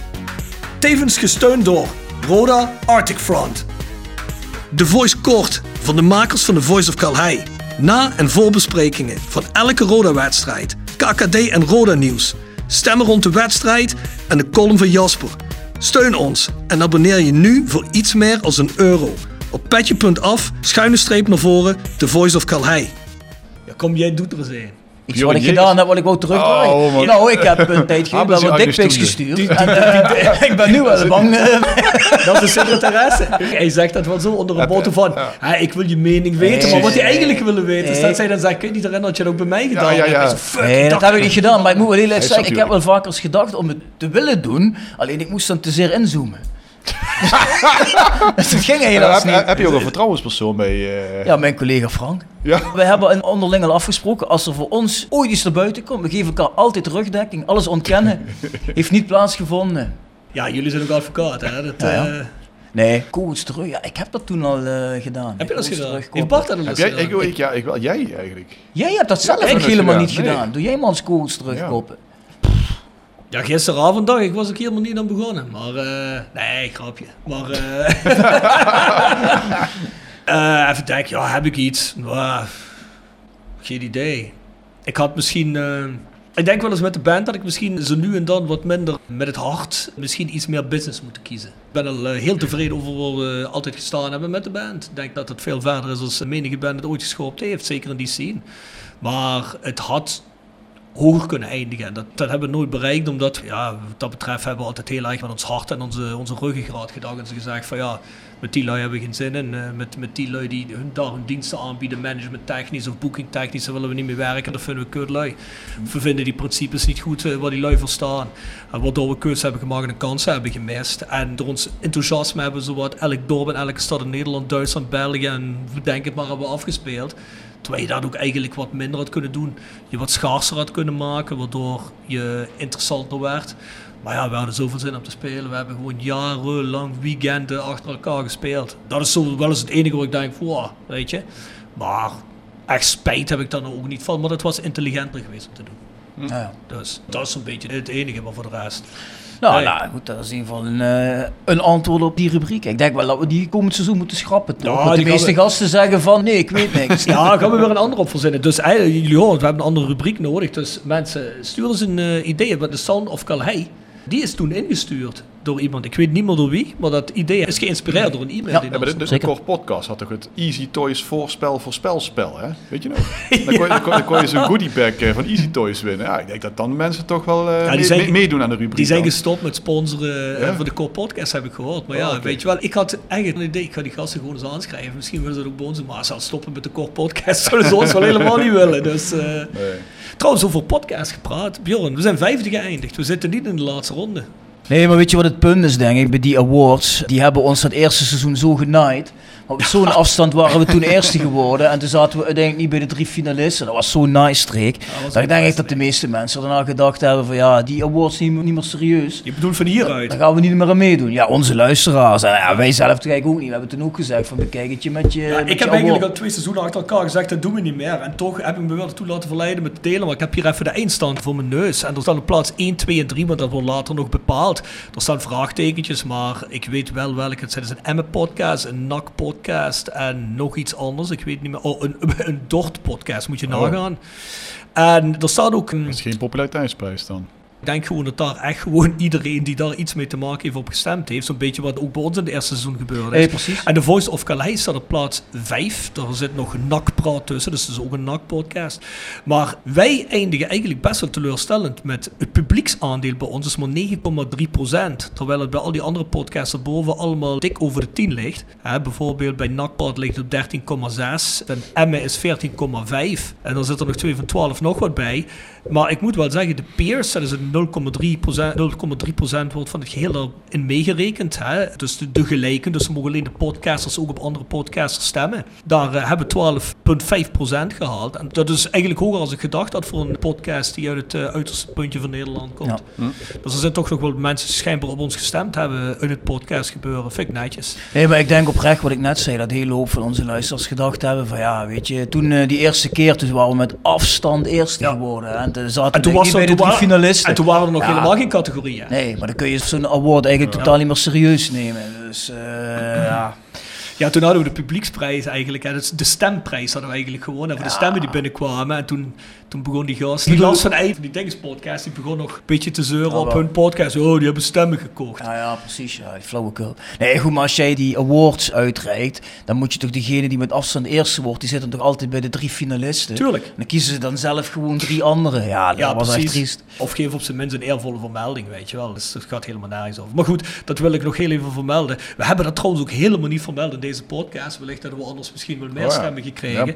Speaker 9: Tevens gesteund door Roda Arctic Front. De Voice Court van de makers van The Voice of Calhei. Na- en voorbesprekingen van elke Roda-wedstrijd, KKD en Roda-nieuws. Stemmen rond de wedstrijd en de column van Jasper. Steun ons en abonneer je nu voor iets meer als een euro. Op petje.af, schuine streep naar voren, The Voice of Calhei.
Speaker 1: Ja, kom, jij doet er eens een.
Speaker 7: Iets
Speaker 8: Bjorn
Speaker 7: wat ik gedaan heb, wat ik wou terugdraaien.
Speaker 8: Oh,
Speaker 7: nou, ik heb een tijd (laughs) geleden
Speaker 8: Hebben
Speaker 7: wel wat
Speaker 8: je
Speaker 7: dickpics gestuurd. En, (laughs) ik ben nu wel bang. (laughs) eh,
Speaker 1: Dat is de secretaresse. Hij zegt dat wel zo onder een botte van. "Hè, ik wil je mening weten, maar wat hij eigenlijk willen weten is
Speaker 7: Nee.
Speaker 1: dat zij dan zegt, kun je niet herinneren dat je dat ook bij mij gedaan
Speaker 8: ja, ja.
Speaker 1: fuck,
Speaker 7: Nee, dat heb ik niet gedaan, maar ik moet wel heel erg zeggen, ik heb wel vaker eens gedacht om het te willen doen, alleen ik moest dan te zeer inzoomen. Dus (laughs) dat ging
Speaker 8: Ja,
Speaker 7: helaas
Speaker 8: heb,
Speaker 7: niet.
Speaker 8: heb je ook een vertrouwenspersoon bij... eh,
Speaker 7: Ja, mijn collega Frank.
Speaker 8: Ja.
Speaker 7: We hebben een onderling al afgesproken, als er voor ons ooit iets naar buiten komt, we geven elkaar altijd rugdekking, alles ontkennen. (laughs) Heeft niet plaatsgevonden.
Speaker 1: Ja, jullie zijn ook advocaat, hè? Dat,
Speaker 7: Ja, ja.
Speaker 1: eh,
Speaker 7: Nee, coach terug. Ja, ik heb dat toen al eh, gedaan.
Speaker 1: heb je dat gedaan? Heeft. Bart dat al
Speaker 8: Heb
Speaker 1: eens
Speaker 8: jij, ik,
Speaker 1: gedaan?
Speaker 8: ik, ja, ik, wel, jij eigenlijk.
Speaker 7: Jij hebt dat zelf
Speaker 8: heb ik
Speaker 7: helemaal
Speaker 8: gedaan,
Speaker 7: niet
Speaker 8: nee.
Speaker 7: gedaan. Doe jij maar als coach terugkoppen.
Speaker 1: Ja, gisteravond dacht ik was ik helemaal niet aan begonnen. Maar, eh, nee, grapje. Maar, eh, (laughs) eh, even denken, ja, heb ik iets? Geen idee. Ik had misschien, ik denk wel eens met de band dat ik misschien zo nu en dan wat minder met het hart misschien iets meer business moet kiezen. Ik ben al heel tevreden over waar we altijd gestaan hebben met de band. Ik denk dat het veel verder is als menige band het ooit geschoopt heeft, zeker in die scene. Maar het had hoger kunnen eindigen. En dat, dat hebben we nooit bereikt, omdat ja, wat dat betreft hebben we altijd heel erg met ons hart en onze, onze ruggengraat gedacht. En ze gezegd van ja, met die lui hebben we geen zin in. Eh, met, met die lui die hun, daar hun diensten aanbieden, management technisch of booking technisch, daar willen we niet mee werken. Dat vinden we kutlui. We vinden die principes niet goed eh, waar die lui voor staan. En waardoor we keuzes hebben gemaakt en kansen hebben gemist. En door ons enthousiasme hebben we zowat elk dorp en elke stad in Nederland, Duitsland, België en we denken het maar hebben afgespeeld. Terwijl je dat ook eigenlijk wat minder had kunnen doen. Je wat schaarser had kunnen maken, waardoor je interessanter werd. Maar ja, we hadden zoveel zin om te spelen. We hebben gewoon jarenlang weekenden achter elkaar gespeeld. Dat is zo wel eens het enige waar ik denk, wow, weet je. Maar echt spijt heb ik daar ook niet van. Maar het was intelligenter geweest om te doen.
Speaker 7: Ja, ja.
Speaker 1: Dus dat is een beetje het enige, maar voor de rest.
Speaker 7: Nou,
Speaker 1: Nee.
Speaker 7: nou, goed, dat is in ieder geval een, eh, een antwoord op die rubriek. Ik denk wel dat we die komend seizoen moeten schrappen. Toch?
Speaker 1: Ja,
Speaker 7: de meeste
Speaker 1: we-
Speaker 7: gasten zeggen van nee, ik weet niks. (laughs)
Speaker 1: Ja, gaan we weer een andere op verzinnen. Dus eigenlijk, jullie horen, we hebben een andere rubriek nodig. Dus mensen, stuur eens een eh, idee. Met de Sound of Calhei, die is toen ingestuurd door iemand. Ik weet niet meer door wie, maar dat idee is geïnspireerd door een e-mail.
Speaker 7: Ja.
Speaker 1: die
Speaker 8: Ja, maar de,
Speaker 7: Zeker.
Speaker 8: de Core Podcast had toch het Easy Toys voorspel voorspelspel, hè? Weet je nog? Dan kon je, dan kon, dan kon je zo'n goodie bag eh, van Easy Toys winnen. Ja, ik denk dat dan mensen toch wel eh,
Speaker 1: die
Speaker 8: mee-
Speaker 1: zijn-
Speaker 8: mee- meedoen aan de rubriek.
Speaker 1: Die zijn
Speaker 8: dan.
Speaker 1: gestopt met sponsoren eh,
Speaker 8: Ja?
Speaker 1: voor de Core Podcast, heb ik gehoord. Maar
Speaker 8: Oh,
Speaker 1: ja,
Speaker 8: oké.
Speaker 1: weet je wel, ik had eigenlijk een idee. Ik ga die gasten gewoon eens aanschrijven. Misschien willen ze dat ook bij ons. Maar ze stoppen met de Core Podcast, (laughs) zouden ze ons wel helemaal niet willen. Dus, eh,
Speaker 8: Nee.
Speaker 1: Trouwens, over podcast gepraat. Bjorn, we zijn vijfde geëindigd. We zitten niet in de laatste ronde.
Speaker 7: Nee, maar weet je wat het punt is, denk ik, bij die awards? Die hebben ons dat eerste seizoen zo genaaid. Op zo'n afstand waren we toen eerste geworden. En toen zaten we uiteindelijk niet bij de drie finalisten. Dat was zo'n nice streek. Dat ik denk ik dat de meeste mensen daarna gedacht hebben van ja, die awards niet, meer- niet meer serieus.
Speaker 1: Je bedoelt van hieruit.
Speaker 7: Daar gaan we niet meer aan meedoen. Ja, onze luisteraars. En ja, wij zelf eigenlijk ook niet. We hebben toen ook gezegd van bekijk het je met je
Speaker 1: Ja,
Speaker 7: met
Speaker 1: ik
Speaker 7: je
Speaker 1: heb eigenlijk
Speaker 7: award.
Speaker 1: al twee seizoenen achter elkaar gezegd, dat doen we niet meer. En toch heb ik me wel ertoe laten verleiden met delen. Maar ik heb hier even de eindstand voor mijn neus. En er staan op plaats 1, 2 en 3, maar dat wordt later nog bepaald. Er staan vraagtekentjes, maar ik weet wel welke het zijn. Het is een Emme-podcast, een NAC-podcast en nog iets anders. Ik weet niet meer. Oh, een, (laughs) een Dort-podcast, moet je
Speaker 8: Oh.
Speaker 1: nagaan. En er staat ook een...
Speaker 8: Dat is geen populariteitsprijs dan.
Speaker 1: Ik denk gewoon dat daar echt gewoon iedereen die daar iets mee te maken heeft op gestemd heeft. Zo'n beetje wat ook bij ons in het eerste seizoen gebeurde. is. En de Voice of Calais staat op plaats 5. Daar zit nog een NAC-praat tussen, dus het is ook een NAC-podcast. Maar wij eindigen eigenlijk best wel teleurstellend met het publieksaandeel bij ons is maar 9,3%. Terwijl het bij al die andere podcasts erboven allemaal dik over de 10 ligt. Bijvoorbeeld bij NAC-praat ligt het op 13,6. En Emme is 14,5. En dan zit er nog 2 van 12 nog wat bij. Maar ik moet wel zeggen, de peers, dat is een 0,3%, 0,3% wordt van het geheel erin meegerekend. Hè? Dus de, de gelijken, dus ze mogen alleen de podcasters ook op andere podcasters stemmen. Daar eh, hebben we 12,5% gehaald. En dat is eigenlijk hoger als ik gedacht had voor een podcast die uit het eh, uiterste puntje van Nederland komt.
Speaker 7: Ja.
Speaker 1: Dus er zijn toch nog wel mensen die schijnbaar op ons gestemd hebben in het podcast gebeuren. Vind ik netjes.
Speaker 7: Nee, maar ik denk oprecht wat ik net zei, dat een hele hoop van onze luisteraars gedacht hebben van ja, weet je, toen eh, die eerste keer, toen waren we met afstand eerste
Speaker 1: Ja.
Speaker 7: geworden. hè. En toen zaten
Speaker 1: En toen,
Speaker 7: we
Speaker 1: was er,
Speaker 7: bij de
Speaker 1: toen,
Speaker 7: drie
Speaker 1: en toen waren er nog
Speaker 7: Ja.
Speaker 1: helemaal geen categorieën.
Speaker 7: Nee, maar dan kun je zo'n award eigenlijk totaal niet meer serieus nemen. Dus eh, ja.
Speaker 1: Ja, toen hadden we de publieksprijs eigenlijk. Hè. Dus de stemprijs hadden we eigenlijk gewonnen. Voor de stemmen die binnenkwamen. En toen, toen begon die gast, die van Eyck, die Dinges-podcast, die begon nog een beetje te zeuren
Speaker 7: Ja,
Speaker 1: op hun podcast. Oh, die hebben stemmen gekocht.
Speaker 7: Ja, ja, precies. Ja, flauwekul. Nee, goed, maar als jij die awards uitreikt, dan moet je toch degene die met afstand eerste wordt, die zitten toch altijd bij de drie finalisten.
Speaker 1: Tuurlijk.
Speaker 7: En dan kiezen ze dan zelf gewoon drie anderen. Ja, dat
Speaker 1: Ja,
Speaker 7: was echt
Speaker 1: precies.
Speaker 7: triest.
Speaker 1: Of geef op zijn minst een eervolle vermelding, weet je wel. Dus dat gaat helemaal nergens over. Maar goed, dat wil ik nog heel even vermelden. We hebben dat trouwens ook helemaal niet vermeld in deze podcast. Wellicht hadden we anders misschien wel meer
Speaker 8: Oh ja.
Speaker 1: stemmen gekregen.
Speaker 8: Ja.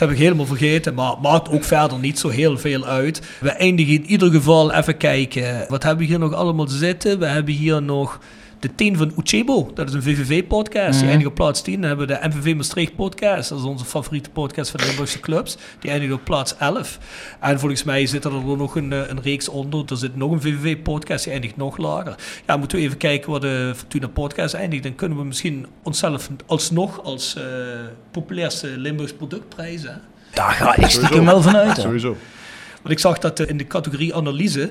Speaker 1: Dat heb ik helemaal vergeten, maar maakt ook verder niet zo heel veel uit. We eindigen in ieder geval even kijken. Wat hebben we hier nog allemaal zitten? We hebben hier nog de 10 van Uchebo. Dat is een VVV-podcast. Die
Speaker 11: Mhm.
Speaker 1: eindigt op plaats 10. Dan hebben we de MVV Maastricht podcast. Dat is onze favoriete podcast van de Limburgse clubs. Die eindigt op plaats 11. En volgens mij zit er er nog een, eh, een reeks onder. Er zit nog een VVV-podcast. Die eindigt nog lager. Ja, moeten we even kijken waar de Fortuna podcast eindigt. Dan kunnen we misschien onszelf alsnog als eh, populairste Limburgs product prijzen.
Speaker 11: Daar ga ik stiekem wel vanuit.
Speaker 8: Sowieso.
Speaker 1: Want ik zag dat eh, in de categorie analyse,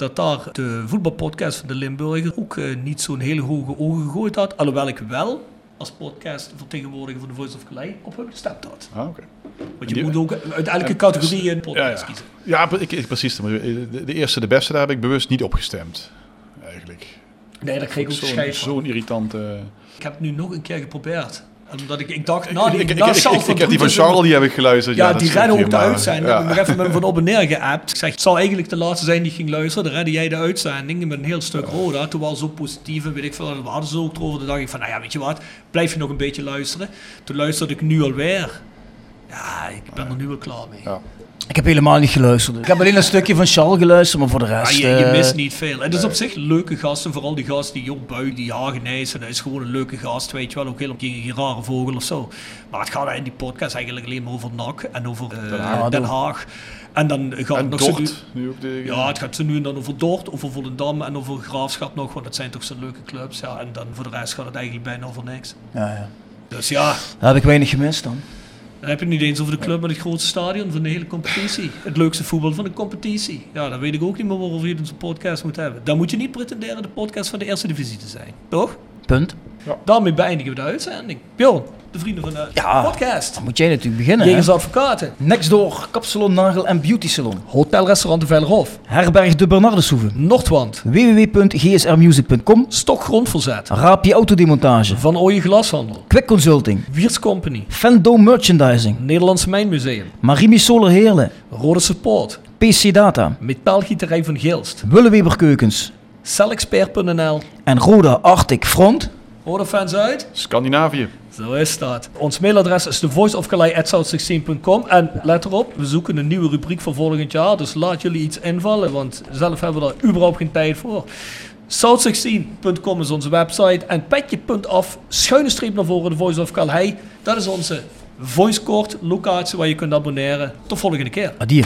Speaker 1: dat daar de voetbalpodcast van de Limburger ook eh, niet zo'n hele hoge ogen gegooid had. Alhoewel ik wel als podcast vertegenwoordiger van de Voice of Calais op hem gestemd had.
Speaker 8: Ah, oké.
Speaker 1: Want je
Speaker 8: Die-
Speaker 1: moet ook uit elke categorie een podcast
Speaker 8: ja.
Speaker 1: kiezen.
Speaker 8: ja ik, ik- precies. De, de eerste, de beste, daar heb ik bewust niet op gestemd. Eigenlijk.
Speaker 1: Nee, daar kreeg ik ook
Speaker 8: Zo'n irritante...
Speaker 1: Ik heb het nu nog een keer geprobeerd. Omdat ik, ik dacht, nou, die,
Speaker 8: ik, ik,
Speaker 1: na
Speaker 8: ik, ik,
Speaker 1: Charles
Speaker 8: ik heb die van Charles, die heb ik geluisterd.
Speaker 1: Ja, die redden ook de uitzending.
Speaker 8: ja.
Speaker 1: Ik heb nog even (laughs) met hem van op en neer geappt. Ik zeg, het zal eigenlijk de laatste zijn die ging luisteren. Dan redde jij de uitzending met een heel stuk roda. Toen was zo positief en weet ik veel. We hadden ze ook erover. Toen dacht ik van, nou ja, weet je wat. Blijf je nog een beetje luisteren. Toen luisterde ik nu alweer. Ja, ik ben er nu wel klaar mee.
Speaker 8: Ja.
Speaker 11: Ik heb helemaal niet geluisterd. Ik heb alleen een stukje van Charles geluisterd, maar voor de
Speaker 1: Ja,
Speaker 11: rest...
Speaker 1: je, je
Speaker 11: eh,
Speaker 1: mist niet veel. Het is op zich leuke gasten. Vooral die gast die Job Buik, die Hagenijs. En dat is gewoon een leuke gast. Weet je wel, ook helemaal geen, geen rare vogel of zo. Maar het gaat in die podcast eigenlijk alleen maar over NAC en over eh, Den,
Speaker 8: Haag.
Speaker 1: En dan gaat
Speaker 8: En
Speaker 1: het nog.
Speaker 8: Dort, nu ook de...
Speaker 1: Ja, het gaat zo nu en dan over Dort, over Volendam en over Graafschap nog, want dat zijn toch zo'n leuke clubs. Ja, en dan voor de rest gaat het eigenlijk bijna over niks.
Speaker 11: Ja, ja.
Speaker 1: Dus ja,
Speaker 11: Daar heb ik weinig gemist dan.
Speaker 1: Dan heb je het niet eens over de club met het grootste stadion van de hele competitie. Het leukste voetbal van de competitie. Ja, dan weet ik ook niet meer waarover je een podcast moet hebben. Dan moet je niet pretenderen de podcast van de eerste divisie te zijn. Toch?
Speaker 11: Punt.
Speaker 1: Daarmee beëindigen we de uitzending. Bjorn, de vrienden van de
Speaker 11: Ja.
Speaker 1: podcast.
Speaker 11: Dan moet jij natuurlijk beginnen. hè?
Speaker 1: Jegers Advocaten.
Speaker 11: Nextdoor, kapsalon, nagel en beauty salon.
Speaker 1: Hotelrestaurant de Veilerhof.
Speaker 11: Herberg de Bernardeshoeve.
Speaker 1: Noordwand.
Speaker 11: www.gsrmusic.com.
Speaker 1: Stok Grondverzet.
Speaker 11: Raapje Autodemontage.
Speaker 1: Van Ooyen Glashandel.
Speaker 11: Quick Consulting.
Speaker 1: Wiers Company.
Speaker 11: Fendo Merchandising.
Speaker 1: Nederlandse Mijnmuseum.
Speaker 11: Marimi Solar Heerlen.
Speaker 1: Rode Support.
Speaker 11: PC Data.
Speaker 1: Metaalgieterij van Gilst.
Speaker 11: Willeweber Keukens.
Speaker 1: Celexpert.nl.
Speaker 11: En Roda Arctic Front.
Speaker 1: Hoor fans uit?
Speaker 8: Scandinavië.
Speaker 1: Zo is dat. Ons mailadres is thevoiceofcalais.south16.com En let erop, we zoeken een nieuwe rubriek voor volgend jaar. Dus laat jullie iets invallen, want zelf hebben we daar überhaupt geen tijd voor. South16.com is onze website. En petje.af, schuine streep naar voren, de Voice of Calais. Dat is onze voicecourt locatie waar je kunt abonneren. Tot volgende keer.
Speaker 11: Adieu.